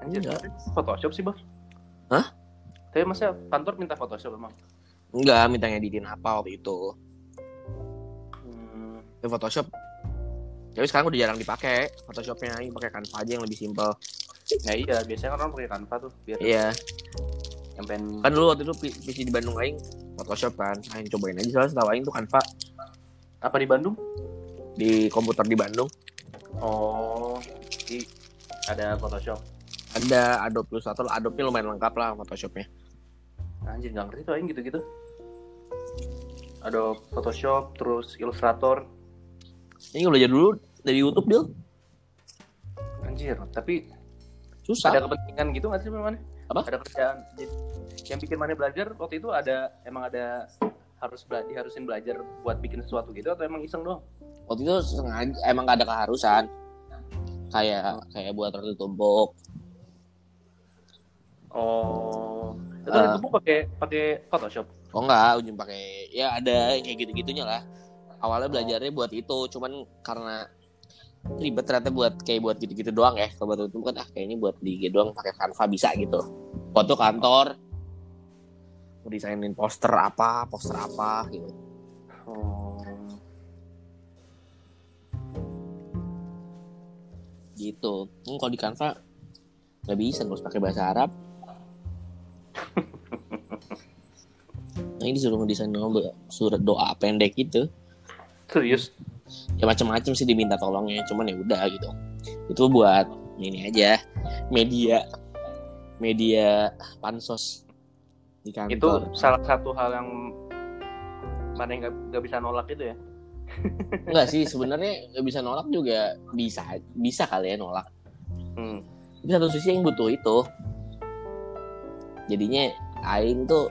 Anjir, Nggak. Photoshop sih, Bang. Hah? Tapi masa kantor minta Photoshop emang? enggak minta ngeditin apa waktu itu Hmm. ya, Photoshop tapi sekarang udah jarang dipakai Photoshopnya ini pakai Canva aja yang lebih simpel Ya iya, biasanya kan orang pakai Canva tuh biar iya yang pengen kan dulu waktu itu PC di Bandung Aing Photoshop kan Aing cobain aja soalnya setahu Aing tuh Canva apa di Bandung? di komputer di Bandung Oh, di ada Photoshop. Ada Adobe Illustrator, Adobe lumayan lengkap lah Photoshopnya. Anjir nggak ngerti tuh aing gitu-gitu. Ada Photoshop, terus Illustrator. Ini belajar dulu dari YouTube dia. Anjir, tapi Susah. ada kepentingan gitu nggak sih mana? Apa? Ada kerjaan jadi, yang bikin mana belajar waktu itu ada emang ada harus bela diharusin belajar buat bikin sesuatu gitu atau emang iseng doang? Waktu itu sengaja emang gak ada keharusan. Kayak kayak buat roti tumpuk. Oh, itu Ah. itu pakai pakai Photoshop. Oh enggak, ujung pakai ya ada kayak gitu-gitunya lah. Awalnya belajarnya buat itu, cuman karena ribet ternyata buat kayak buat gitu-gitu doang ya. Kalau itu kan ah kayaknya buat di doang pakai Canva bisa gitu. Foto kantor, mau desainin poster apa, poster apa gitu. Oh. Gitu. Hmm, kalau di Canva nggak bisa, harus pakai bahasa Arab. nah ini disuruh ngedesain surat doa pendek gitu. Serius? Ya macam-macam sih diminta tolongnya cuman ya udah gitu itu buat ini aja media media pansos di Itu kantor salah satu hal yang mana yang nggak nggak bisa nolak itu ya? [laughs] enggak sih sebenarnya nggak bisa nolak juga bisa bisa kali ya nolak Hmm. tapi satu sisi yang butuh itu jadinya Aing tuh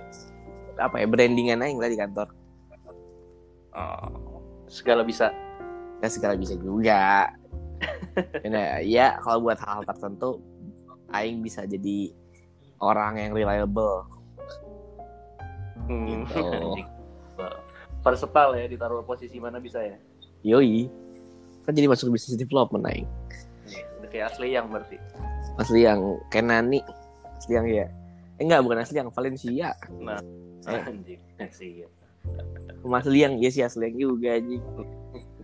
apa ya brandingan Aing lah di kantor Oh, segala bisa. Ya segala bisa juga [laughs] Karena ya kalau buat hal tertentu Aing bisa jadi orang yang reliable Hmm. Gitu. [laughs] Versatile ya ditaruh posisi mana bisa ya? Yoi. Kan jadi masuk bisnis development aing. Udah kayak asli yang berarti. Asli yang Kenani. Asli yang ya. Eh, enggak, bukan asli yang Valencia. Nah, Eh. anjing. Sih. Rumah asli yang iya sih asli yang juga anjing. [laughs]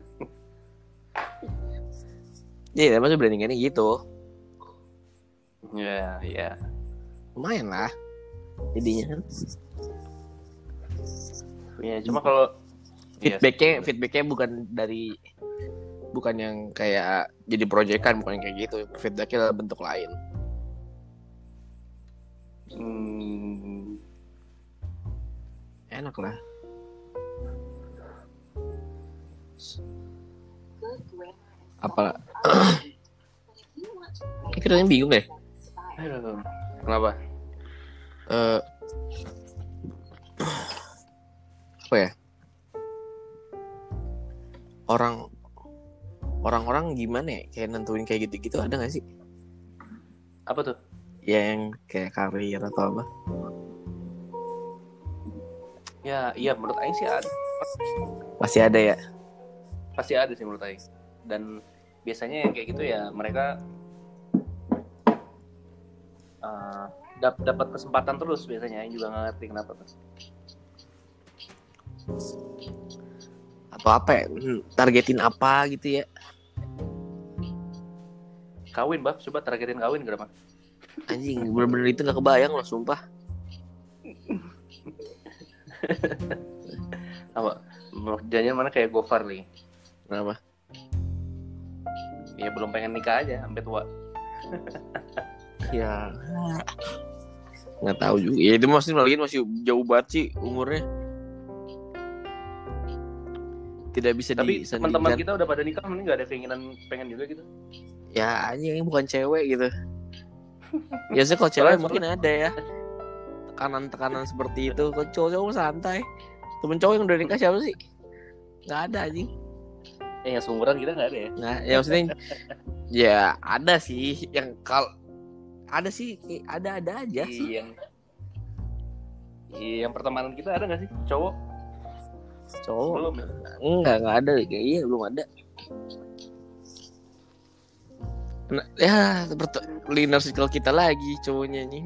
Iya, maksudnya brandingannya gitu. Ya, ya. Lumayan lah. Jadinya kan Ya, cuma kalau Iya, feedbacknya feedbacknya bukan dari bukan yang kayak jadi proyekan bukan yang kayak gitu feedbacknya dalam bentuk lain hmm, enak lah apa Yang bingung deh aduh, kenapa? eh apa ya orang orang-orang gimana ya kayak nentuin kayak gitu-gitu ada gak sih Apa tuh? ya yang kayak karir atau apa Ya, iya menurut Aing sih ada. pasti ada ya Pasti ada sih menurut Aing. Dan biasanya yang kayak gitu ya mereka uh, dap- dapat kesempatan terus biasanya Aing juga nggak ngerti kenapa tuh. atau apa ya Hmm, targetin apa gitu ya Kawin, Bab. Coba targetin kawin kenapa? anjing bener-bener itu gak kebayang loh sumpah Apa? Jangan mana kayak Gofar nih. kenapa Ya belum pengen nikah aja sampai tua. [laughs] ya nggak tahu juga. Ya itu masih lagi masih jauh banget sih umurnya. Tidak bisa Tapi teman-teman kita udah pada nikah, mending nggak ada keinginan pengen juga gitu. ya anjing ini bukan cewek gitu. Biasanya kalau cewek Soalnya- mungkin ada ya. Tekanan-tekanan seperti itu. Kalau cowok-cowok santai? Temen cowok yang udah nikah siapa sih? Nggak ada anjing. Eh, yang seumuran kita nggak ada ya? nah ya maksudnya [laughs] ya ada sih yang kal ada sih ada ada aja sih Iya, yang Iya, yang pertemanan kita ada nggak sih cowok? cowok Belum. ya? enggak enggak ada kayak iya belum ada Nah, ya seperti inner circle kita lagi cowoknya nih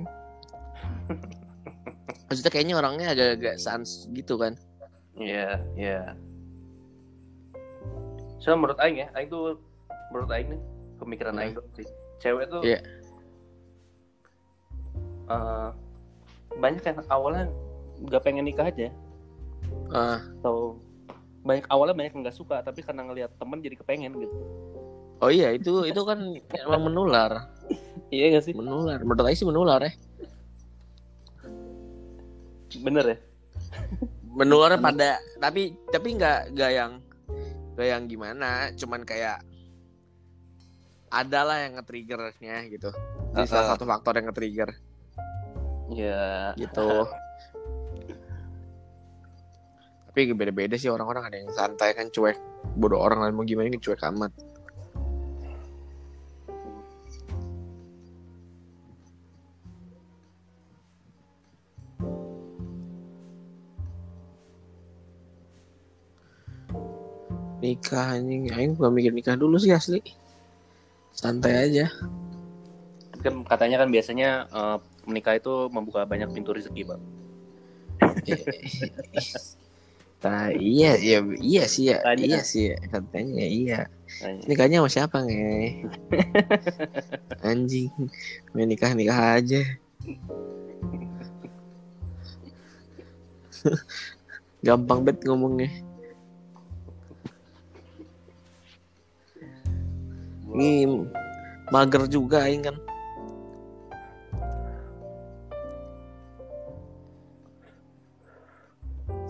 [laughs] maksudnya kayaknya orangnya agak-agak sans gitu kan Iya, iya. Soalnya menurut Aing ya, Aing tuh menurut Aing nih pemikiran Hmm. Aing tuh sih. Cewek tuh Iya. Eh, banyak yang awalnya nggak pengen nikah aja, ah atau banyak awalnya banyak yang nggak suka, tapi karena ngelihat temen jadi kepengen gitu. oh iya itu itu kan emang menular [laughs] Iya gak sih? Menular. Menurut sih menular ya. Bener ya? Menular [laughs] pada tapi tapi nggak nggak yang nggak yang gimana, cuman kayak ada lah yang nge-triggernya gitu. Jadi salah Uh-uh. satu faktor yang nge-trigger Ya. gitu. tapi beda-beda sih orang-orang ada yang santai kan cuek. Bodoh orang lain mau gimana kan cuek amat. Nikah anjing. Aing bukan mikir nikah dulu sih asli. Santai aja. Kan katanya kan biasanya eh, menikah itu membuka banyak pintu rezeki, Bang. [laughs] Nah, iya iya iya sih ya Katanya. iya sih ya. katanya iya Katanya. nikahnya sama siapa nge [laughs] anjing main nikah aja [laughs] gampang bet ngomongnya ini mager juga aing kan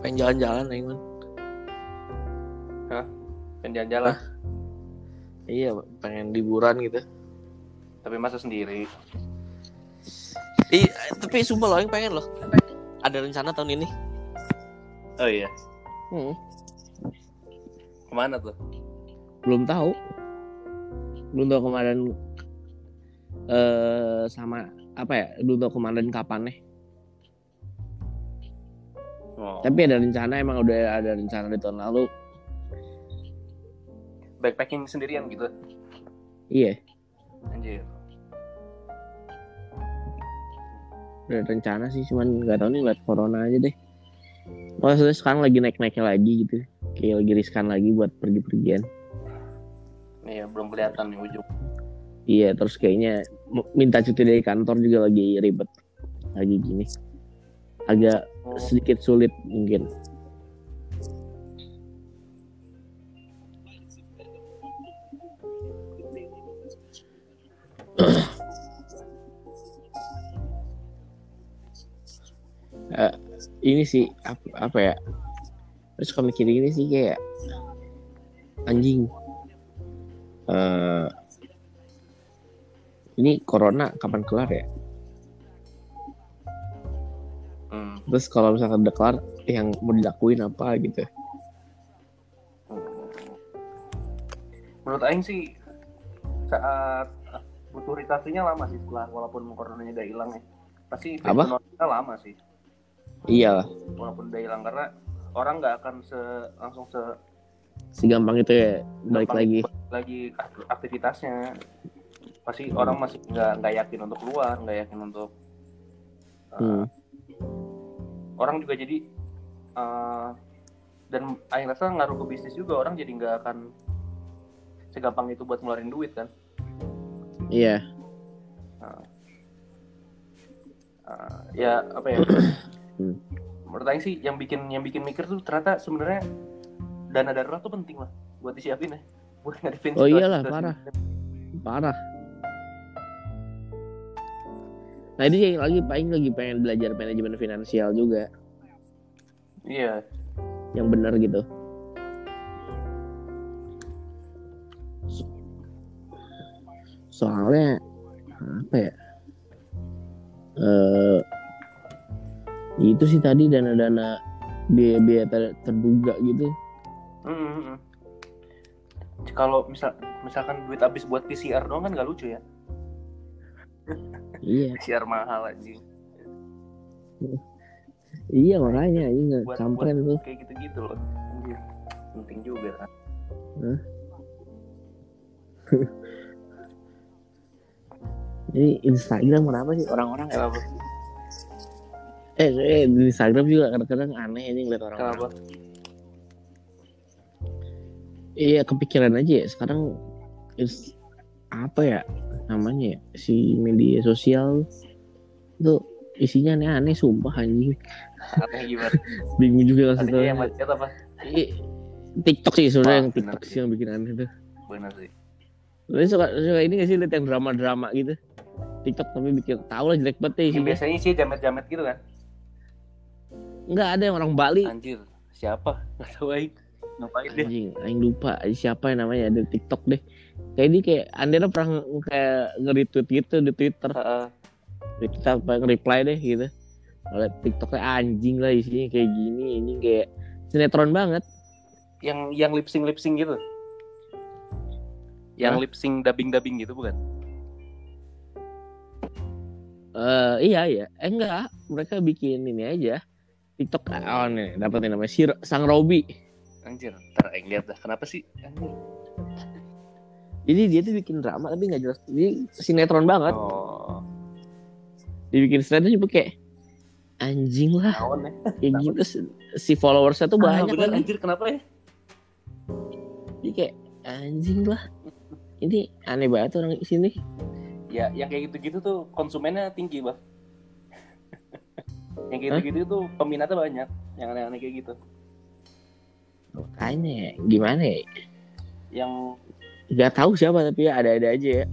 pengen jalan-jalan aing man Pengen jalan-jalan, iya pengen liburan gitu tapi masa sendiri. Ih, tapi sumpah loh, aing pengen loh. Ada rencana tahun ini. Oh iya. Hmm. Ke mana tuh? Belum tahu. Belum tahu kemarin eh sama apa ya? Belum tahu kemarin kapan nih. Oh, Tapi ada rencana emang udah ada rencana di tahun lalu. backpacking sendirian gitu. Iya, Anjir. udah ada rencana sih, cuman nggak tahu nih lihat corona aja deh. Maksudnya sekarang lagi naik-naiknya lagi gitu. Kayak lagi riskan lagi buat pergi-pergian. Iya, belum kelihatan nih ujung. Iya, terus kayaknya minta cuti dari kantor juga lagi ribet. Lagi gini. Agak sedikit sulit mungkin. [clears throat] Eh, ini sih apa, apa ya? Terus kalau mikir ini sih kayak anjing. eh ini corona kapan kelar ya? Terus kalau misalkan udah kelar, yang mau dilakuin apa gitu? Menurut Aing sih saat butuh recovery-nya lama sih setelah walaupun coronanya udah hilang ya. Pasti Apa? lama sih Iya, walaupun udah hilang karena orang nggak akan se langsung se segampang itu ya balik gampang lagi. lagi ak- aktivitasnya. Pasti orang masih nggak nggak yakin untuk keluar, nggak yakin untuk uh, Hmm. Orang juga jadi uh, dan Aing rasa ngaruh ke bisnis juga orang jadi nggak akan segampang itu buat ngeluarin duit kan. Iya, Uh, ya apa ya [coughs] Hmm. menurut Aing sih yang bikin yang bikin mikir tuh ternyata sebenarnya dana darurat tuh penting lah buat disiapin ya [laughs] buat ngadepin Oh iyalah, parah. parah. Nah ini yang lagi paling lagi pengen belajar manajemen finansial juga, iya yang benar gitu. So- soalnya apa ya? Eh itu sih tadi dana-dana biaya-biaya ter- terduga gitu. Mm, mm, mm. kalau misal misalkan duit habis buat PCR doang kan nggak lucu ya Iya, [laughs] PCR mahal aja iya makanya ini nggak buat, buat kampren tuh. kayak gitu-gitu loh. Anjir. penting juga kan. [laughs] Ini Instagram kenapa sih? Orang-orang Eh, eh di Instagram juga kadang-kadang aneh ini ngeliat orang-orang. kenapa Iya kepikiran aja ya. Sekarang is, apa ya namanya ya si media sosial itu isinya aneh-aneh sumpah anjing aneh gimana [laughs] bingung juga tau yang macet apa TikTok sih sebenarnya yang TikTok sih. sih yang bikin aneh tuh benar sih Lu suka, suka ini gak sih liat yang drama-drama gitu TikTok tapi bikin tahu lah jelek banget isinya. biasanya sih jamet-jamet gitu kan. Enggak ada yang orang Bali. Anjir, siapa? Nggak tahu aing. Ngapain deh? Anjing, aing lupa siapa yang namanya ada TikTok deh. Kayak dia kayak Andera pernah kayak nge-retweet gitu di Twitter. Heeh. Retweet apa nge-reply deh gitu. Oleh TikToknya anjing lah isinya kayak gini, ini kayak sinetron banget. yang yang lip sync lip sync gitu. Yang Hah? lip sync dubbing dubbing gitu bukan? Eh iya iya, eh enggak, mereka bikin ini aja. TikTok oh nih dapetin namanya si Sang Robi. Anjir, ntar aing lihat dah. Kenapa sih? Anjir. Jadi dia tuh bikin drama tapi nggak jelas. Dia sinetron banget. Oh, Dibikin sinetron juga kayak anjing lah naon ya? kayak gitu si- si followersnya tuh Ah, banyak bener lagi. anjir kenapa ya? Jadi kayak anjing lah. Ini aneh banget orang sini. Ya, yang kayak gitu-gitu tuh konsumennya tinggi, Bang. [laughs] yang kayak gitu-gitu tuh peminatnya banyak. Yang aneh-aneh kayak gitu. Makanya gimana ya? Yang Gak tahu siapa tapi ya ada-ada aja ya.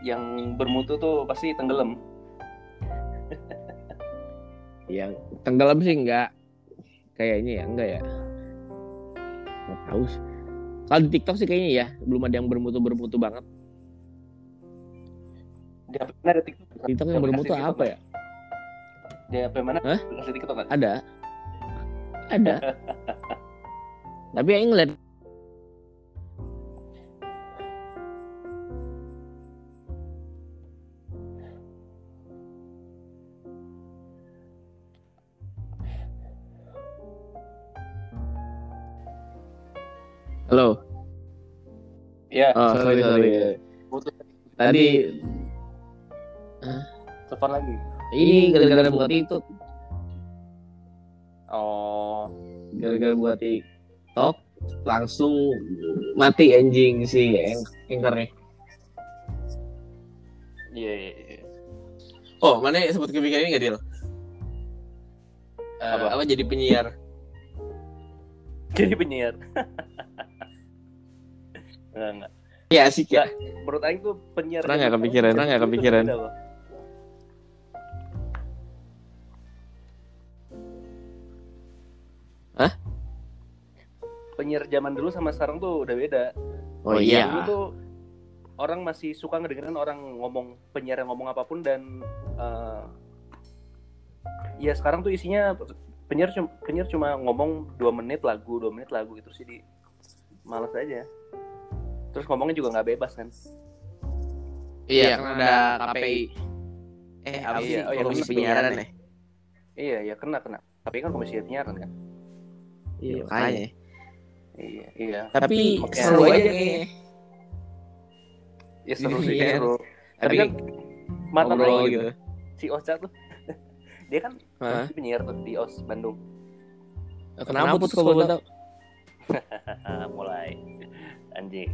yang bermutu tuh pasti tenggelam. Yang tenggelam sih enggak. Kayaknya ya enggak ya. Gak tahu sih. Kalau di TikTok sih kayaknya ya belum ada yang bermutu-bermutu banget. Di HP mana ada TikTok? TikTok yang bermutu apa ya? Di HP mana? Hah? Aplikasi TikTok kan? Ada. Ada. Tapi yang ngeliat Halo. Iya, Oh, sorry sorry. butuh Tadi telepon lagi. ini gara-gara buat TikTok, Oh, gara-gara buat TikTok langsung mati anjing si anchornya. iya iya. iya. Oh, mana sebut kepikiran ini gak Dil? Eh, Apa? apa jadi penyiar? Jadi penyiar. [laughs] enggak, enggak. Ya asik ya. Menurut Aing tuh penyiar Pernah nggak kepikiran? Pernah nggak itu kepikiran? Hah? Penyiar zaman dulu sama sekarang tuh udah beda. Oh Dulu iya. tuh orang masih suka ngedengerin orang ngomong penyiar yang ngomong apa pun dan eh, ya sekarang tuh isinya penyiar cuma penyiar cuma ngomong dua menit lagu dua menit lagu itu sih di males aja terus ngomongnya juga nggak bebas kan Iya, kan ada KPI. Eh, apa Iya, sih? oh iya, Komisi penyiaran ya? iya ya kena kena tapi kan komisi penyiaran kan Iya, makanya. iya iya Tapi Oke. seru aja kayaknya. ya seru sih Iya. seru Tapi tapi kan Aing gitu. si Ocha tuh [laughs] dia kan Hah? penyiar tuh di OS Bandung Kenapa putus kalau boleh tahu? Mulai anjing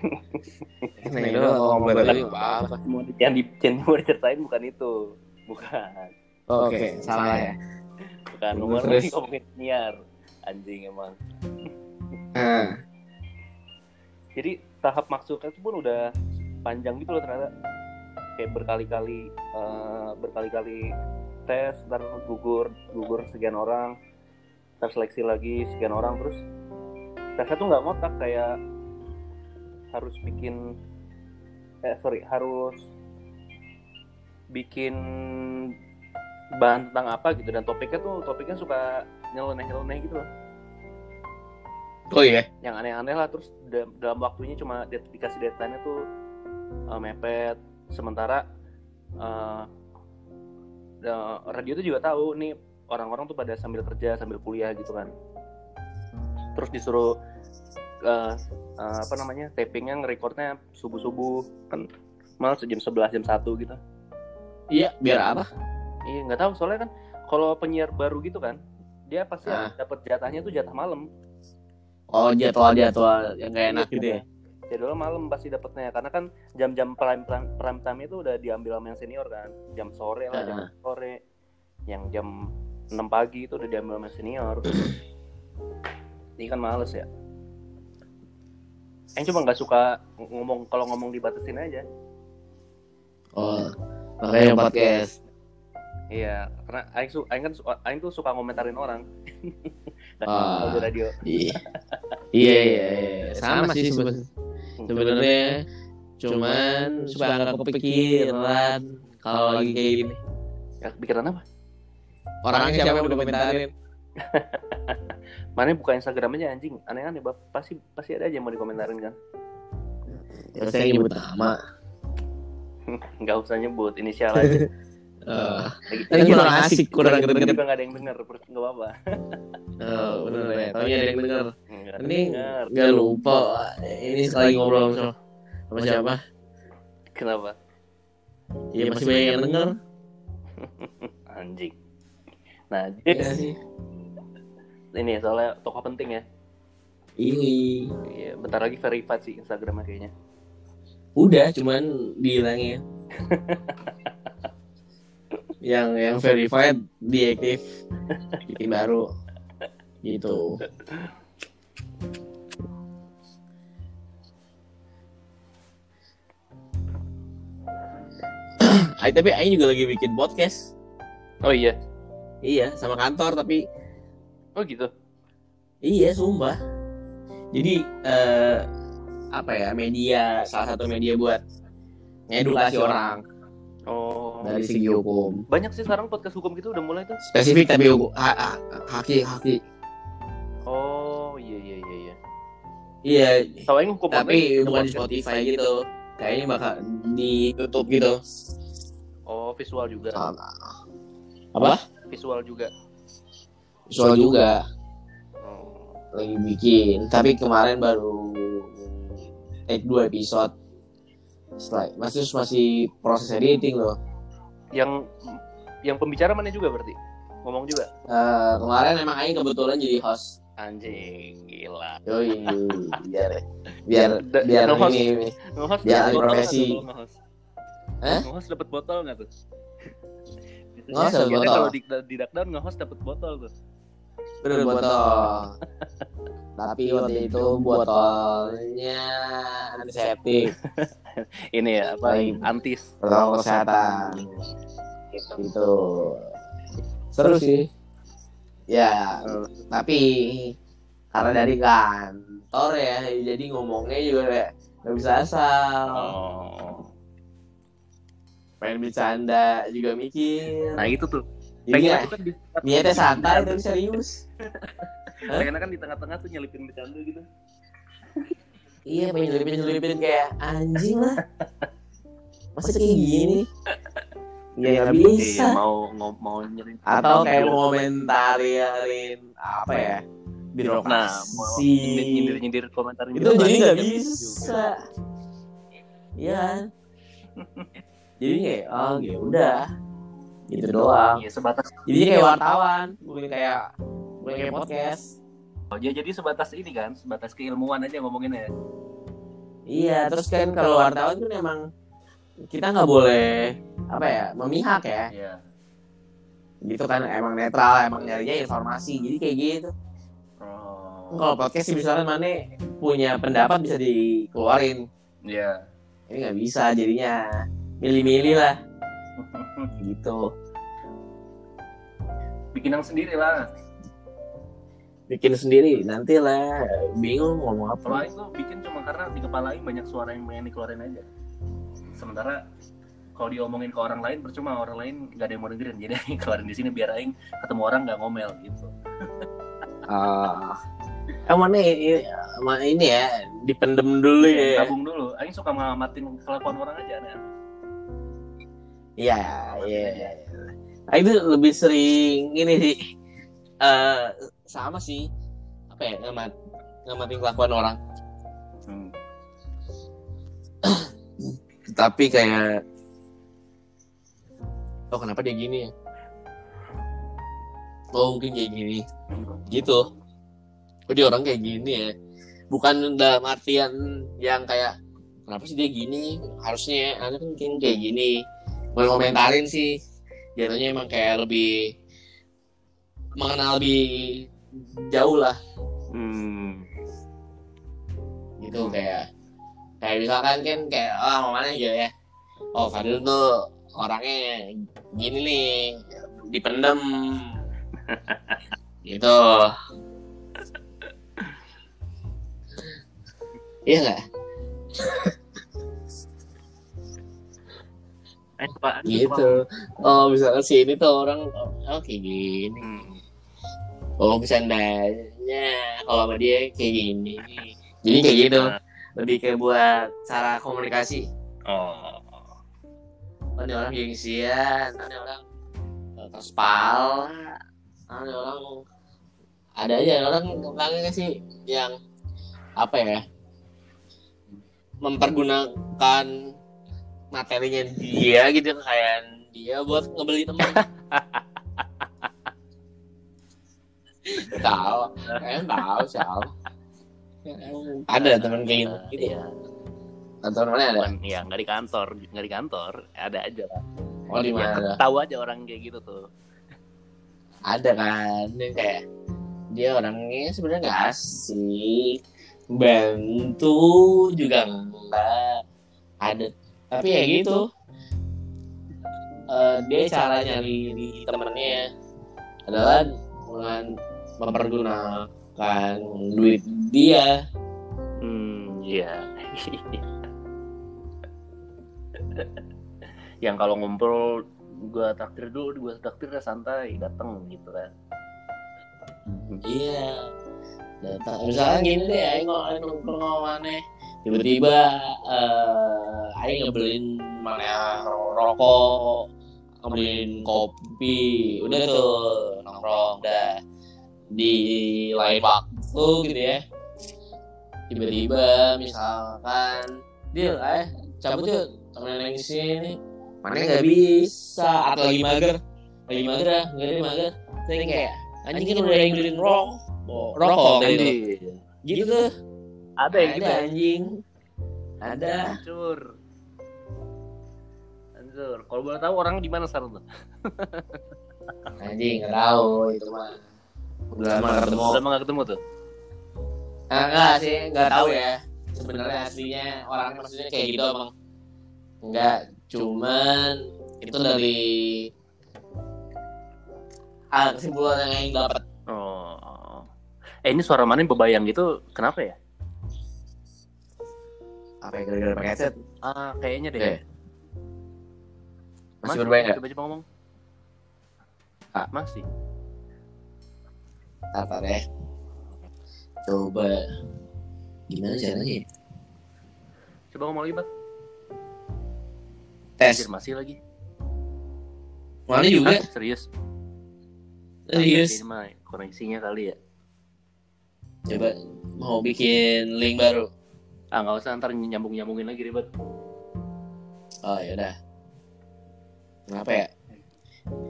[laughs] Nih, apa? mau di, yang di yang mau diceritain bukan itu bukan Oke, salah ya. bukan ngomongin penyiar anjing emang. Nah, jadi tahap masuknya itu pun udah panjang gitu loh ternyata. Kayak berkali-kali eh, berkali-kali tes ntar gugur gugur sekian orang terseleksi lagi sekian orang terus tesnya tuh nggak ngotak kayak harus bikin eh sorry harus bikin bahan tentang apa gitu. Dan topiknya tuh topiknya suka nyeleneh nyeleneh gitu loh. Oh iya. yang aneh-aneh lah terus da- dalam waktunya cuma di- dikasih deadline-nya tuh uh, mepet. Sementara uh, radio tuh juga tahu nih orang-orang tuh pada sambil kerja sambil kuliah gitu kan. Terus disuruh uh, uh, apa namanya tapingnya ngerekordnya subuh subuh kan malah jam 11 jam 1 gitu. Iya, biar apa? iya nggak tahu. Soalnya kan kalau penyiar baru gitu kan dia pasti Ah. dapat jatahnya tuh jatah malam Oh, jadwal-jadwal yang gak enak gitu ya. jadwal malam pasti dapetnya karena kan jam-jam prime, prime prime time itu udah diambil sama yang senior kan jam sore lah jam Ah. sore yang jam 6 pagi itu udah diambil sama yang senior ini kan males ya Yang cuma nggak suka ngomong kalau ngomong dibatasin aja Oh, makanya podcast. Iya, karena aing su aing kan su aing tuh suka ngomentarin orang. [laughs] Ah. Di radio. [laughs] Iya. iya, iya, iya. Sama sih sebe- sebenarnya. Cuman suka nggak kepikiran kalau lagi kayak gini. Ya, pikiran apa? Orangnya siapa yang udah komentarin? [laughs] Mana buka Instagram aja anjing. Aneh-aneh. Pasti pasti ada aja yang mau dikomentarin kan. Ya, saya nyebut nama. Enggak usah nyebut inisial aja. Eh, Lagi- Kan lagi- kurang asik, kurang kedenger. juga nggak ada yang denger, enggak apa-apa. [laughs] oh, bener ya. Taunya ada yang denger. Ini nggak lupa. Ini sekali ngobrol sama, sama siapa? Kenapa? Ya masih banyak yang denger. [laughs] Anjing. Nah, Iya sih. ini soalnya tokoh penting ya. Ini Iya, bentar lagi verified sih Instagramnya kayaknya. udah, cuman dihilangin. [laughs] yang yang verified diaktif bikin baru gitu [coughs] Ay, tapi Aing juga lagi bikin podcast Oh iya. iya sama kantor tapi Oh gitu. iya sumpah jadi eh, apa ya media salah satu media buat ngedukasi orang Oh. Dari segi hukum. Banyak sih sekarang podcast hukum gitu udah mulai tuh. spesifik tapi hukum ha, ha- haki haki. Oh, iya iya iya iya. iya. Yang hukum tapi bukan di. Spotify gitu. Kayaknya bakal di YouTube gitu. Oh, visual juga. apa? Visual juga. visual juga. Oh. lagi bikin. Tapi kemarin baru take dua episode. Setelah, masih masih proses editing loh Yang yang pembicara mana juga berarti? Ngomong juga. Eh, kemarin emang Aing kebetulan jadi host Anjing, gila. Yoi, biar [laughs] biar Da- biar nge-host. ini dapet ahli botol nggak profesi. nge-host? Hah? Nge-host dapat botol nggak tuh? Nge-host Biasanya botol. kalau di, di Duckdown nge-host dapat botol tuh. Bener botol [laughs] tapi waktu itu botolnya antiseptik [laughs] Ini ya, apa? Antis. protokol kesehatan gitu seru sih ya tapi karena dari kantor ya jadi ngomongnya juga kayak nggak bisa asal Oh. pengen bercanda juga mikir Nah, itu tuh. Jadi Pengen ya, aku kan di niatnya santai tapi serius. [laughs] Pengen kan di tengah-tengah tuh nyelipin bercanda gitu. iya pengen nyelipin nyelipin kayak anjing lah. Masa kayak gini? Ya nggak bisa. Iya, mau mau, mau nyelipin. atau kayak mau komentarin apa ya Nah, mau birokrasi nyindir-nyindir komentar itu jadi nggak bisa. Iya kan? [laughs] jadi kayak oh ya udah gitu doang Iya, sebatas jadi kayak wartawan bukan kayak bukan kayak podcast Oh, ya, jadi sebatas ini kan, sebatas keilmuan aja ngomonginnya. ya. iya terus kan kalau wartawan kan emang kita nggak boleh apa ya memihak ya Iya. gitu kan emang netral emang nyarinya informasi jadi kayak gitu Oh. kalau podcast sih misalnya mana punya pendapat bisa dikeluarin Iya. ini nggak bisa jadinya milih-milih lah [laughs] gitu Bikin yang sendiri lah. bikin sendiri nanti lah bingung ngomong apa Aing tuh bikin cuma karena di kepala Aing banyak suara yang pengen dikeluarin aja. Sementara kalau diomongin ke orang lain percuma orang lain nggak ada yang mau dengerin jadi [laughs] Aing keluarin di sini biar Aing ketemu orang nggak ngomel gitu. ah emang ini, emang ini ya dipendem dulu ya Tabung dulu. Aing suka ngamatin kelakuan orang aja aneh. iya iya iya. Ah, itu lebih sering ini sih. Eh sama sih. Apa ya ngamat ngamatin kelakuan orang. Hmm. [clears throat] tapi kayak oh kenapa dia gini ya? Oh mungkin kayak gini. Gitu. Oh dia orang kayak gini ya. Bukan dalam artian yang kayak kenapa sih dia gini? Harusnya anda kan mungkin kayak gini. Mau komentarin sih jatuhnya emang kayak lebih mengenal lebih jauh lah. Hmm. gitu kayak kayak misalkan kan kayak ah mau mana aja ya? Oh Fadil tuh orangnya gini nih dipendem. [laughs] Gitu. Iya nggak [laughs] Eh, Pak, gitu. Oh misalnya si ini tuh orang oh kayak gini. Hmm. oh bercandanya kalau sama dia kayak gini. [laughs] Jadi kayak gitu. Lebih kayak buat cara komunikasi. Oh. oh ini orang gengsian oh, ini orang keras kepala oh, ini orang ada aja orang orangnya sih yang apa ya mempergunakan materinya dia gitu kayak dia buat ngebeli teman tahu kayaknya tahu siapa ada teman kayak gitu, gitu. Iya. Atau mana ada ya nggak di kantor, nggak di kantor, ada aja lah. oh di Ya, tahu aja orang kayak gitu tuh. ada kan yang kayak dia orangnya sebenarnya nggak asik bantu juga enggak ada tapi ya gitu. Eh, dia cara nyari di temennya adalah dengan mempergunakan duit dia. Hmm, iya. [laughs] Yang kalau ngumpul gua takdir dulu, gua takdir ya santai, dateng gitu kan. iya. Datang misalnya gini deh nongkrong sama mana tiba-tiba eh aing ngebeliin mana rokok ngebeliin kopi udah tuh nongkrong dah. Di lain waktu gitu ya tiba-tiba misalkan dia eh cabut yuk temen yang sini mana nggak bisa atau lagi mager lagi mager ah nggak ada mager. Saya kayak anjing kan udah yang beliin rokok rokok tadi tuh Gitu Ada yang gitu. ada anjing ada Hancur. Hancur. Kalau boleh tahu orang di mana sekarang tuh? [laughs] anjing nggak tahu itu mah udah lama nggak ketemu Udah lama nggak ketemu tuh? ah, enggak sih nggak tahu ya sebenarnya aslinya orangnya maksudnya kayak gitu emang enggak cuman itu dari ah, kesimpulan yang Aing dapat Oh. Eh ini suara mana yang bebayang gitu? Kenapa ya? Apa yang gara-gara pakai headset Ah, kayaknya deh. Oke. masih Mas, berbayang nggak Coba coba ngomong. Ah. Masih. apa deh coba gimana caranya ya? Coba ngomong lagi, Bang. tes Anjir, masih lagi. mana juga Hah? Serius? serius Ini mah koneksinya kali ya. coba mau bikin link baru Ah, nggak usah ntar nyambung-nyambungin lagi ribet. oh ya udah. Kenapa ya?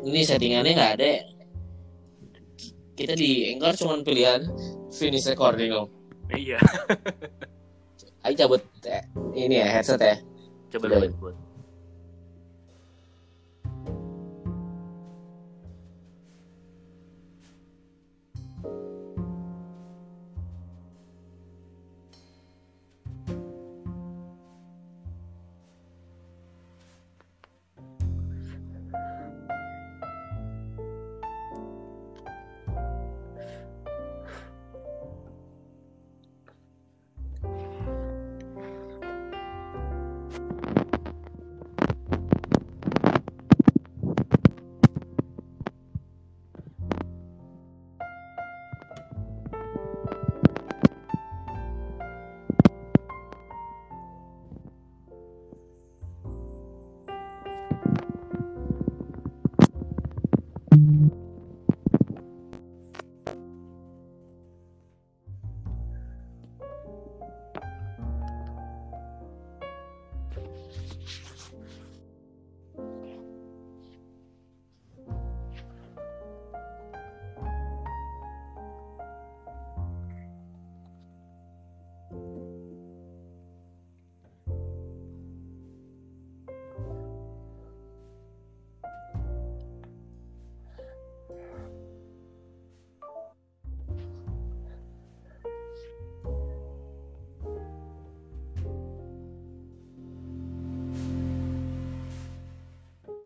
Ini settingannya nggak ada. Kita di Anchor cuman pilihan finish recording om Iya. Ayo cabut eh, ini ya headset ya. Coba buat.